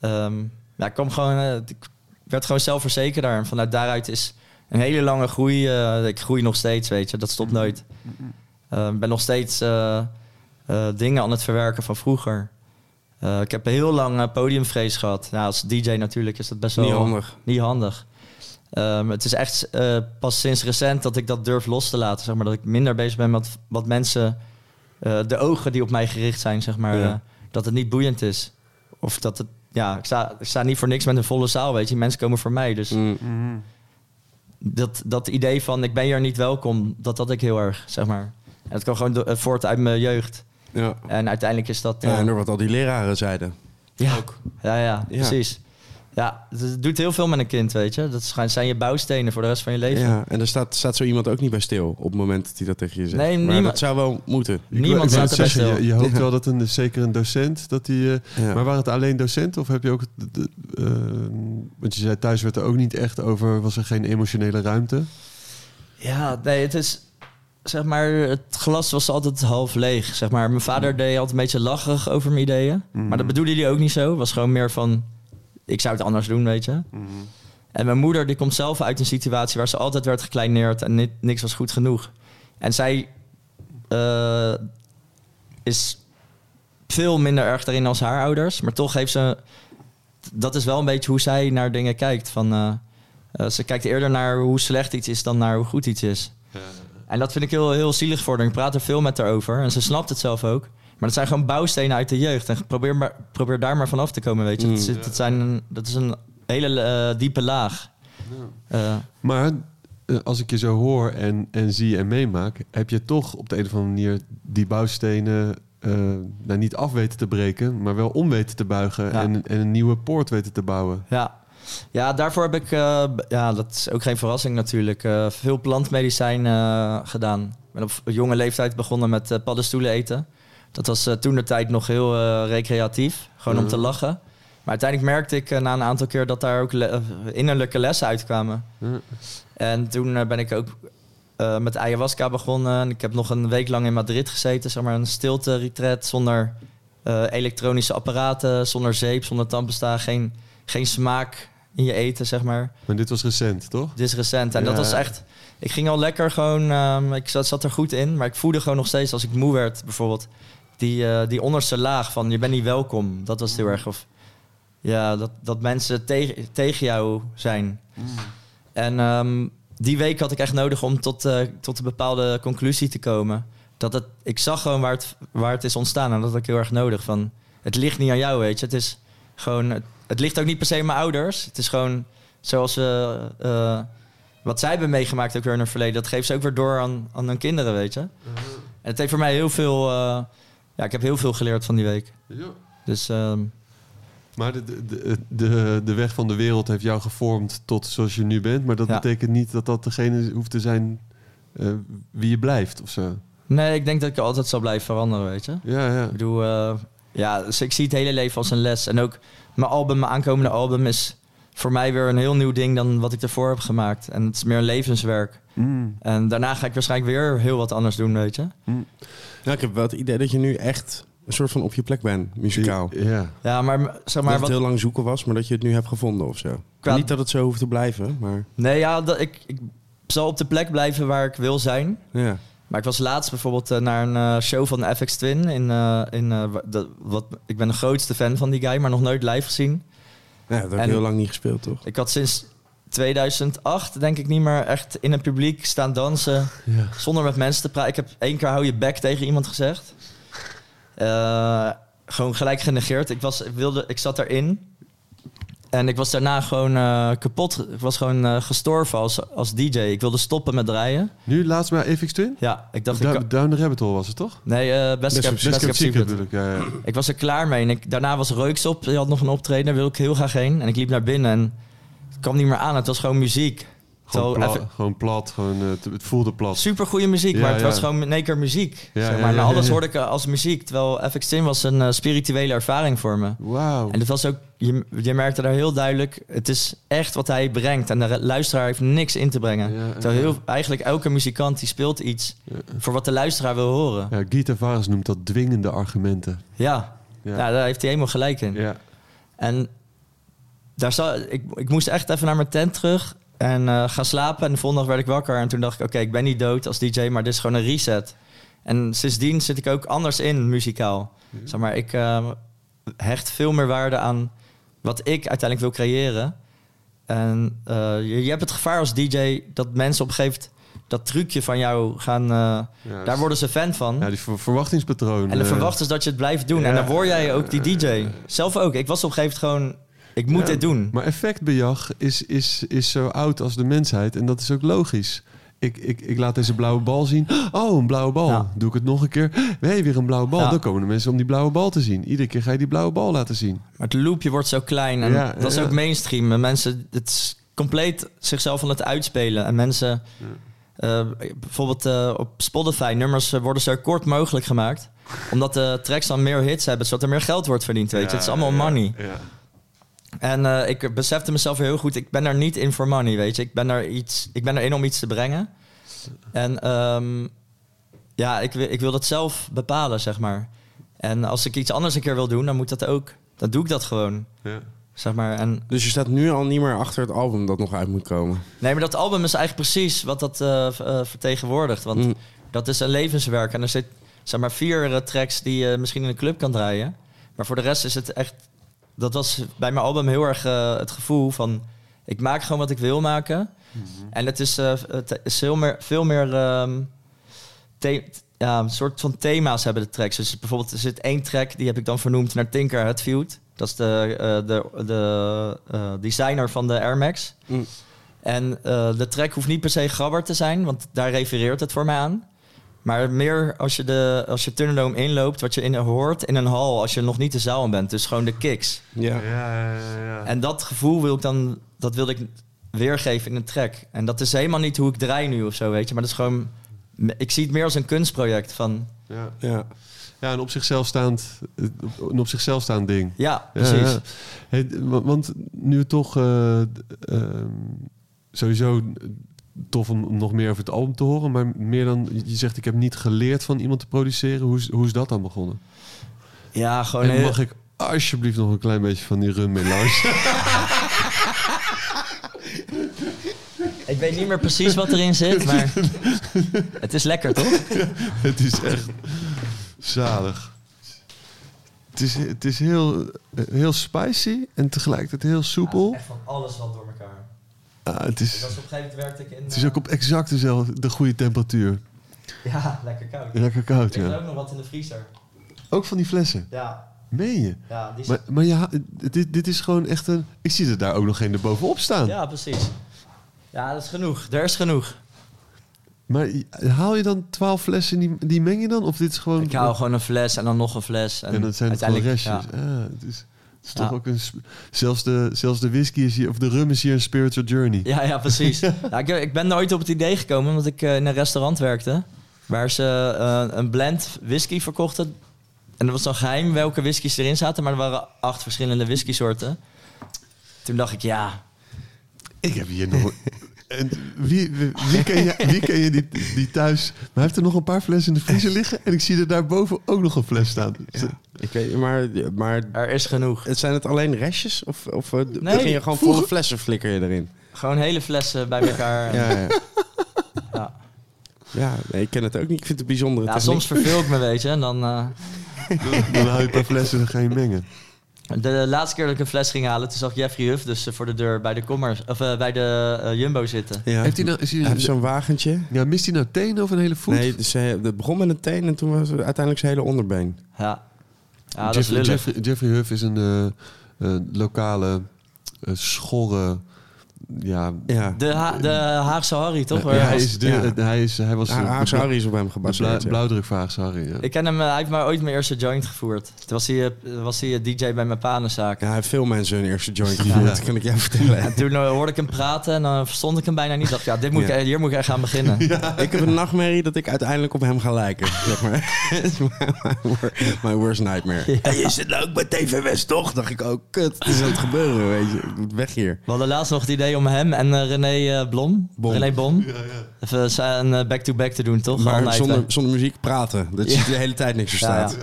Ehm, ja, ik kwam gewoon... ik werd gewoon zelfverzekerder. En vanuit daaruit is een hele lange groei. eh, ik groei nog steeds, weet je. Dat stopt nooit. Eh, Ik ben nog steeds eh, eh, dingen aan het verwerken van vroeger. Eh, ik heb heel lang podiumvrees gehad. Ja, als DJ natuurlijk is dat best wel... Niet handig. Niet handig. Ehm, het is echt eh, pas sinds recent dat ik dat durf los te laten. Zeg maar, dat ik minder bezig ben met wat mensen... eh, de ogen die op mij gericht zijn, zeg maar. Ja. eh, dat het niet boeiend is. Of dat het... Ja, ik sta, ik sta niet voor niks met een volle zaal, weet je. Mensen komen voor mij, dus Mm. Mhm. Dat, dat idee van ik ben hier niet welkom, dat had ik heel erg, zeg maar. En dat kwam gewoon eh, voort uit mijn jeugd. Ja. En uiteindelijk is dat... ja, eh, en door wat al die leraren zeiden. ja, ook. ja, ja, Ja. precies. Ja, het- doet heel veel met een kind, weet je. Dat zijn je bouwstenen voor de rest van je leven. Ja, en er staat, staat zo iemand ook niet bij stil op het moment dat hij dat tegen je zegt. Nee, maar niemand- dat zou wel moeten. Ik Niemand staat erbij zeggen, stil. Je, je hoopt Ja. wel dat een, zeker een docent, dat die... eh, Ja. Maar waren het alleen docenten of heb je ook... de- de- eh, want je zei thuis werd er ook niet echt over... Was er geen emotionele ruimte? Ja, nee, het is... Zeg maar, het glas was altijd half leeg. Zeg maar, mijn vader deed altijd een beetje lacherig over mijn ideeën. Maar dat bedoelde hij ook niet zo. Het was gewoon meer van... Ik zou het anders doen, weet je. En mijn moeder die komt zelf uit een situatie waar ze altijd werd gekleineerd en ni- niks was goed genoeg. En zij eh, is veel minder erg daarin als haar ouders, maar toch heeft ze. Dat is wel een beetje hoe zij naar dingen kijkt. Van, eh, eh, ze kijkt eerder naar hoe slecht iets is dan naar hoe goed iets is. En dat vind ik heel, heel zielig voor haar. Ik praat er veel met haar over en ze snapt het zelf ook. Maar dat zijn gewoon bouwstenen uit de jeugd. En probeer, maar, probeer daar maar vanaf te komen, weet je. Mm. dat, zit- dat, zijn, dat is een hele eh, diepe laag. Eh, Maar eh, als ik je zo hoor en, en zie en meemaak... heb je toch op de een of andere manier die bouwstenen... nou, niet af weten te breken, maar wel om weten te buigen... Ja. En, en een nieuwe poort weten te bouwen. Ja. ja, daarvoor heb ik, ja, dat is ook geen verrassing natuurlijk, veel plantmedicijn gedaan. Ik ben op jonge leeftijd begonnen met paddenstoelen eten. Dat was toen de tijd nog heel eh, recreatief, gewoon om te lachen. Maar uiteindelijk merkte ik eh, na een aantal keer dat daar ook le- eh, innerlijke lessen uitkwamen. Ja. En toen eh, ben ik ook eh, met ayahuasca begonnen. En ik heb nog een week lang in Madrid gezeten, zeg maar een stilte-retreat zonder eh, elektronische apparaten, zonder zeep, zonder tandpasta, geen, geen smaak in je eten, zeg maar. Maar dit was recent, toch? Dit is recent. En dat was echt. Ik ging al lekker gewoon. ehm, ik zat, zat er goed in. Maar ik voelde gewoon nog steeds als ik moe werd, bijvoorbeeld. Die, eh, die onderste laag van je bent niet welkom. Dat was heel erg. Of ja, dat, dat mensen tegen, tegen jou zijn. En ehm, die week had ik echt nodig om tot, eh, tot een bepaalde conclusie te komen. Dat het, ik zag gewoon waar het, waar het is ontstaan. En dat had ik heel erg nodig. Van, het ligt niet aan jou, weet je. Het is gewoon. Het, het ligt ook niet per se aan mijn ouders. Het is gewoon zoals ze. eh, wat zij hebben meegemaakt ook weer in hun verleden. Dat geeft ze ook weer door aan, aan hun kinderen, weet je. En het heeft voor mij heel veel. Ja, ik heb heel veel geleerd van die week. Dus ehm, Maar de, de, de, de, weg van de wereld heeft jou gevormd tot zoals je nu bent. Maar dat Ja. betekent niet dat dat degene hoeft te zijn eh, wie je blijft of zo. nee, ik denk dat ik altijd zal blijven veranderen, weet je. Ja, ja. Ik bedoel, eh, ja, dus ik zie het hele leven als een les. En ook mijn album, mijn aankomende album is voor mij weer een heel nieuw ding dan wat ik ervoor heb gemaakt. En het is meer een levenswerk. Mm. En daarna ga ik waarschijnlijk weer heel wat anders doen, weet je. Ja, ik heb wel het idee dat je nu echt een soort van op je plek bent, muzikaal. Ja. Ja, maar zeg dat maar het wat... heel lang zoeken was, maar dat je het nu hebt gevonden of zo. Qua- Niet dat het zo hoeft te blijven, maar Nee, ja, dat, ik, ik zal op de plek blijven waar ik wil zijn. ja. Maar ik was laatst bijvoorbeeld eh, naar een eh, show van FX Twin. In, eh, in, eh, de, wat, ik ben de grootste fan van die guy, maar nog nooit live gezien. Ja, dat heb heel lang niet gespeeld, toch? Ik had sinds 2008 denk ik niet meer echt in het publiek staan dansen. Ja. Zonder met mensen te praten. Ik heb één keer hou je bek tegen iemand gezegd. Eh, gewoon gelijk genegeerd. Ik, was, ik, wilde, ik zat erin. En ik was daarna gewoon eh, kapot. Ik was gewoon eh, gestorven als, als DJ. Ik wilde stoppen met draaien. Nu laatst maar FX Twin? Ja, ik dacht... Da- ik, Down the Rabbit Hole was het toch? nee, eh best, natuurlijk. Ja. Ik was er klaar mee. En ik, daarna was Reuks op. Die had nog een optreden. Daar wilde ik heel graag heen. En ik liep naar binnen en kwam niet meer aan. Het was gewoon muziek. Gewoon, pla- even- gewoon plat, gewoon, eh, het- voelde plat. Super goede muziek, Ja, maar het ja. was gewoon in één keer muziek. Ja, zeg maar. En alles hoorde ik eh, als muziek. Terwijl FX Twin was een eh, spirituele ervaring voor me. Wauw. En het was ook, je, je merkte daar heel duidelijk, het is echt wat hij brengt. En de luisteraar heeft niks in te brengen. Terwijl heel, eigenlijk elke muzikant die speelt iets voor wat de luisteraar wil horen. Ja, Guy Tavares noemt dat dwingende argumenten. Ja, Ja. ja. daar heeft hij helemaal gelijk in. Ja. En daar zou, ik, ik moest echt even naar mijn tent terug en eh, gaan slapen. En de volgende dag werd ik wakker en toen dacht ik, oké, ik ben niet dood als DJ, maar dit is gewoon een reset. En sindsdien zit ik ook anders in, muzikaal. Zeg maar, ik eh, hecht veel meer waarde aan wat ik uiteindelijk wil creëren. En eh, je, je hebt het gevaar als DJ dat mensen op een gegeven moment dat trucje van jou gaan... eh, Ja, daar worden ze fan van. Ja, die ver- verwachtingspatroon. En eh, verwachten ze dat je het blijft doen. En dan word jij ook die DJ. Zelf ook. Ik was op een gegeven moment gewoon... Ik moet ja, dit doen. Maar effectbejag is, is, is zo oud als de mensheid. En dat is ook logisch. Ik, ik, ik laat deze blauwe bal zien. Oh, een blauwe bal. Ja. Doe ik het nog een keer. Nee, weer een blauwe bal. Ja. Dan komen de mensen om die blauwe bal te zien. Iedere keer ga je die blauwe bal laten zien. Maar het loopje wordt zo klein. En Ja, dat is ja. ook mainstream. En mensen... Het is compleet zichzelf aan het uitspelen. En mensen... eh, bijvoorbeeld eh, op Spotify, nummers eh, worden zo kort mogelijk gemaakt. Omdat de tracks dan meer hits hebben, zodat er meer geld wordt verdiend. Weet je? Het is allemaal money. Ja. En eh, ik besefte mezelf heel goed, ik ben daar niet in voor money, weet je. Ik ben daar iets, ik ben erin om iets te brengen. En ehm, ja, ik, wil- ik wil dat zelf bepalen, zeg maar. En als ik iets anders een keer wil doen, dan moet dat ook. Dan doe ik dat gewoon, Ja. zeg maar. En Dus je staat nu al niet meer achter het album dat nog uit moet komen. nee, maar dat album is eigenlijk precies wat dat eh, eh, vertegenwoordigt. Want Mm. dat is een levenswerk. En er zit, zeg maar, vier tracks die je misschien in een club kan draaien. Maar voor de rest is het echt... Dat was bij mijn album heel erg eh, het gevoel van... Ik maak gewoon wat ik wil maken. En het is, eh, het is veel meer... Veel meer ehm, the- ja, een soort van thema's hebben de tracks. Dus bijvoorbeeld er zit één track, die heb ik dan vernoemd naar Tinker Hatfield. Dat is de, eh, de, de designer van de Air Max. Mm. En de track hoeft niet per se grabber te zijn, want daar refereert het voor mij aan. Maar meer als je de als je Thunderdome inloopt, wat je in, hoort in een hal als je nog niet de zaal in bent. Dus gewoon de kicks. Ja. Ja, ja, ja. En dat gevoel wil ik dan, dat wil ik weergeven in een track. En dat is helemaal niet hoe ik draai nu of zo, weet je. Maar dat is gewoon, ik zie het meer als een kunstproject van, ja. ja. ja, een op zichzelf staand, een op zichzelf staand ding. ja, Ja, precies. ja. Hey, want nu toch eh, ehm, sowieso tof om nog meer over het album te horen, maar meer dan je zegt ik heb niet geleerd van iemand te produceren. Hoe is, hoe is dat dan begonnen? Ja, gewoon en mag ik alsjeblieft nog een klein beetje van die rum melange? Ik weet niet meer precies wat erin zit, maar het is lekker, toch? het is echt zalig. Het is, het is heel, heel spicy en tegelijkertijd heel soepel. Echt van alles wat door. Ah, het, is, op een gegeven moment werkte ik in... het is ook op exact dezelfde, de goede temperatuur. Ja, lekker koud. Lekker koud, Er ligt ja. ook nog wat in de vriezer. Ook van die flessen. Ja, Meen je? ja, die is- Maar, maar ja, dit, dit is gewoon echt een... Ik zie er daar ook nog geen erbovenop staan. ja, precies. Ja, dat is genoeg. Er is genoeg. Maar haal je dan twaalf flessen, die, die meng je dan? Of dit is gewoon... Ik hou gewoon een fles en dan nog een fles. En, En dat zijn het gewoon uiteindelijk- restjes. ja. Ah, het is, is toch ook een... Zelfs de, zelfs de whisky is hier... Of de rum is hier een spiritual journey. Ja, ja, precies. ja, ik, ik ben nooit op het idee gekomen, omdat ik eh, in een restaurant werkte. Waar ze eh, een blend whisky verkochten. En dat was dan geheim welke whiskies erin zaten. Maar er waren acht verschillende whiskysoorten. Toen dacht ik, ja, Ik heb hier nog... En wie, wie, wie ken je, wie ken je die, die thuis... Maar hij heeft er nog een paar flessen in de vriezer liggen... en ik zie er daarboven ook nog een fles staan. Ja. Ik weet, maar, maar er is genoeg. het zijn het alleen restjes? Of, of eh, Nee, begin je gewoon volle flessen flikker je erin? Gewoon hele flessen bij elkaar. Ja, ja. Ja. Ja, nee, ik ken het ook niet. Ik vind het een bijzondere Ja, techniek. soms verveel ik me, weet je. En dan, eh, Dan hou je een paar flessen en ga je mengen. De laatste keer dat ik een fles ging halen, toen zag Jeffrey Huff dus eh, voor de deur bij de, commerce, of, eh, bij de eh, Jumbo zitten. Ja. Heeft hij nou, is hij, Hij heeft zo'n wagentje. ja, mist hij nou tenen of een hele voet? Nee, dus, hij- het begon met een teen en toen was het uiteindelijk zijn hele onderbeen. Ja, ja dat is Jeffrey. Jeffrey, Jeffrey Huff is een lokale schorre... Ja, Ja, De, Ha- de Haagse Harry, toch? Ja, hij, was- is de, ja. hij, is, hij was Haagse de, Harry is op hem gebaseerd. blauwdruk van Haagse Harry. Ja. Ik ken hem, eh, hij heeft maar ooit mijn eerste joint gevoerd. Toen was hij, eh, was hij eh, DJ bij mijn panenzaak. Ja, hij heeft veel mensen hun eerste joint gevoerd, dat kan ik jou vertellen. En toen hoorde ik hem praten en dan verstond ik hem bijna niet. Ik dacht, ja, dit moet Ja. Ik, hier moet ik echt aan beginnen. Ik heb een nachtmerrie dat ik uiteindelijk op hem ga lijken. Zeg maar. Het is my, my wor- my worst nightmare. Hey, je zit nou ook bij TV West, toch? Dacht ik ook, kut, het is aan het gebeuren, weet je. Ik moet weg hier. We hadden laatst nog het idee om hem en eh, René eh, Blom, Bom. René Bom, even zijn eh, back-to-back te doen, toch? Maar zonder, zonder muziek praten. Dat je Ja. de hele tijd niks Ja, verstaat.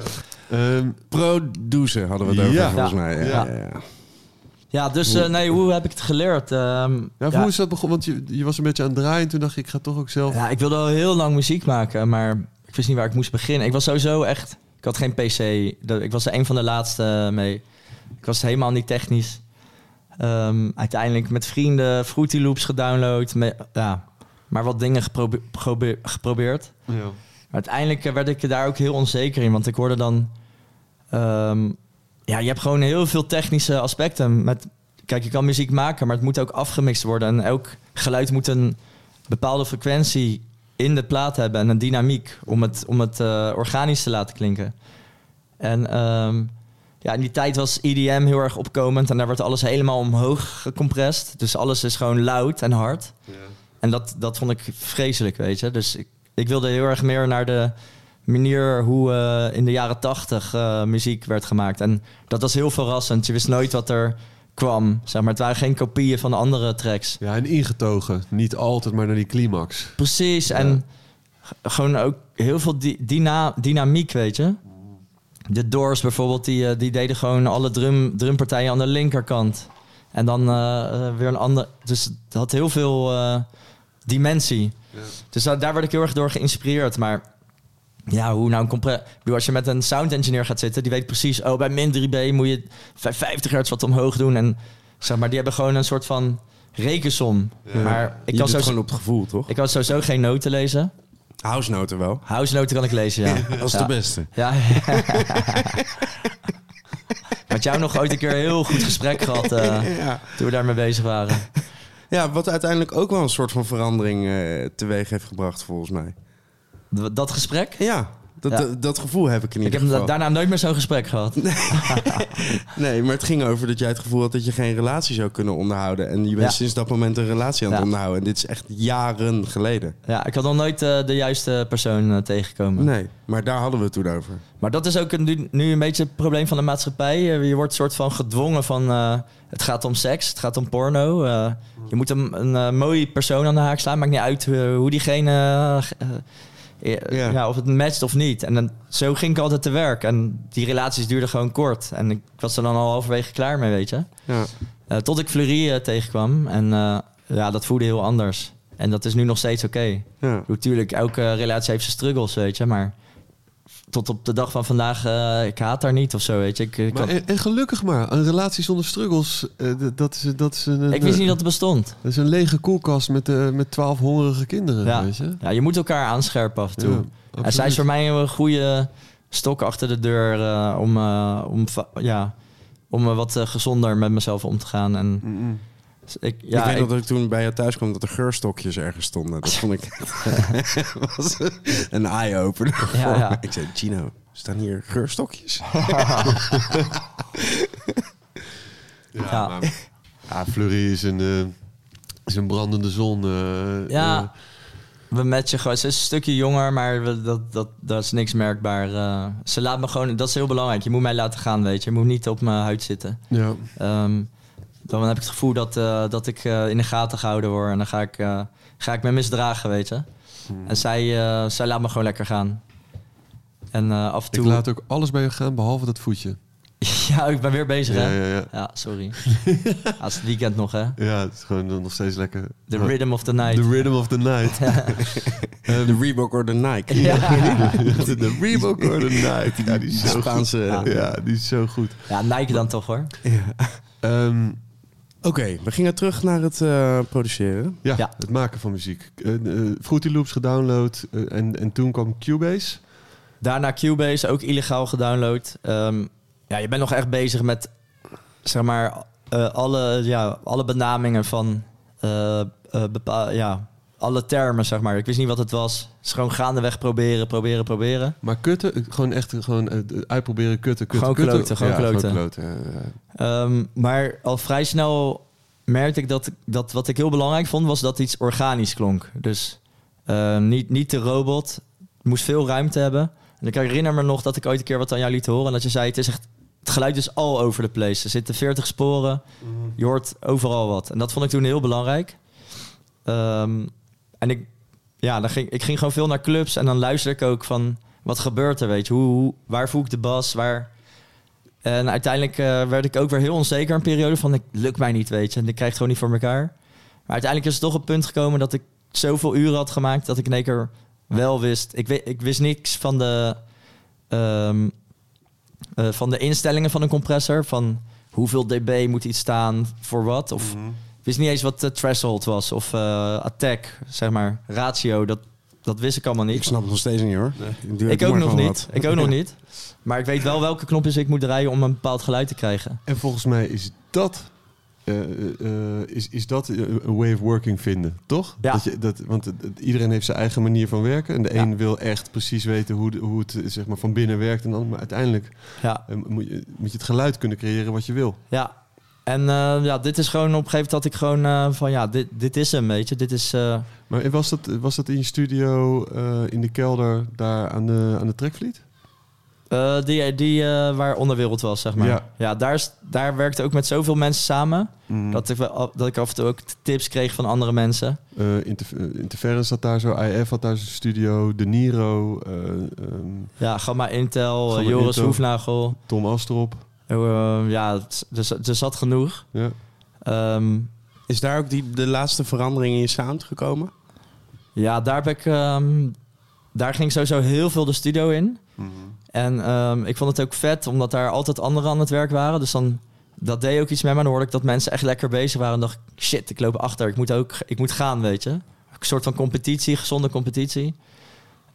Ehm, Produceren hadden we het over, Ja. volgens Ja. mij. Ja, Ja. ja, ja. Ja, dus eh, nee, hoe heb ik het geleerd? Ehm, ja, ja, Hoe is dat begonnen? Want je, je was een beetje aan het draaien. Toen dacht ik, ik ga toch ook zelf... Ja, ik wilde al heel lang muziek maken, maar ik wist niet waar ik moest beginnen. Ik was sowieso echt... Ik had geen PC. Dat- Ik was er een van de laatste mee. Ik was helemaal niet technisch. Ehm, uiteindelijk met vrienden Fruity Loops gedownload. Me- ja, maar wat dingen geprobe- probe- geprobeerd. Ja. Maar uiteindelijk eh, werd ik daar ook heel onzeker in. Want ik hoorde dan... ehm, ja, je hebt gewoon heel veel technische aspecten. Met, kijk, je kan muziek maken, maar het moet ook afgemixt worden. En elk geluid moet een bepaalde frequentie in de plaat hebben en een dynamiek om het, om het eh, organisch te laten klinken. En ehm, ja, in die tijd was EDM heel erg opkomend en daar werd alles helemaal omhoog gecompressed. Dus alles is gewoon luid en hard. En dat, dat vond ik vreselijk, weet je. Dus ik, ik wilde heel erg meer naar de manier hoe eh, in de jaren tachtig eh, muziek werd gemaakt. En dat was heel verrassend. Je wist nooit wat er kwam. Zeg maar. Het waren geen kopieën van de andere tracks. ja, en ingetogen. Niet altijd maar naar die climax. Precies. En gewoon ook heel veel di- dyna- dynamiek, weet je. De Doors bijvoorbeeld, die, eh, die deden gewoon alle drum, drumpartijen aan de linkerkant. En dan eh, eh, weer een ander. Dus het had heel veel eh, dimensie. Dus daar, daar werd ik heel erg door geïnspireerd. Maar ja, hoe nou een compre... Als je met een sound engineer gaat zitten, die weet precies... oh, bij min 3B moet je 50 hertz wat omhoog doen. En zeg maar, die hebben gewoon een soort van rekensom. Maar ik Je kan, doet zo, het gewoon op het gevoel, toch? ik kan sowieso geen noten lezen. House noten wel. House noten kan ik lezen, ja. Dat is de beste. Ja. Met jou nog ooit een keer een heel goed gesprek gehad eh, Ja. toen we daarmee bezig waren. ja, wat uiteindelijk ook wel een soort van verandering eh, teweeg heeft gebracht, volgens mij. Dat gesprek? Ja, dat, Ja. dat, dat gevoel heb ik in Ik ieder heb geval. daarna nooit meer zo'n gesprek gehad. Nee, maar het ging over dat jij het gevoel had dat je geen relatie zou kunnen onderhouden. En je bent Ja. sinds dat moment een relatie aan het onderhouden. En dit is echt jaren geleden. Ja, ik had nog nooit eh, de juiste persoon eh, tegengekomen. Nee, maar daar hadden we het toen over. Maar dat is ook een, nu, nu een beetje het probleem van de maatschappij. Eh, Je wordt soort van gedwongen van... het gaat om seks, het gaat om porno. je moet een, een mooie persoon aan de haak slaan. Maakt niet uit hoe diegene... Ja. ja. of het matcht of niet. En dan, zo ging ik altijd te werk. En die relaties duurden gewoon kort. En ik was er dan al halverwege klaar mee, weet je. Ja. Eh, tot ik Fleury eh, tegenkwam. En eh, ja, dat voelde heel anders. En dat is nu nog steeds oké. Ja. Natuurlijk, elke relatie heeft zijn struggles, weet je. Maar tot op de dag van vandaag, eh, ik haat daar niet of zo, weet je. Ik, ik, Maar, had- en, en gelukkig maar. Een relatie zonder struggles, eh, d- dat, is, dat, is een, ik wist niet dat het bestond. dat is een lege koelkast met, eh met twaalf hongerige kinderen, Ja. weet je? Ja, je moet elkaar aanscherpen af en toe. Ja, en zij is voor mij een goede stok achter de deur eh, om, eh, om, ja, om eh, wat eh, gezonder met mezelf om te gaan. En ik ja, weet ik- nog dat ik toen bij jou thuis kwam dat er geurstokjes ergens stonden. Dat vond ik was een eye-opener. Ja, ja. Ik zei, Gino, staan hier geurstokjes? Ja, Ja. maar ja, Fleury is een, eh, is een brandende zon. eh, Ja. eh, We matchen gewoon. Ze is een stukje jonger, maar we- dat, dat, dat is niks merkbaar. eh. ze laat me gewoon, dat is heel belangrijk. Je moet mij laten gaan, weet je. Je moet niet op mijn huid zitten. ja. Ehm, dan heb ik het gevoel dat, eh, dat ik eh, in de gaten gehouden word. En dan ga ik, eh, ga ik me misdragen, weet je. En zij, eh, zij laat me gewoon lekker gaan. En eh, af en Ik toe... laat ook alles bij je gaan, behalve dat voetje. ja, ik ben weer bezig, Ja, hè? ja, ja. Ja, sorry. ja, het is het weekend nog, hè? Ja, het is gewoon nog steeds lekker. The rhythm of the night. The rhythm of the night. de Reebok or de Nike. de Reebok or the Nike. Ja, die is zo Spaanse... goed. Ja, die is zo goed. Ja, Nike dan toch hoor. Ehm, Oké, we gingen terug naar het eh, produceren. ja, Ja. het maken van muziek. Uh, Fruity Loops gedownload en, en toen kwam Cubase. Daarna Cubase, ook illegaal gedownload. Ehm, ja, je bent nog echt bezig met, zeg maar, eh, alle, ja, alle benamingen van eh, eh, bepa- ja, alle termen, zeg maar. Ik wist niet wat het was. Het is gewoon gaandeweg proberen, proberen, proberen. Maar kutten, gewoon echt gewoon eh, uitproberen kutten, kutten, Gewoon kutten. kloten, gewoon ja, kloten. kloten, ja, ja. Ehm, maar al vrij snel merkte ik dat, dat wat ik heel belangrijk vond, was dat iets organisch klonk. Dus eh, niet, niet de robot. Het moest veel ruimte hebben. En ik herinner me nog dat ik ooit een keer wat aan jou liet horen. En dat je zei, het, is echt, het geluid is all over the place. Er zitten 40 sporen. Je hoort overal wat. En dat vond ik toen heel belangrijk. Ehm, en ik, ja, dan ging, ik ging gewoon veel naar clubs. En dan luisterde ik ook van, wat gebeurt er, weet je? Hoe, hoe, waar voel ik de bas? Waar... En uiteindelijk eh, werd ik ook weer heel onzeker een periode van, ik lukt mij niet, weet je. En ik krijg gewoon niet voor elkaar. Maar uiteindelijk is het toch een punt gekomen dat ik zoveel uren had gemaakt... dat ik in één keer wel wist. Ik, wi- ik wist niks van de, ehm, eh, van de instellingen van een compressor. Van hoeveel dB moet iets staan voor wat. Of ik wist niet eens wat de threshold was. Of eh, attack, zeg maar, ratio. Dat, dat wist ik allemaal niet. Ik snap het nog steeds niet hoor. Doe Ik ook nog niet. wat. Ik ook nog niet. Maar ik weet wel welke knopjes ik moet draaien om een bepaald geluid te krijgen. En volgens mij is dat, eh, eh, is, is dat een way of working vinden, toch? Ja. Dat je, dat, want iedereen heeft zijn eigen manier van werken. En de Ja. een wil echt precies weten hoe, de- hoe het zeg maar, van binnen werkt. En dan, maar uiteindelijk Ja, moet, je, moet je het geluid kunnen creëren wat je wil. ja. En eh, ja, dit is gewoon op een gegeven moment dat ik gewoon eh, van ja, dit, dit is hem, weet je. Dit is... eh, Maar was dat, was dat in je studio in de kelder daar aan de, aan de trekvliet? Die die waar Onderwereld was, zeg maar. Ja. Ja, daar, is, daar werkte ook met zoveel mensen samen. Mm. Dat, ik, dat ik af en toe ook tips kreeg van andere mensen. Eh, Interference zat daar zo, IF had daar zijn studio, De Niro, ehm, Ja, Gamma Intel, Gamma Joris Intel. Hoefnagel. Tom Astrop. Eh, ja, er, zat- er zat genoeg. Ja. Ehm, Is daar ook die, de laatste verandering in je sound gekomen? ja, daar heb ik... ehm, daar ging sowieso heel veel de studio in. En ehm, ik vond het ook vet, omdat daar altijd anderen aan het werk waren. Dus dan, dat deed ook iets met me. Dan hoorde ik dat mensen echt lekker bezig waren. En dacht ik, shit, ik loop achter. Ik moet ook, ik moet gaan, weet je. Een soort van competitie, gezonde competitie.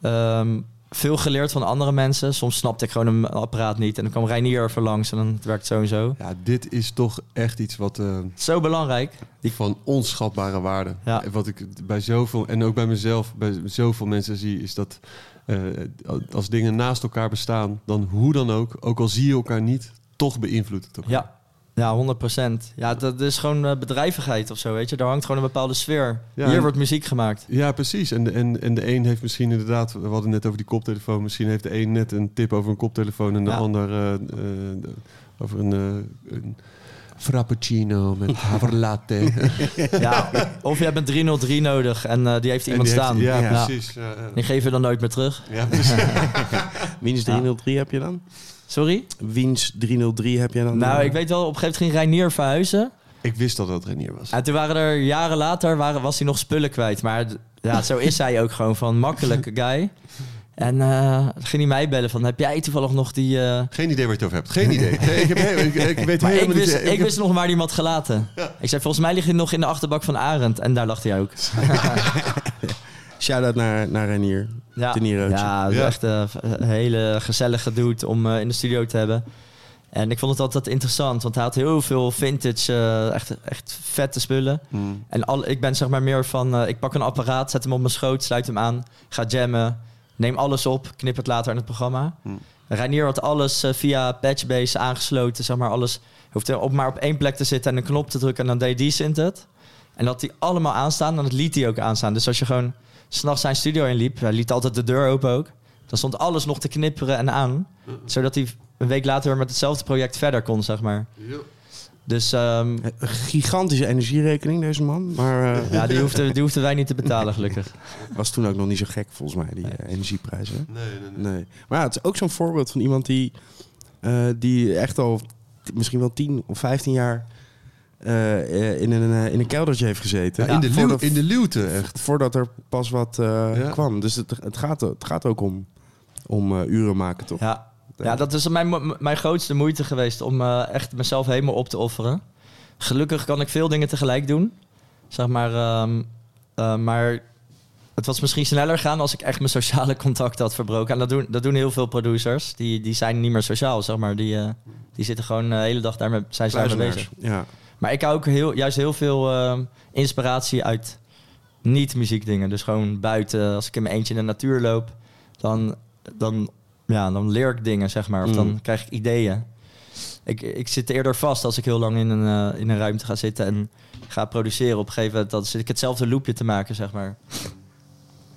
Ehm, veel geleerd van andere mensen. Soms snapte ik gewoon een apparaat niet. En dan kwam Reinier even langs en dan het werkt zo en zo. Ja, dit is toch echt iets wat eh, Zo belangrijk. die van onschatbare waarde. Ja. Wat ik bij zoveel en ook bij mezelf, bij zoveel mensen zie, is dat eh, als dingen naast elkaar bestaan, dan hoe dan ook, ook al zie je elkaar niet, toch beïnvloedt het elkaar. Ja, ja 100%. Ja, dat is gewoon eh, bedrijvigheid of zo, weet je. Daar hangt gewoon een bepaalde sfeer. Ja, Hier en- wordt muziek gemaakt. Ja, precies. En de, en, en de een heeft misschien inderdaad, we hadden net over die koptelefoon, misschien heeft de een net een tip over een koptelefoon en de Ja. ander eh, eh, over een, eh, een frappuccino met haverlatte. Ja, of je hebt een 303 nodig en eh, die heeft iemand die heeft- staan. ja, Ja. precies. Ja, ja. Die geef je dan nooit meer terug. Ja, precies. Wiens 303 heb je dan? Sorry? Wiens 303 heb je dan? Nou, ik weet wel, op een gegeven moment ging Reinier verhuizen. Ik wist dat dat Renier was. En toen waren er jaren later, waren, was hij nog spullen kwijt. Maar ja, zo is hij ook gewoon van makkelijke guy. En dan ging hij mij bellen van, heb jij toevallig nog die... eh, Geen idee waar je het over hebt. Geen idee. Nee, ik, heb, ik, ik weet Maar ik helemaal wist, niet. ik wist nog waar hem had gelaten. Ik zei, volgens mij ligt hij nog in de achterbak van Arend. En daar lag hij ook. Shout-out naar, naar Renier. Ja, ja, dat is Ja. echt een hele gezellige dude om eh, in de studio te hebben. En ik vond het altijd interessant, want hij had heel veel vintage, eh, echt, echt vette spullen. Hmm. En al, ik ben zeg maar meer van, eh, ik pak een apparaat, zet hem op mijn schoot, sluit hem aan, ga jammen, neem alles op, knip het later in het programma. Reinier had alles via Patchbase aangesloten, zeg maar alles. Hoefde op, maar op één plek te zitten en een knop te drukken en dan deed die synth het. En dat hij allemaal aanstaan en dat liet hij ook aanstaan. Dus als je gewoon s'nachts zijn studio inliep, hij liet altijd de deur open ook. Dan stond alles nog te knipperen en aan. Zodat hij een week later weer met hetzelfde project verder kon, zeg maar. Dus ehm, Een gigantische energierekening, deze man. Maar eh, ja, die hoefden, die hoefden wij niet te betalen, gelukkig. was toen ook nog niet zo gek, volgens mij, die eh, energieprijzen. Nee, nee, nee. Nee. Maar ja, het is ook zo'n voorbeeld van iemand die, eh, die echt al t- misschien wel 10 of 15 jaar eh, eh, in, een, eh, in een keldertje heeft gezeten. Ja, in, de Voordat- in de luwte, echt. Voordat er pas wat eh, Ja. kwam. Dus het, het, gaat, het gaat ook om, om eh, uren maken, toch? Ja. ja, dat is mijn, mijn grootste moeite geweest om eh, echt mezelf helemaal op te offeren. Gelukkig kan ik veel dingen tegelijk doen. Zeg maar, ehm, eh, maar het was misschien sneller gaan als ik echt mijn sociale contacten had verbroken. En dat doen, dat doen heel veel producers. Die, die zijn niet meer sociaal, zeg maar. Die, eh, die zitten gewoon de hele dag daarmee, zijn ze daarmee bezig. Ja. Maar ik hou ook heel, juist heel veel ehm, inspiratie uit niet-muziekdingen. Dus gewoon buiten, als ik in mijn eentje in de natuur loop, dan, dan, ja, dan leer ik dingen, zeg maar. Of dan Mm. krijg ik ideeën. Ik, ik zit eerder vast als ik heel lang in een, eh, in een ruimte ga zitten en ga produceren. Op een gegeven moment dan zit ik hetzelfde loopje te maken, zeg maar.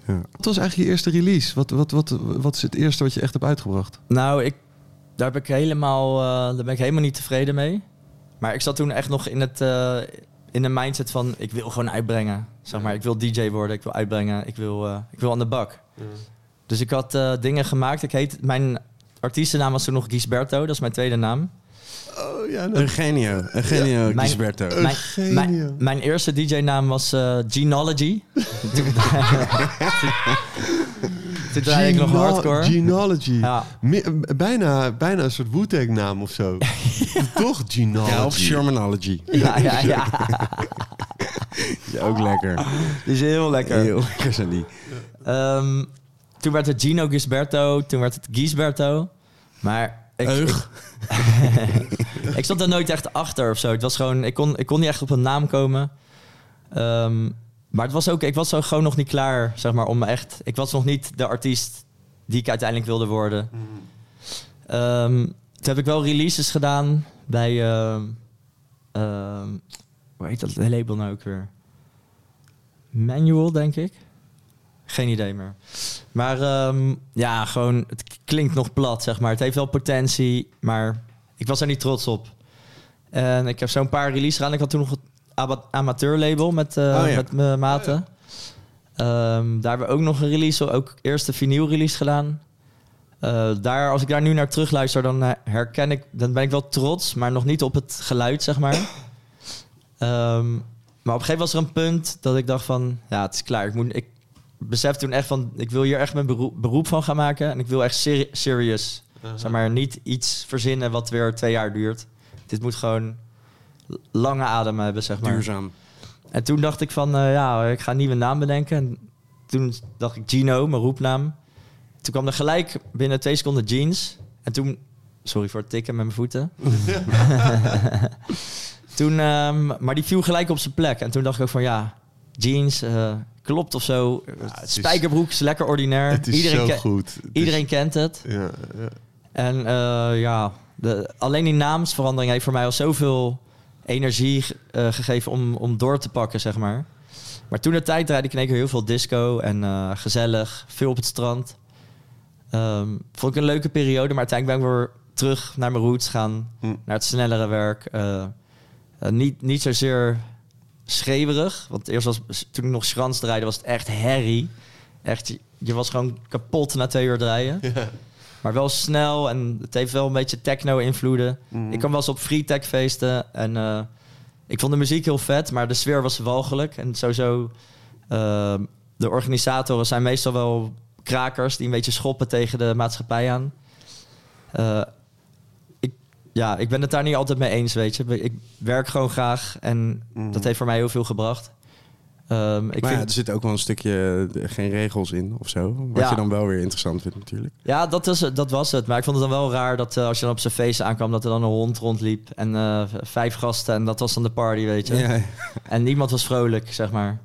Wat was eigenlijk je eerste release? Wat, wat, wat, wat is het eerste wat je echt hebt uitgebracht? Nou, ik, daar, heb ik helemaal, eh, daar ben ik helemaal niet tevreden mee. Maar ik zat toen echt nog in, het, eh, in de mindset van... ik wil gewoon uitbrengen. Zeg maar, ik wil DJ worden, ik wil uitbrengen, ik wil, eh, ik wil aan de bak. Dus ik had eh, dingen gemaakt. Ik heet, mijn artiestennaam was toen nog Gisberto, dat is mijn tweede naam. Oh ja, Een genio. Een genio, Mijn- Gisberto. Mijn, genio. mijn, mijn eerste DJ-naam was eh Genology. toen draaide ik nog hardcore. Genology. Ja. Me- bijna, bijna een soort Wu-Tang naam of zo. Toch Genology. Ja, of Shermanology. Ja, ja, ja. Ja, ook lekker. Die is heel lekker. Heel lekker zijn die. Ehm, toen werd het Gino Gisberto, toen werd het Gisberto. Maar ik, Eug. ik, ik stond er nooit echt achter of zo. Het was gewoon, ik kon, ik kon niet echt op een naam komen. Ehm, maar het was ook, ik was zo gewoon nog niet klaar, zeg maar, om me echt... Ik was nog niet de artiest die ik uiteindelijk wilde worden. Ehm, toen heb ik wel releases gedaan bij... ehm, hoe heet dat label nou ook weer? Manual, denk ik. Geen idee meer. Maar ehm, ja, gewoon, het klinkt nog plat, zeg maar. Het heeft wel potentie, maar ik was er niet trots op. En ik heb zo'n paar releases gedaan. Ik had toen nog amateurlabel met, eh, Oh ja. met mijn maten. Ehm, daar hebben we ook nog een release, ook eerste vinyl release gedaan. Eh, daar, als ik daar nu naar terugluister, dan eh, herken ik, dan ben ik wel trots, maar nog niet op het geluid, zeg maar. Ehm, maar op een gegeven moment was er een punt dat ik dacht van, ja, het is klaar. Ik, moet, ik besef toen echt van, ik wil hier echt mijn beroep, beroep van gaan maken. En ik wil echt seri- serious. Zeg maar, niet iets verzinnen wat weer twee jaar duurt. Dit moet gewoon lange adem hebben, zeg maar. Duurzaam. En toen dacht ik van, eh, ja, ik ga een nieuwe naam bedenken. En toen dacht ik Gino, mijn roepnaam. Toen kwam er gelijk binnen twee seconden jeans. En toen, sorry voor het tikken met mijn voeten. toen, ehm, maar die viel gelijk op zijn plek. En toen dacht ik ook van, ja, jeans, eh, klopt of zo. is- Spijkerbroek is lekker ordinair. Het is iedereen, zo goed. Het iedereen is- kent het. ja, ja. En eh, ja, de, alleen die naamsverandering heeft voor mij al zoveel energie eh, gegeven om, om door te pakken, zeg maar. Maar toen de tijd draaide ik in één keer heel veel disco en eh, gezellig, veel op het strand. Ehm, vond ik een leuke periode, maar uiteindelijk ben ik weer terug naar mijn roots gaan, Hm. naar het snellere werk. Eh, niet, niet zozeer schreeuwerig, want eerst was, toen ik nog schrans draaide was het echt herrie. Echt, je- je was gewoon kapot na twee uur draaien. Maar wel snel en het heeft wel een beetje techno-invloeden. Mhm. Ik kwam wel eens op free tech feesten en eh, ik vond de muziek heel vet, maar de sfeer was walgelijk. En sowieso, eh, de organisatoren zijn meestal wel krakers die een beetje schoppen tegen de maatschappij aan. Eh, ik, ja, ik ben het daar niet altijd mee eens, weet je. Ik werk gewoon graag en Mhm. dat heeft voor mij heel veel gebracht. Ehm, ik maar ja, vind, er zit ook wel een stukje eh, geen regels in of zo. Wat Ja. je dan wel weer interessant vindt natuurlijk. Ja, dat, is, dat was het. Maar ik vond het dan wel raar dat eh, als je dan op zijn feest aankwam... dat er dan een hond rondliep en eh, vijf gasten en dat was dan de party, weet je. Ja, En niemand was vrolijk, zeg maar.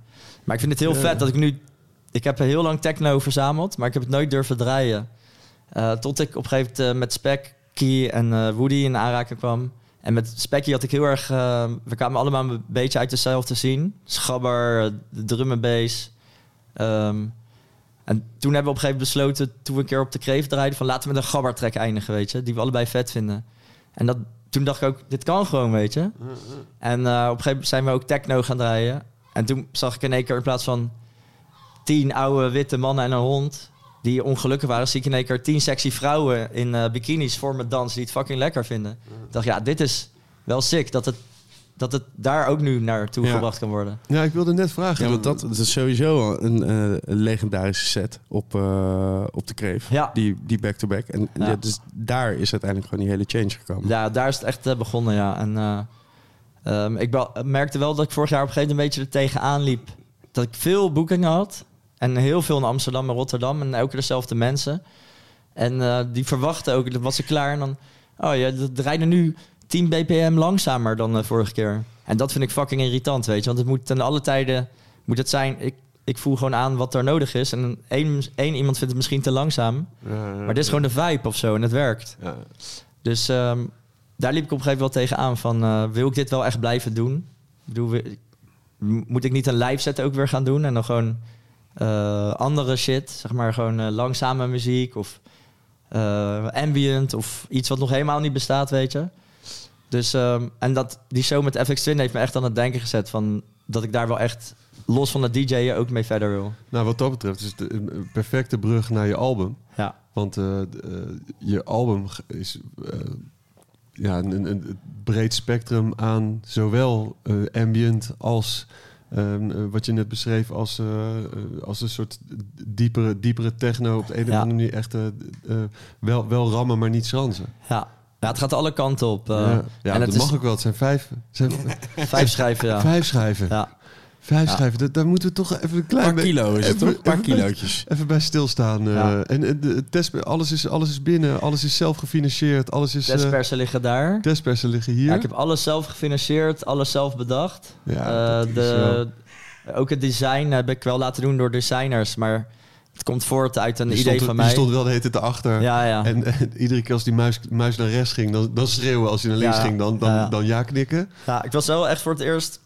Maar ik vind het heel vet dat ik nu... Ik heb heel lang techno verzameld, maar ik heb het nooit durven draaien. Tot ik op een gegeven moment met Specky en eh, Woody in aanraking kwam. En met Specky had ik heel erg... eh, we kwamen allemaal een beetje uit dezelfde scene. Schabber, de drum en bass. Ehm, en toen hebben we op een gegeven moment besloten... toen we een keer op de kreeft draaiden... van laten we met een gabbertrack eindigen, weet je. Die we allebei vet vinden. En dat, toen dacht ik ook, dit kan gewoon, weet je. En eh, op een gegeven moment zijn we ook techno gaan draaien. En toen zag ik in één keer in plaats van tien oude witte mannen en een hond... die ongelukkig waren, zie ik in één keer tien sexy vrouwen in eh, bikinis voor me dansen... die het fucking lekker vinden. Ik dacht, ja, dit is wel sick. Dat het dat het daar ook nu naartoe Ja. gebracht kan worden. Ja, ik wilde net vragen. Ja, want dat, dat is sowieso al een, eh, een legendarische set op, eh, op de Kreef. Ja. Die, die back-to-back. En Ja. ja, dus daar is uiteindelijk gewoon die hele change gekomen. Ja, daar is het echt begonnen, ja. En eh, ehm, ik merkte wel dat ik vorig jaar op een gegeven moment een beetje er tegenaan liep. Dat ik veel boekingen had. En heel veel in Amsterdam en Rotterdam. En elke dezelfde mensen. En eh, die verwachten ook, dan was ik klaar. En dan, oh ja, dat rijden nu 10 bpm langzamer dan de vorige keer. En dat vind ik fucking irritant, weet je. Want het moet ten alle tijden, moet het zijn... Ik, ik voel gewoon aan wat er nodig is. En één, één iemand vindt het misschien te langzaam. Maar dit is gewoon de vibe of zo en het werkt. Ja. Dus ehm, daar liep ik op een gegeven moment wel tegenaan van... eh, wil ik dit wel echt blijven doen? Bedoel, moet ik niet een live set ook weer gaan doen... en dan gewoon eh, andere shit, zeg maar gewoon eh, langzame muziek... of eh, ambient of iets wat nog helemaal niet bestaat, weet je. Dus, ehm, en dat, die show met FX Twin heeft me echt aan het denken gezet... Van, dat ik daar wel echt los van het DJ'en ook mee verder wil. Nou, wat dat betreft is het een perfecte brug naar je album. Ja, Want je album is ja, een, een, breed spectrum aan zowel ambient als ehm, eh, wat je net beschreef als, eh, eh, als een soort diepere, diepere techno. Op de een of Ja. andere manier echt wel, wel rammen, maar niet schransen. ja. ja het gaat alle kanten op. ja, ja en dat het mag is ook wel. Het zijn vijf, zijn vijf schrijven, ja. vijf schijven. ja. Vijf Ja. schijven. Daar moeten we toch even een klein paar kilo is het toch? Een paar kilootjes. Even bij stilstaan. eh. En de test, alles, is, alles is binnen, alles is zelf gefinancierd, alles is... eh, Testpersen liggen daar. testpersen liggen hier. Ja, ik heb alles zelf gefinancierd, alles zelf bedacht. Ja, Eh, de, ook het design heb ik wel laten doen door designers, maar het komt voort uit een Je idee stond, van je mij. stond wel de hele tijd erachter. Ja, ja. En, en iedere keer als die muis, muis naar rechts ging, dan, dan schreeuwen. Als hij naar links Ja. ging, dan, dan, Ja. dan ja knikken. ja, ik was wel echt voor het eerst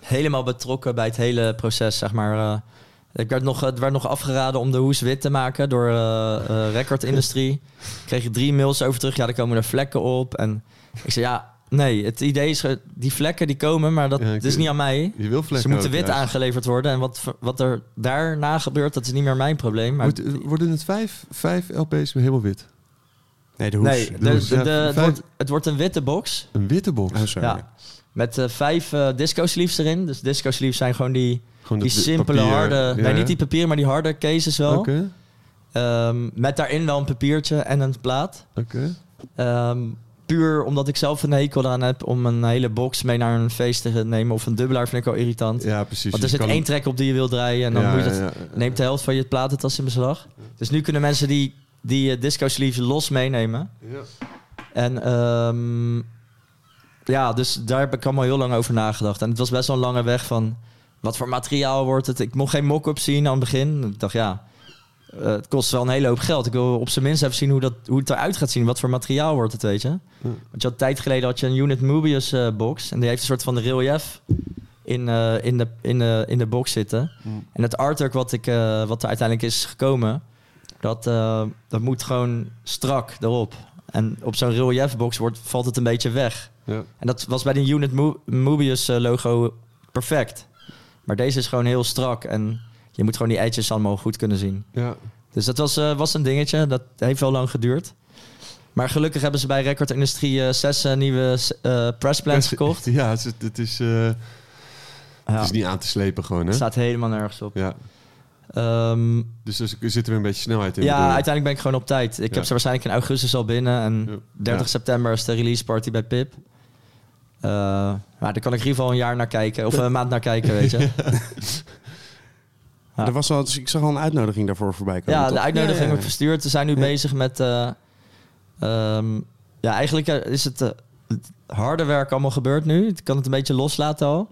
helemaal betrokken bij het hele proces, zeg maar. eh. ik werd nog, het werd nog afgeraden om de hoes wit te maken door eh eh Record Industry. Ik kreeg drie mails over terug. Ja, er komen er vlekken op. En ik zei, ja, nee, het idee is, die vlekken die komen, maar dat Ja, is niet aan mij. Je wil vlekken Ze moeten wit aangeleverd worden. En wat, wat er daarna gebeurt, dat is niet meer mijn probleem. Maar worden het vijf, vijf LP's helemaal wit? Nee, de hoes. nee, de de, hoes, de, ja, de- het, wordt, het wordt een witte box. Een witte box? Oh, sorry. Ja. Met eh, vijf eh, disco sleeves erin. Dus disco sleeves zijn gewoon die, Gewoon die simpele, papier, harde... ja. Nee, niet die papieren, maar die harde cases wel. Ehm, met daarin wel een papiertje en een plaat. oké. Ehm, puur omdat ik zelf een hekel eraan heb om een hele box mee naar een feest te nemen. Of een dubbelaar vind ik wel irritant. Ja, precies. Want er zit één track op die je wil draaien en dan Ja, moet je dat, ja, neemt de helft van je platentas in beslag. Dus nu kunnen mensen die, die eh, disco sleeves los meenemen. Ja. En ehm, ja, dus daar heb ik allemaal heel lang over nagedacht. En het was best wel een lange weg van wat voor materiaal wordt het. Ik mocht geen mock-up zien aan het begin. Ik dacht ja, eh, het kost wel een hele hoop geld. Ik wil op zijn minst even zien hoe, dat, hoe het eruit gaat zien. Wat voor materiaal wordt het, weet je. Want je had tijd geleden had je een Unit Mobius eh, box. En die heeft een soort van relief in, eh, in, de, in, de, in de box zitten. Mm. En het artwork wat, ik, wat er uiteindelijk is gekomen... Dat, dat moet gewoon strak erop. En op zo'n relief box wordt, valt het een beetje weg. Ja. En dat was bij die Unit Mo- Mobius eh, logo perfect. Maar deze is gewoon heel strak. En je moet gewoon die edges allemaal goed kunnen zien. Ja. Dus dat was, eh, was een dingetje. Dat heeft wel lang geduurd. Maar gelukkig hebben ze bij Record Industrie eh, zes eh, nieuwe pressplans gekocht. Ja, het is, het, is, Ja, het is niet aan te slepen gewoon, hè? het staat helemaal nergens op. Ja. Ehm, Dus er zit er weer een beetje snelheid in. ja, bedoel uiteindelijk ben ik gewoon op tijd. Ik Ja. heb ze waarschijnlijk in augustus al binnen. En Ja. 30 Ja. september is de release party bij Pip. Eh, maar daar kan ik in ieder geval een jaar naar kijken. Of een maand naar kijken, weet je. Ja. Er was al, dus ik zag al een uitnodiging daarvoor voorbij komen. Ja, toch? de uitnodiging Ja, ja, verstuurd. We zijn nu Ja. bezig met... eh, ehm, ja, eigenlijk is het, eh, het harde werk allemaal gebeurd nu. Ik kan het een beetje loslaten al.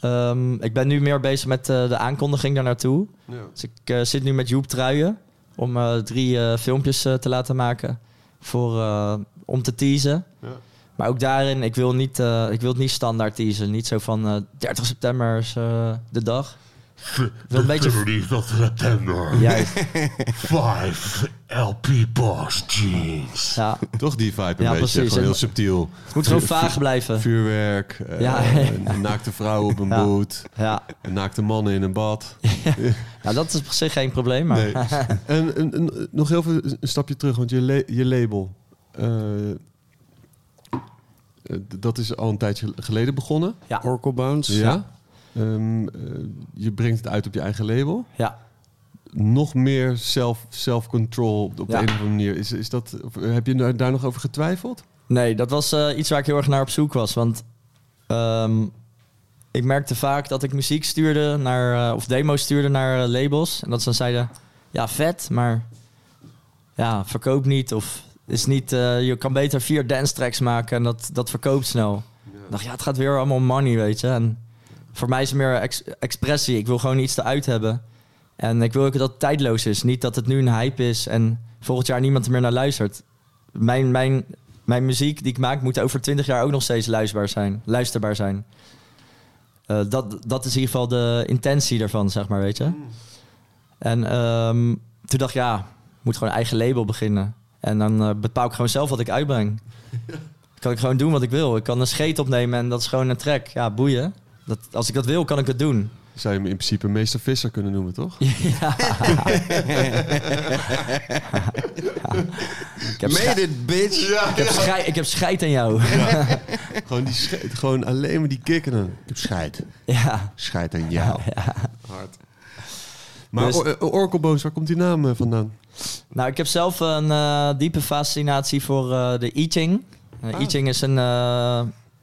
Ehm, ik ben nu meer bezig met eh, de aankondiging daar naartoe. Ja. Dus ik zit nu met Joep Truien om eh, drie eh, filmpjes eh, te laten maken voor, eh, om te teasen. Ja. Maar ook daarin, ik wil, niet, eh, ik wil het niet standaard teasen. Niet zo van eh 30 september is eh, de dag. Ik wil een beetje... 30th of September. Juist, Five LP box jeans. ja. Toch die vibe een Ja, beetje. precies. Gewoon heel subtiel. Het moet gewoon vaag blijven. Vuurwerk, eh, Ja. een naakte vrouw op een Ja. boot, Ja, een naakte mannen in een bad. nou, dat is op zich geen probleem. Maar Nee. en, en, en nog heel veel een stapje terug, want je, la- je label. Dat is al een tijdje geleden begonnen. Ja. Oracle Bones. Ja. Ehm, eh, je brengt het uit op je eigen label. Ja. Nog meer self- self-control op de Ja. een of andere manier. Is, is dat, heb je daar- nog over getwijfeld? Nee, dat was eh, iets waar ik heel erg naar op zoek was. Want ehm, ik merkte vaak dat ik muziek stuurde naar, eh, of demo's stuurde naar eh, labels. En dat ze dan zeiden, ja, vet, maar ja, verkoop niet. Of is niet, eh, je kan beter vier dance tracks maken en dat, dat verkoopt snel. Ik dacht, ja, het gaat weer allemaal om money, weet je. En voor mij is het meer ex- expressie. Ik wil gewoon iets eruit hebben. En ik wil ook dat het tijdloos is. Niet dat het nu een hype is en volgend jaar niemand er meer naar luistert. Mijn, mijn, mijn muziek die ik maak moet over twintig jaar ook nog steeds luisterbaar zijn. Luisterbaar zijn. Eh, dat, dat is in ieder geval de intentie daarvan, zeg maar, weet je. En ehm, toen dacht ik, ja, ik moet gewoon een eigen label beginnen. En dan eh, bepaal ik gewoon zelf wat ik uitbreng. kan ik gewoon doen wat ik wil. Ik kan een scheet opnemen en dat is gewoon een track. Ja, boeien. Dat, als ik dat wil, kan ik het doen. Zou je hem in principe meester Visser kunnen noemen, toch? Ja. ik, heb schei- it, bitch. ik, heb schei- ik heb scheid aan jou. Gewoon, die gewoon alleen maar die kicken. dan. Ik heb scheid. ja. Scheid aan jou. Hard. Maar Dus- Or- Oracle Bones, waar komt die naam eh, vandaan? Nou, ik heb zelf een eh, diepe fascinatie voor eh, de I Ching. Uh, Ah. I Ching is een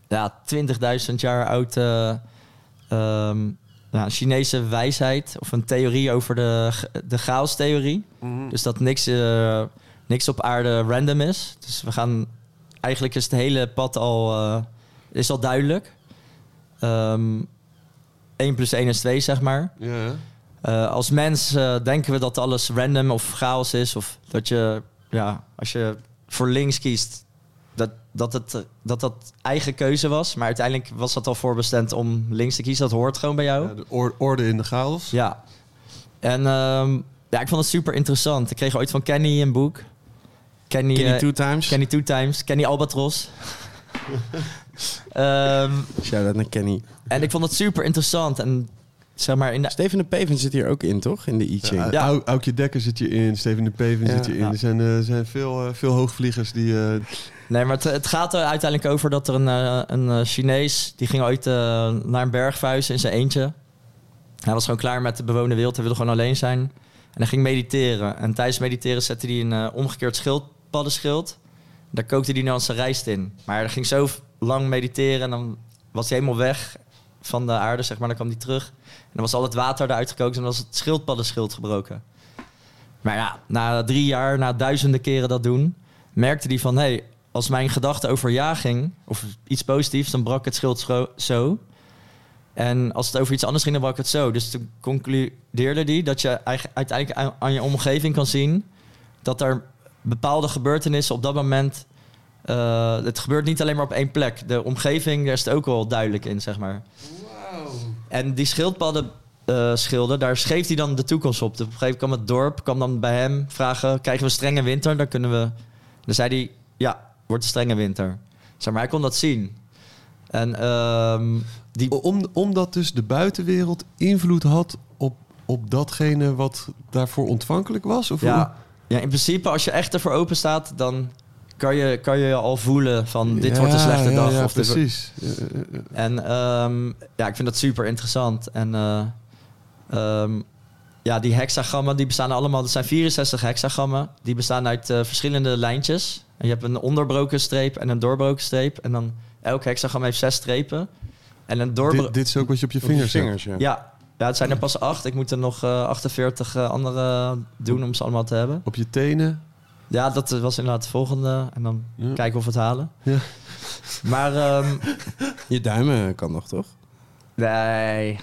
ja, 20.000 jaar oud eh, ehm, Chinese wijsheid. Of een theorie over de, de chaos-theorie. Dus dat niks, eh, niks op aarde random is. Dus we gaan... Eigenlijk is het hele pad al, eh, is al duidelijk. Ehm 1 plus 1 is 2, zeg maar. Ja. Eh, als mens eh, denken we dat alles random of chaos is. Of dat je, ja, als je voor links kiest, dat dat, het, eh, dat dat eigen keuze was. Maar uiteindelijk was dat al voorbestemd om links te kiezen. Dat hoort gewoon bij jou. Ja, de or- orde in de chaos. Ja. En ehm, ja, ik vond het super interessant. Ik kreeg ooit van Kenny een boek. Kenny, Kenny Two Times. Kenny Two Times. Kenny Albatros. Ehm, Shout-out naar Kenny. en ik vond het super interessant. En zeg maar in de... Steven de Peven zit hier ook in, toch? In de I Ching. Ja, Ja. Au- Aukje Dekker zit je in, Steven de Peven Ja. zit je in. Ja. Er zijn, eh, zijn veel, eh, veel hoogvliegers die... eh, Nee, maar het, het gaat er uiteindelijk over dat er een, eh, een Chinees... die ging ooit naar een berg verhuizen in zijn eentje. Hij was gewoon klaar met de bewoonde wereld. Hij wilde gewoon alleen zijn. En hij ging mediteren. En tijdens mediteren zette hij een omgekeerd schildpaddenschild. Daar kookte hij dan zijn rijst in. Maar hij ging zo lang mediteren... en dan was hij helemaal weg van de aarde, zeg maar. Dan kwam hij terug. En dan was al het water eruit gekookt... en dan was het schildpaddenschild gebroken. Maar ja, na drie jaar, na duizenden keren dat doen... merkte hij van... Hey, als mijn gedachte over ja ging, of iets positiefs, dan brak het schild zo. En als het over iets anders ging, dan brak het zo. Dus toen concludeerde hij dat je uiteindelijk aan je omgeving kan zien dat er bepaalde gebeurtenissen op dat moment. Eh, het gebeurt niet alleen maar op één plek. De omgeving, daar is het ook wel duidelijk in, zeg maar. En die schildpadden eh, schilden, daar schreef hij dan de toekomst op. Op een gegeven moment kwam het dorp, kwam dan bij hem vragen: krijgen we strenge winter? Dan kunnen we. Dan zei hij: ja, wordt een strenge winter. Zeg maar, hij kon dat zien. En ehm, die, om, omdat dus de buitenwereld invloed had op, op datgene wat daarvoor ontvankelijk was? Of ja, ja, in principe, als je echt ervoor open staat, dan kan je, kan je al voelen van dit Ja, wordt een slechte ja, dag. Ja, of precies. En ehm, ja, ik vind dat super interessant. En eh, ehm, ja, die hexagrammen, die bestaan allemaal... Er zijn 64 hexagrammen. Die bestaan uit eh, verschillende lijntjes. En je hebt een onderbroken streep en een doorbroken streep. En dan elk hexagram heeft zes strepen. En een doorbroken... Dit, dit is ook wat je op je Op je vingers, hebt. vingers, ja. Ja, ja, het zijn er pas acht. Ik moet er nog eh, 48 eh, andere doen om ze allemaal te hebben. Op je tenen. Ja, dat was inderdaad de volgende. En dan Ja. kijken of we het halen. Ja. Maar ehm, Je duimen kan nog, toch? nee,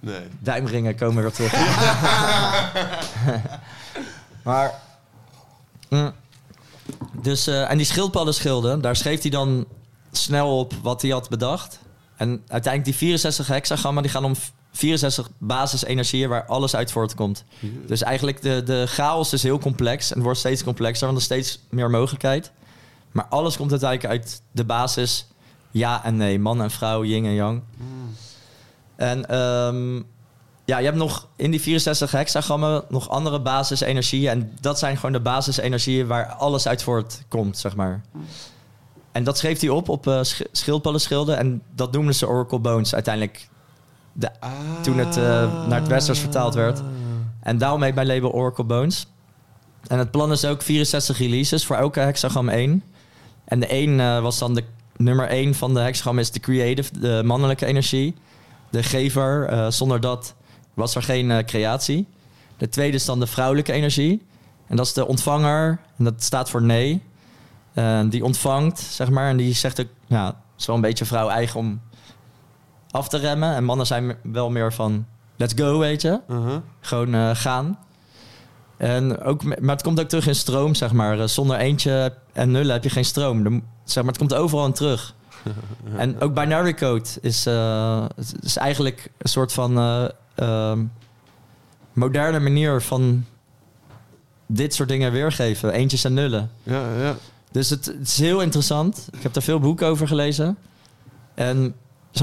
Nee. duimringen komen weer terug. maar... mm, dus, eh, en die schildpaddenschilden, daar schreef hij dan snel op wat hij had bedacht. En uiteindelijk die 64 hexagrammen, die gaan om 64 basisenergieën waar alles uit voortkomt. Dus eigenlijk de, de chaos is heel complex en wordt steeds complexer, want er is steeds meer mogelijkheid. Maar alles komt uiteindelijk uit de basis ja en nee, man en vrouw, yin en yang. En ehm, ja, je hebt nog in die 64 hexagrammen nog andere basisenergieën. En dat zijn gewoon de basisenergieën waar alles uit voortkomt, zeg maar. en dat schreef hij op op sch schildpaddenschilden. En dat noemden ze Oracle Bones uiteindelijk. De, Toen het eh, naar het Westers vertaald werd. En daarom heet mijn label Oracle Bones. En het plan is ook 64 releases voor elke hexagram 1. En de 1 eh, was dan de nummer 1 van de hexagram is de creative, de mannelijke energie. De gever, eh, zonder dat was er geen creatie. De tweede is dan de vrouwelijke energie. En dat is de ontvanger. En dat staat voor nee. Die ontvangt, zeg maar. En die zegt ook, ja, het is wel een beetje vrouw eigen om af te remmen. En mannen zijn wel meer van, let's go, weet je. Uh-huh. Gewoon eh, gaan. En ook, maar het komt ook terug in stroom, zeg maar. Eh, Zonder eentje en nullen heb je geen stroom. De- zeg maar, het komt overal terug. en ook binary code is, eh, is- eigenlijk een soort van eh, ehm, moderne manier van dit soort dingen weergeven. Eentjes en nullen. Ja, ja. Dus het, het is heel interessant. Ik heb daar veel boeken over gelezen. En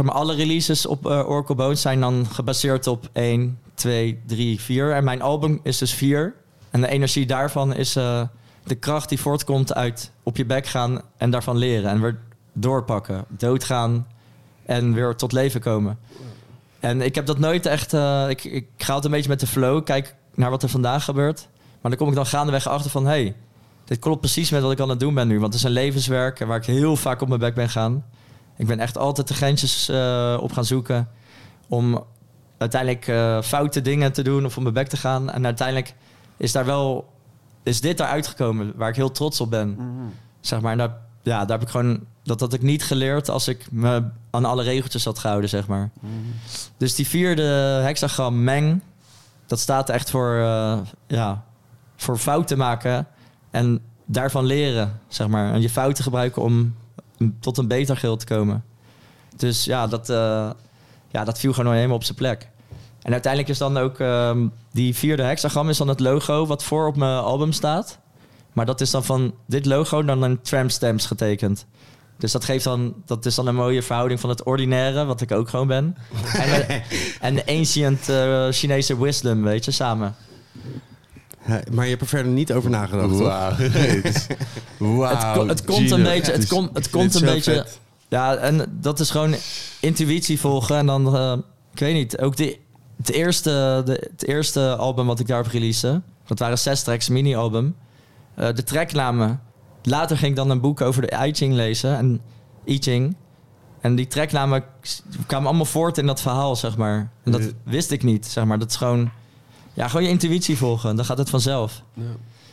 alle releases op eh, Oracle Bones zijn dan gebaseerd op 1, 2, 3, 4. En mijn album is dus 4. En de energie daarvan is eh, de kracht die voortkomt uit op je bek gaan en daarvan leren. En weer doorpakken, doodgaan en weer tot leven komen. En ik heb dat nooit echt... eh, ik, ik ga altijd een beetje met de flow, kijk naar wat er vandaag gebeurt. Maar dan kom ik dan gaandeweg achter van... Hey, dit klopt precies met wat ik aan het doen ben nu. Want het is een levenswerk waar ik heel vaak op mijn bek ben gaan. Ik ben echt altijd de grensjes eh, op gaan zoeken. Om uiteindelijk eh, foute dingen te doen of op mijn bek te gaan. En uiteindelijk is daar wel... Is dit daaruit gekomen waar ik heel trots op ben. Zeg maar, en daar, ja, daar heb ik gewoon... Dat had ik niet geleerd als ik me aan alle regeltjes had gehouden, zeg maar. Dus die vierde hexagram, meng... Dat staat echt voor, eh, ja, voor fouten maken en daarvan leren, zeg maar. En je fouten gebruiken om tot een beter geheel te komen. Dus ja, dat, eh, ja, dat viel gewoon helemaal op zijn plek. En uiteindelijk is dan ook ehm, die vierde hexagram is dan het logo wat voor op mijn album staat. Maar dat is dan van dit logo dan een tramp stamps getekend. Dus dat geeft dan, dat is dan een mooie verhouding van het ordinaire, wat ik ook gewoon ben. En de, en de ancient eh, Chinese wisdom, weet je, samen. Maar je hebt er verder niet over nagedacht. Wauw. het, ko- het komt Gino. een beetje, het, komt het komt een beetje. vet. Ja, en dat is gewoon intuïtie volgen. En dan, eh, ik weet niet, ook de, het, eerste, de, het eerste album wat ik daarop release, dat waren zes tracks, mini-album. Eh, de tracknamen. Later ging ik dan een boek over de I Ching lezen. En I Ching. En die tracknamen kwamen allemaal voort in dat verhaal, zeg maar. En dat Ja. wist ik niet, zeg maar. Dat is gewoon, ja, gewoon je intuïtie volgen. Dan gaat het vanzelf. Ja.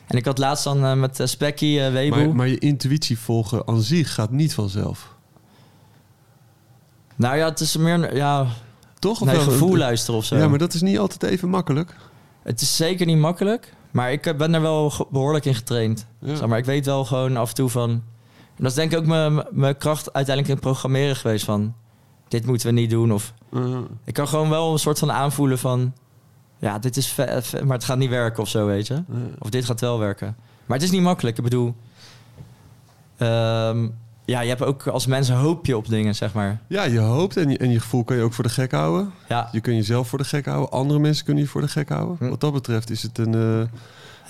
En ik had laatst dan eh, met uh, Specky, eh Weibo... Maar, maar je intuïtie volgen aan zich gaat niet vanzelf. Nou ja, het is meer ja, Toch? Of naar gevoel luisteren of zo. Ja, maar dat is niet altijd even makkelijk. Het is zeker niet makkelijk. Maar ik eh, ben er wel behoorlijk in getraind. Ja. Zeg maar ik weet wel gewoon af en toe van... En dat is denk ik ook mijn- mijn kracht uiteindelijk in het programmeren geweest van... Dit moeten we niet doen. Of Uh, ik kan gewoon wel een soort van aanvoelen van... Ja, dit is maar het gaat niet werken of zo, weet je. uh, Of dit gaat wel werken. Maar het is niet makkelijk. Ik bedoel... ehm, ja, je hebt ook als mens hoop je op dingen, zeg maar. ja, je hoopt en je, en je gevoel kan je ook voor de gek houden. Ja, Je kunt jezelf voor de gek houden. Andere mensen kunnen je voor de gek houden. Hm. Wat dat betreft is het een, eh,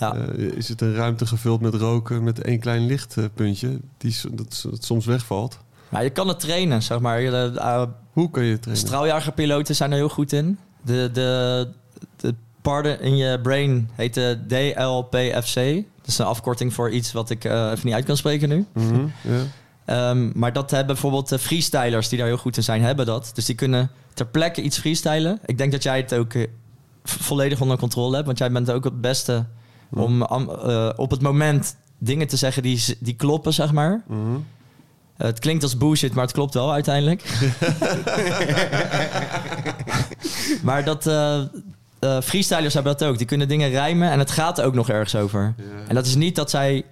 ja. eh, is het een ruimte gevuld met roken met één klein lichtpuntje die dat, dat soms wegvalt. Maar je kan het trainen, zeg maar. Eh, Hoe kan je het trainen? Straaljagerpiloten zijn er heel goed in. De, de, de parten in je brain heet de DLPFC. Dat is een afkorting voor iets wat ik eh, even niet uit kan spreken nu. Mhm. Ehm, maar dat hebben bijvoorbeeld de freestylers die daar heel goed in zijn, hebben dat. Dus die kunnen ter plekke iets freestylen. Ik denk dat jij het ook eh, volledig onder controle hebt. Want jij bent ook het beste om am- eh, op het moment dingen te zeggen die, die kloppen, zeg maar. Mhm. Het klinkt als bullshit, maar het klopt wel uiteindelijk. maar dat eh, freestylers hebben dat ook. Die kunnen dingen rijmen en het gaat ook nog ergens over. En dat is niet dat zij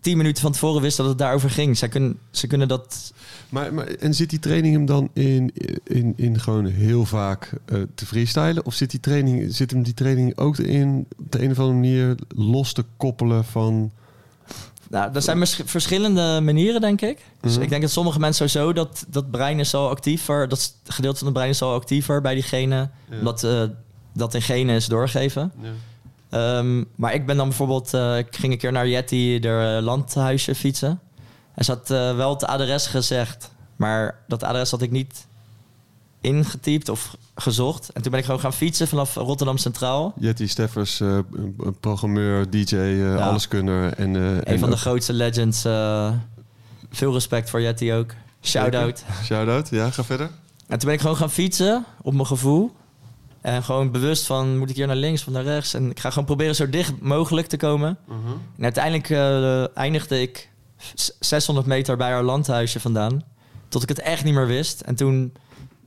tien minuten van tevoren wisten dat het daarover ging. Zij kunnen, ze kunnen dat... Maar, maar, en zit die training hem dan in, in, in gewoon heel vaak eh, te freestylen? Of zit, die training, zit hem die training ook in op de een of andere manier los te koppelen van... Nou, er zijn verschillende manieren, denk ik. Dus Mhm. ik denk dat sommige mensen sowieso... dat, dat brein is al actiever... dat gedeelte van het brein is al actiever bij diegene... Ja. omdat eh, dat in genen is doorgegeven. Ehm, maar ik ben dan bijvoorbeeld... eh, ik ging een keer naar Yeti, de landhuisje fietsen. En ze had eh, wel het adres gezegd. Maar dat adres had ik niet ingetypt of gezocht. En toen ben ik gewoon gaan fietsen vanaf Rotterdam Centraal. Jetty Steffers, eh, programmeur, DJ, eh, alleskunner. En, Een en van de grootste legends. veel respect voor Jetty ook. Shout-out. Shout-out, ja, ga verder. En toen ben ik gewoon gaan fietsen op mijn gevoel. En gewoon bewust van, moet ik hier naar links of naar rechts? En ik ga gewoon proberen zo dicht mogelijk te komen. En uiteindelijk eh, eindigde ik s- 600 meter bij haar landhuisje vandaan. Tot ik het echt niet meer wist. En toen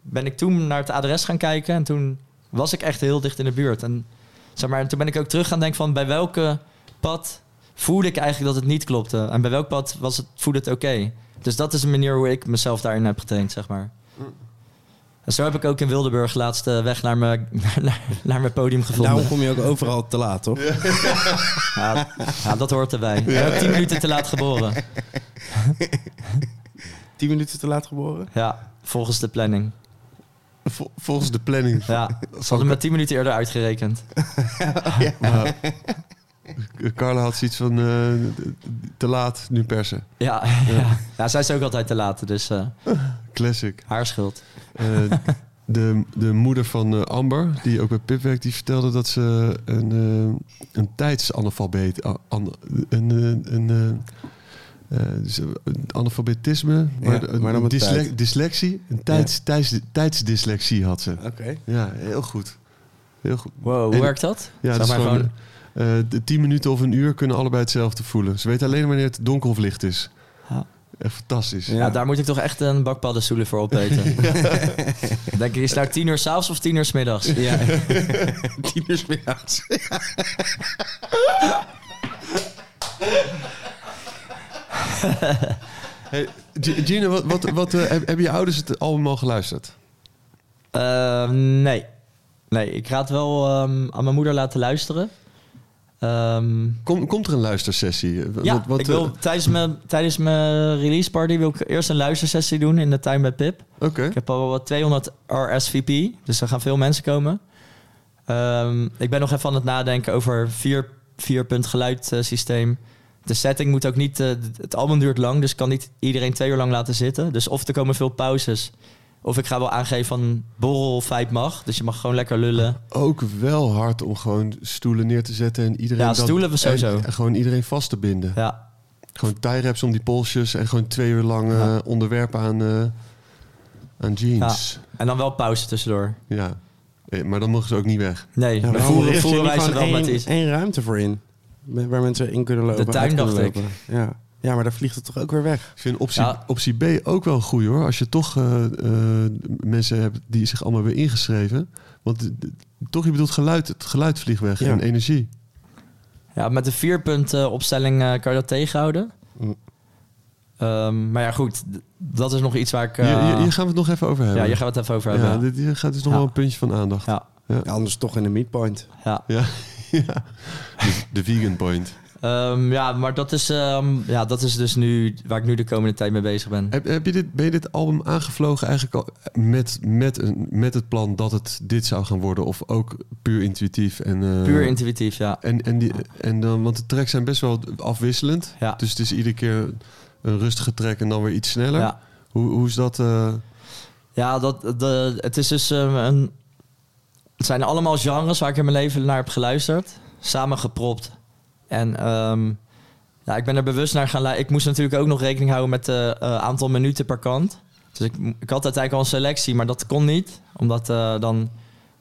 ben ik toen naar het adres gaan kijken. En toen was ik echt heel dicht in de buurt. En, zeg maar, en toen ben ik ook terug gaan denken van... bij welke pad voelde ik eigenlijk dat het niet klopte? En bij welk pad was het, voelde het oké? Dus dat is een manier hoe ik mezelf daarin heb getraind, zeg maar. En zo heb ik ook in Wildeburg laatst de weg naar mijn, naar, naar mijn podium En gevonden. daarom kom je ook overal te laat, toch? Ja, ja, dat hoort erbij. Ik ben ook tien minuten te laat geboren. Tien minuten te laat geboren? Ja, volgens de planning. Vol- volgens de planning. Ja, ze hadden me tien minuten eerder uitgerekend. Maar, Carla had zoiets van eh, te laat, nu persen. Ja, ja. ja. zij is ook altijd te laat, dus eh, Classic. haar schuld. Eh, de, de moeder van eh, Amber, die ook bij Pip werkt, die vertelde dat ze een, eh, een tijdsanalfabeet... an- een, een, dus een analfabetisme, maar, Ja, een, maar dysle- dyslexie, een tijds, tijds, tijdsdyslexie had ze. Oké. Ja, heel goed. Heel goed. Wow, hoe En- werkt dat? Ja, dat is gewoon, eh, de tien minuten of een uur kunnen allebei hetzelfde voelen. Ze weten alleen wanneer het donker of licht is. Echt fantastisch. Ja. Daar moet ik toch echt een bak paddenstoelen voor opeten. Denk ik, is nou tien uur s'avonds of tien uur 's middags? Ja. Tien uur 's middags. Hey, Gina, wat, wat, wat, eh, heb- hebben je ouders het album al geluisterd? Eh, nee. Nee, ik ga het wel ehm, aan mijn moeder laten luisteren. Ehm, Kom, komt er een luistersessie? Eh, ja, wat, wat, ik wil, eh, tijdens, mijn, tijdens mijn release party wil ik eerst een luistersessie doen in de tuin bij Pip. Oké. Ik heb al wat 200 RSVP, dus er gaan veel mensen komen. Ehm, ik ben nog even aan het nadenken over vier, vier punt geluidsysteem. De setting moet ook niet... eh, het album duurt lang, dus kan niet iedereen twee uur lang laten zitten. Dus of er komen veel pauzes... Of ik ga wel aangeven van borrel feit mag. Dus je mag gewoon lekker lullen. Ook wel hard om gewoon stoelen neer te zetten en iedereen... Ja, dan- stoelen we sowieso. En, en gewoon iedereen vast te binden. Ja, Gewoon tie wraps om die polsjes en gewoon twee uur lang eh, Ja. onderwerpen aan, eh, aan jeans. en dan wel pauze tussendoor. Ja. Eh, Maar dan mogen ze ook niet weg. Nee, Ja, dan waarom voeren, voeren wij ze wel met één- iets. één ruimte voor in. Waar mensen in kunnen lopen. De tuin, dacht ik. Ja. Ja, maar dan vliegt het toch ook weer weg. Ik vind optie, Ja. optie B ook wel goed hoor. Als je toch eh, eh, mensen hebt die zich allemaal weer ingeschreven. Want toch, je bedoelt geluid, het geluid vliegt weg Ja. en energie. Ja, met de vierpunt eh, opstelling eh, kan je dat tegenhouden. Mm. Ehm, maar ja, goed. Dat is nog iets waar ik... eh, Hier, hier, hier gaan we het nog even over hebben. ja, hier gaan we het even over Ja, hebben. dit hier gaat dus nog Ja. wel een puntje van aandacht. Ja, Ja, anders toch in de midpoint. ja. Ja, ja. De, de vegan point. Ehm, ja maar dat is, ehm, ja, dat is dus nu waar ik nu de komende tijd mee bezig ben. Heb, heb je dit, ben je dit album aangevlogen eigenlijk al met, met, een, met het plan dat het dit zou gaan worden? Of ook puur intuïtief? En, eh, Puur intuïtief, ja. En, en, die, en dan, want de tracks zijn best wel afwisselend. Ja. Dus het is iedere keer een rustige track en dan weer iets sneller. Ja, Hoe, hoe is dat? eh, ja dat, de, het is dus ehm, een... Het zijn allemaal genres waar ik in mijn leven naar heb geluisterd. Samen gepropt. En ehm, ja, ik ben er bewust naar gaan luisteren. Ik moest natuurlijk ook nog rekening houden met het aantal minuten per kant. Dus ik, ik had uiteindelijk al een selectie, maar dat kon niet. Omdat eh, dan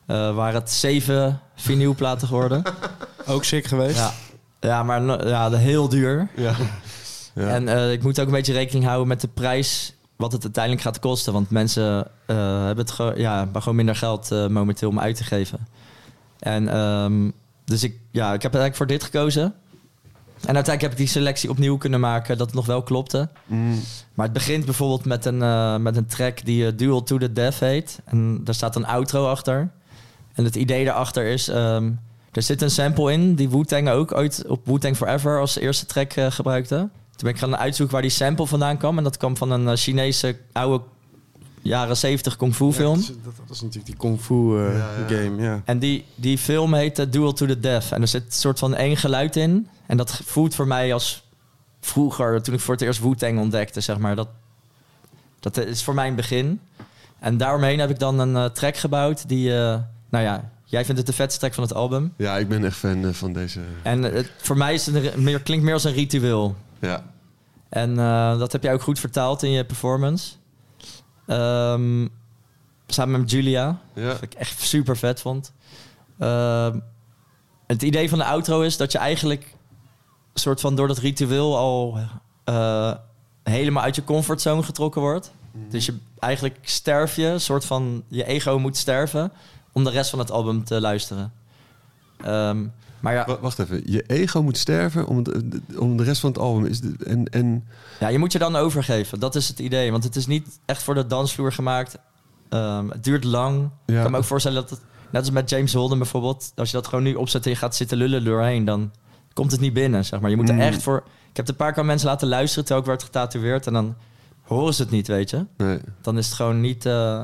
eh, waren het zeven vinylplaten geworden. Ook sick geweest? ja. ja, maar ja, heel duur. ja. ja. En eh, ik moet ook een beetje rekening houden met de prijs, wat het uiteindelijk gaat kosten. Want mensen eh, hebben het gewoon, ja, gewoon minder geld eh, momenteel om uit te geven. En ehm, dus ik, ja, ik heb eigenlijk voor dit gekozen. En uiteindelijk heb ik die selectie opnieuw kunnen maken dat het nog wel klopte. Mm, Maar het begint bijvoorbeeld met een, eh, met een track die eh, Duel to the Death heet. En daar staat een outro achter. En het idee daarachter is... ehm, er zit een sample in die Wu-Tang ook ooit op Wu-Tang Forever als eerste track eh, gebruikte. Toen ben ik gaan uitzoeken waar die sample vandaan kwam. En dat kwam van een Chinese oude jaren 70 kung fu film. dat, is, dat, dat is natuurlijk die kung fu eh, Ja, ja. game, ja. En die, die film heette Duel to the Death. En er zit een soort van één geluid in. En dat voelt voor mij als vroeger, toen ik voor het eerst Wu-Tang ontdekte, zeg maar, dat, dat is voor mij een begin. En daaromheen heb ik dan een eh, track gebouwd die, eh, nou ja, jij vindt het de vetste track van het album. Ja, ik ben echt fan van deze. En het, voor mij is het meer, klinkt meer als een ritueel. Ja. En eh, dat heb jij ook goed vertaald in je performance. Ehm, samen met Julia. Ja. Wat ik echt super vet vond. Ehm, het idee van de outro is dat je eigenlijk... soort van door dat ritueel al... eh, helemaal uit je comfortzone getrokken wordt. Dus je, eigenlijk sterf je, soort van... je ego moet sterven... om de rest van het album te luisteren. Ehm, maar ja, Wa- Wacht even, je ego moet sterven om, het- om de rest van het album. Is de, en, en Ja, je moet je dan overgeven. Dat is het idee. Want het is niet echt voor de dansvloer gemaakt. Ehm, het duurt lang. Ja. Ik kan me ook voorstellen dat het... Net als met James Holden bijvoorbeeld. Als je dat gewoon nu opzet en je gaat zitten lullen doorheen... dan komt het niet binnen, zeg maar. Je moet er Mm. echt voor... Ik heb een paar keer mensen laten luisteren... terwijl ik werd getatoeëerd. En dan horen ze het niet, weet je. nee. Dan is het gewoon niet... eh,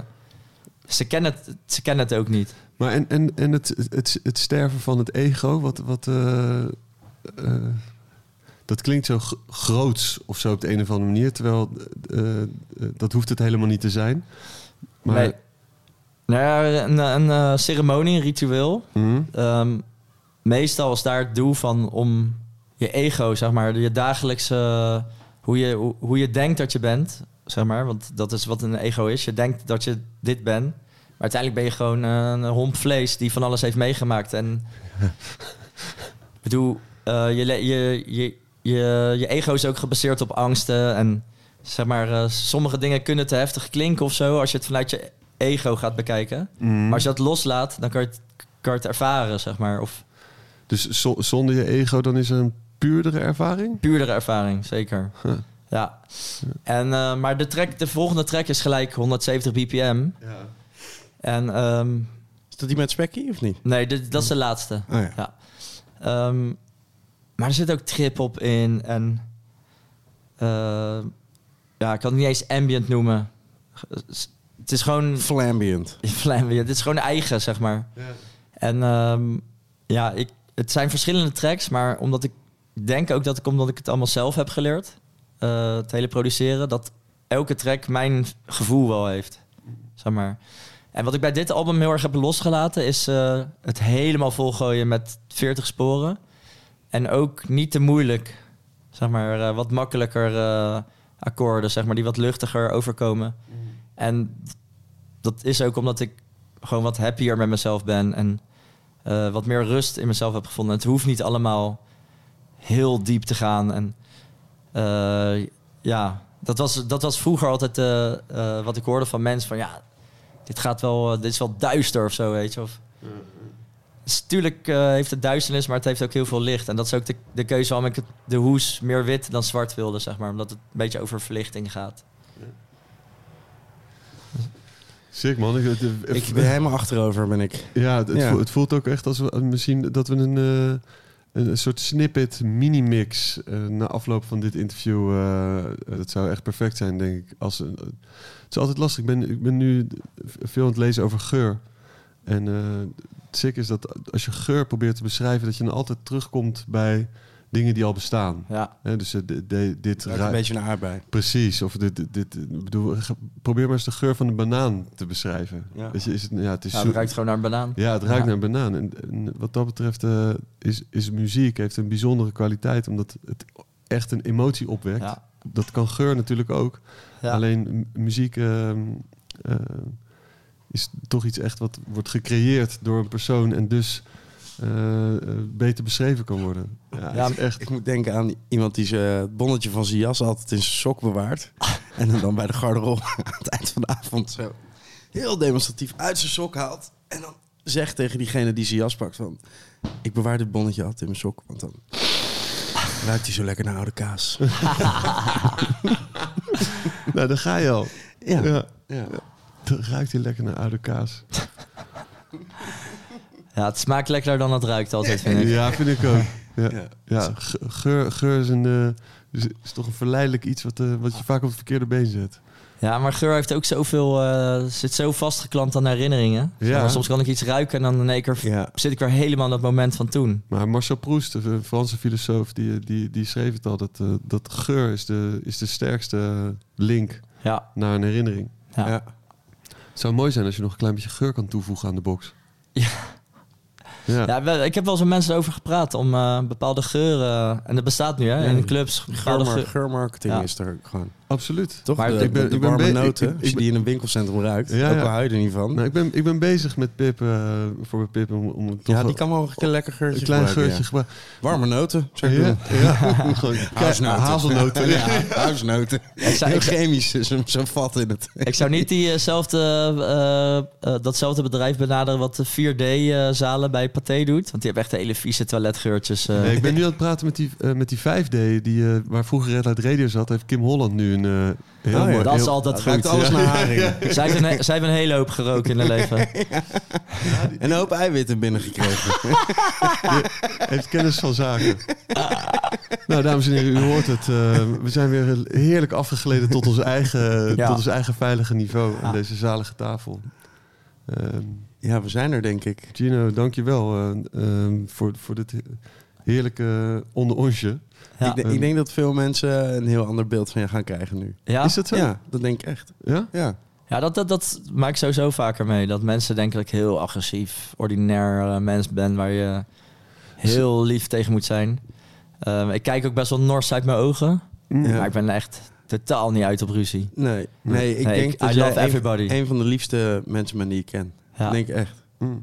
Ze, kennen het, ze kennen het ook niet. Maar en, en, en het, het, het sterven van het ego, wat, wat, eh, eh, dat klinkt zo groots of zo op de een of andere manier. Terwijl eh, dat hoeft het helemaal niet te zijn. Maar, Nee. Nou ja, een, een ceremonie, een ritueel... Mhm. Ehm, meestal is daar het doel van om je ego, zeg maar, je dagelijkse, hoe je, hoe, hoe je denkt dat je bent, zeg maar, want dat is wat een ego is. Je denkt dat je dit bent, maar uiteindelijk ben je gewoon eh, een homp vlees die van alles heeft meegemaakt. En ik bedoel, eh, je, je, je, je, je ego is ook gebaseerd op angsten en zeg maar, eh, sommige dingen kunnen te heftig klinken of zo als je het vanuit je ego gaat bekijken. Mhm. Maar als je dat loslaat, dan kan je het, kan je het ervaren, zeg maar. Of Dus zo- zonder je ego, dan is er een puurdere ervaring? puurdere ervaring, zeker. Huh. Ja. En, eh, maar de, track, de volgende track is gelijk 170 bpm. Ja. En ehm, Is dat die met Spekkie of niet? nee, dit, dat is de laatste. Oh ja. Ja. Ehm, maar er zit ook trip-hop in. En eh, ja, ik kan het niet eens ambient noemen. Het is gewoon Flambiant. Flamboyant. Dit is gewoon eigen, zeg maar. En ehm, ja, ik, het zijn verschillende tracks, maar omdat ik denk ook dat ik, omdat ik het allemaal zelf heb geleerd, eh, het hele produceren, dat elke track mijn gevoel wel heeft. Zeg maar. En wat ik bij dit album heel erg heb losgelaten, is eh, het helemaal volgooien met 40 sporen. En ook niet te moeilijk, zeg maar, eh, wat makkelijker eh, akkoorden, zeg maar, die wat luchtiger overkomen. En dat is ook omdat ik gewoon wat happier met mezelf ben en wat meer rust in mezelf heb gevonden. Het hoeft niet allemaal heel diep te gaan. En ja, dat was, dat was vroeger altijd wat ik hoorde van mensen van ja, dit gaat wel, eh, dit is wel duister of zo, weet je. Of, dus tuurlijk eh, heeft het duisternis, maar het heeft ook heel veel licht. En dat is ook de, de keuze waarom ik het, de hoes meer wit dan zwart wilde, zeg maar. Omdat het een beetje over verlichting gaat. Sick man. Ik, ben helemaal achterover, ben ik. Ja, het, het Ja. voelt, het voelt ook echt als we misschien dat we een, eh, een soort snippet mini-mix eh, na afloop van dit interview. eh, dat zou echt perfect zijn, denk ik. Als, een- het is altijd lastig. Ik ben, ik ben nu veel aan het lezen over geur. En eh, het sick is dat als je geur probeert te beschrijven, dat je dan altijd terugkomt bij dingen die al bestaan. Ja, Hè, dus eh, de- de- dit Ruikt ru- een beetje naar aardbei. Precies. Of dit, dit, bedoel, probeer maar eens de geur van een banaan te beschrijven. Ja. Weet je, is het, ja, het is ja zo- het ruikt gewoon naar een banaan. ja, het ruikt Ja. naar een banaan. En, en wat dat betreft eh, is, is muziek heeft een bijzondere kwaliteit, omdat het echt een emotie opwekt. Ja. Dat kan geur natuurlijk ook. Ja. Alleen muziek ehm, eh, is toch iets echt wat wordt gecreëerd door een persoon en dus eh, eh, beter beschreven kan worden. Ja, echt. Ik moet denken aan iemand die zijn het bonnetje van zijn jas altijd in zijn sok bewaart. En dan bij de garderobe aan het eind van de avond zo heel demonstratief uit zijn sok haalt. En dan zegt tegen diegene die zijn jas pakt van... Ik bewaar dit bonnetje altijd in mijn sok, want dan ruikt hij zo lekker naar oude kaas. Nou, daar ga je al. Ja. Ja. ja. Dan ruikt hij lekker naar oude kaas. Ja, het smaakt lekkerder dan het ruikt altijd, vind ik. Ja, vind ik ook. Ja, Ja. ja. ge- geur, geur is, een, eh, is, is toch een verleidelijk iets wat, eh, wat je vaak op het verkeerde been zet. Ja, maar geur heeft ook zoveel, eh, zit zo vastgeklampt aan herinneringen. Ja. Soms kan ik iets ruiken en dan in één keer Ja. zit ik weer helemaal in dat moment van toen. Maar Marcel Proust, de Franse filosoof, die, die, die schreef het al. Dat, eh, dat geur is de, is de sterkste link Ja, naar een herinnering. ja. Ja. Het zou mooi zijn als je nog een klein beetje geur kan toevoegen aan de box. Ja. Ja. Ja, ik heb wel eens met mensen over gepraat om eh, bepaalde geuren. En dat bestaat nu hè, in clubs. Bepaalde Geurmar- geur- geurmarketing Ja. is er gewoon. Absoluut. Toch? Maar de, ik ben- de, de ik ben warme noten, ik- ik als je die in een winkelcentrum ruikt, Ja, ook ja. al hou je er niet van. Nou, ik, ben, ik ben bezig met Pip, eh, voor Pip om, om toch ja, die kan wel een lekker geurtje een klein geurtje gebruiken. Warme noten, zou ik Ja, doen. ja. Huisnoten. Hazelnoten. Ja, huisnoten. Ik zou, chemisch, zo'n zo vat in het. ik zou niet diezelfde, eh, eh, datzelfde bedrijf benaderen wat de 4D-zalen bij Pathé doet. Want die hebben echt hele vieze toiletgeurtjes. eh. Nee, ik ben nu aan het praten met die, eh, met die 5D, die, eh, waar vroeger Red Light Radio zat. Heeft Kim Holland nu een eh, heel Oh ja, mooi... dat is altijd goed. alles naar haring. Zij heeft, een, zij heeft een hele hoop gerookt in haar leven. En een hoop eiwitten binnengekregen. heeft kennis van zaken. nou, dames en heren, u hoort het. eh, we zijn weer heerlijk afgegleden tot ons eigen, Ja. tot ons eigen veilige niveau aan Ja. deze zalige tafel. Ehm, ja, we zijn er, denk ik. Gino, dank je wel eh, ehm, voor, voor dit heerlijke onder onsje. Ja. Ik, denk- ik denk dat veel mensen een heel ander beeld van je gaan krijgen nu. Ja? Is dat zo? Ja, dat denk ik echt. Ja? Ja. Ja, dat, dat, dat maak ik sowieso vaker mee. Dat mensen denken dat ik heel agressief, ordinair eh, mens ben... waar je heel lief tegen moet zijn. Ehm, ik kijk ook best wel nors uit mijn ogen. Ja. Maar ik ben echt totaal niet uit op ruzie. Nee, nee ik Nee, denk ik- dat I love een- everybody. Een, van de liefste mensen bent die ik ken. Ja. Denk ik echt. Mm.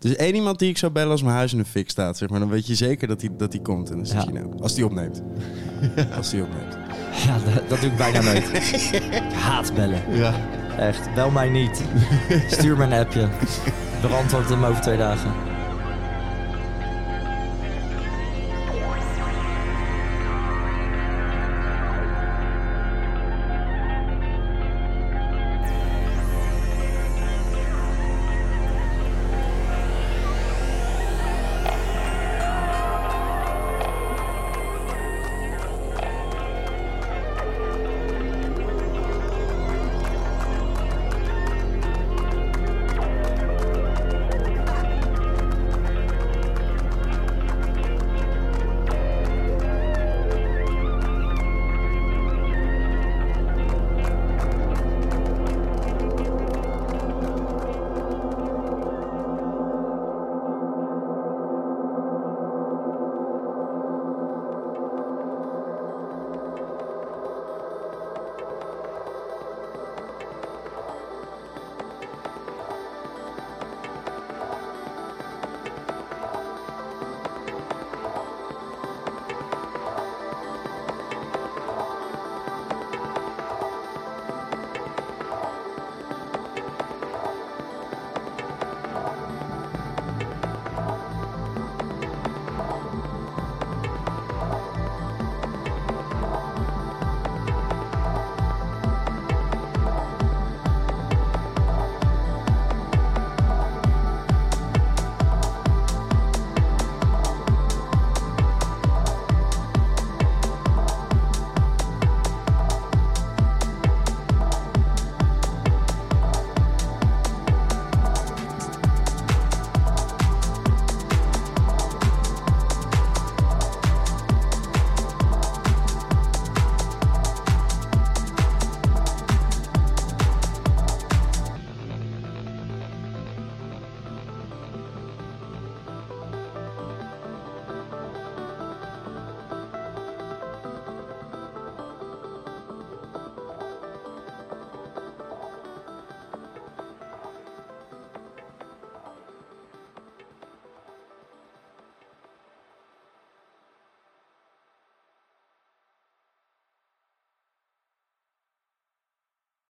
Er is één iemand die ik zou bellen als mijn huis in de fik staat, zeg maar. Dan weet je zeker dat hij dat die komt. En dat is Ja. Gino. Als die opneemt. Als die opneemt. Ja, dat, dat doe ik bijna nooit. ik haat bellen. Ja. Echt, bel mij niet. Stuur me een appje. Beantwoord hem over twee dagen.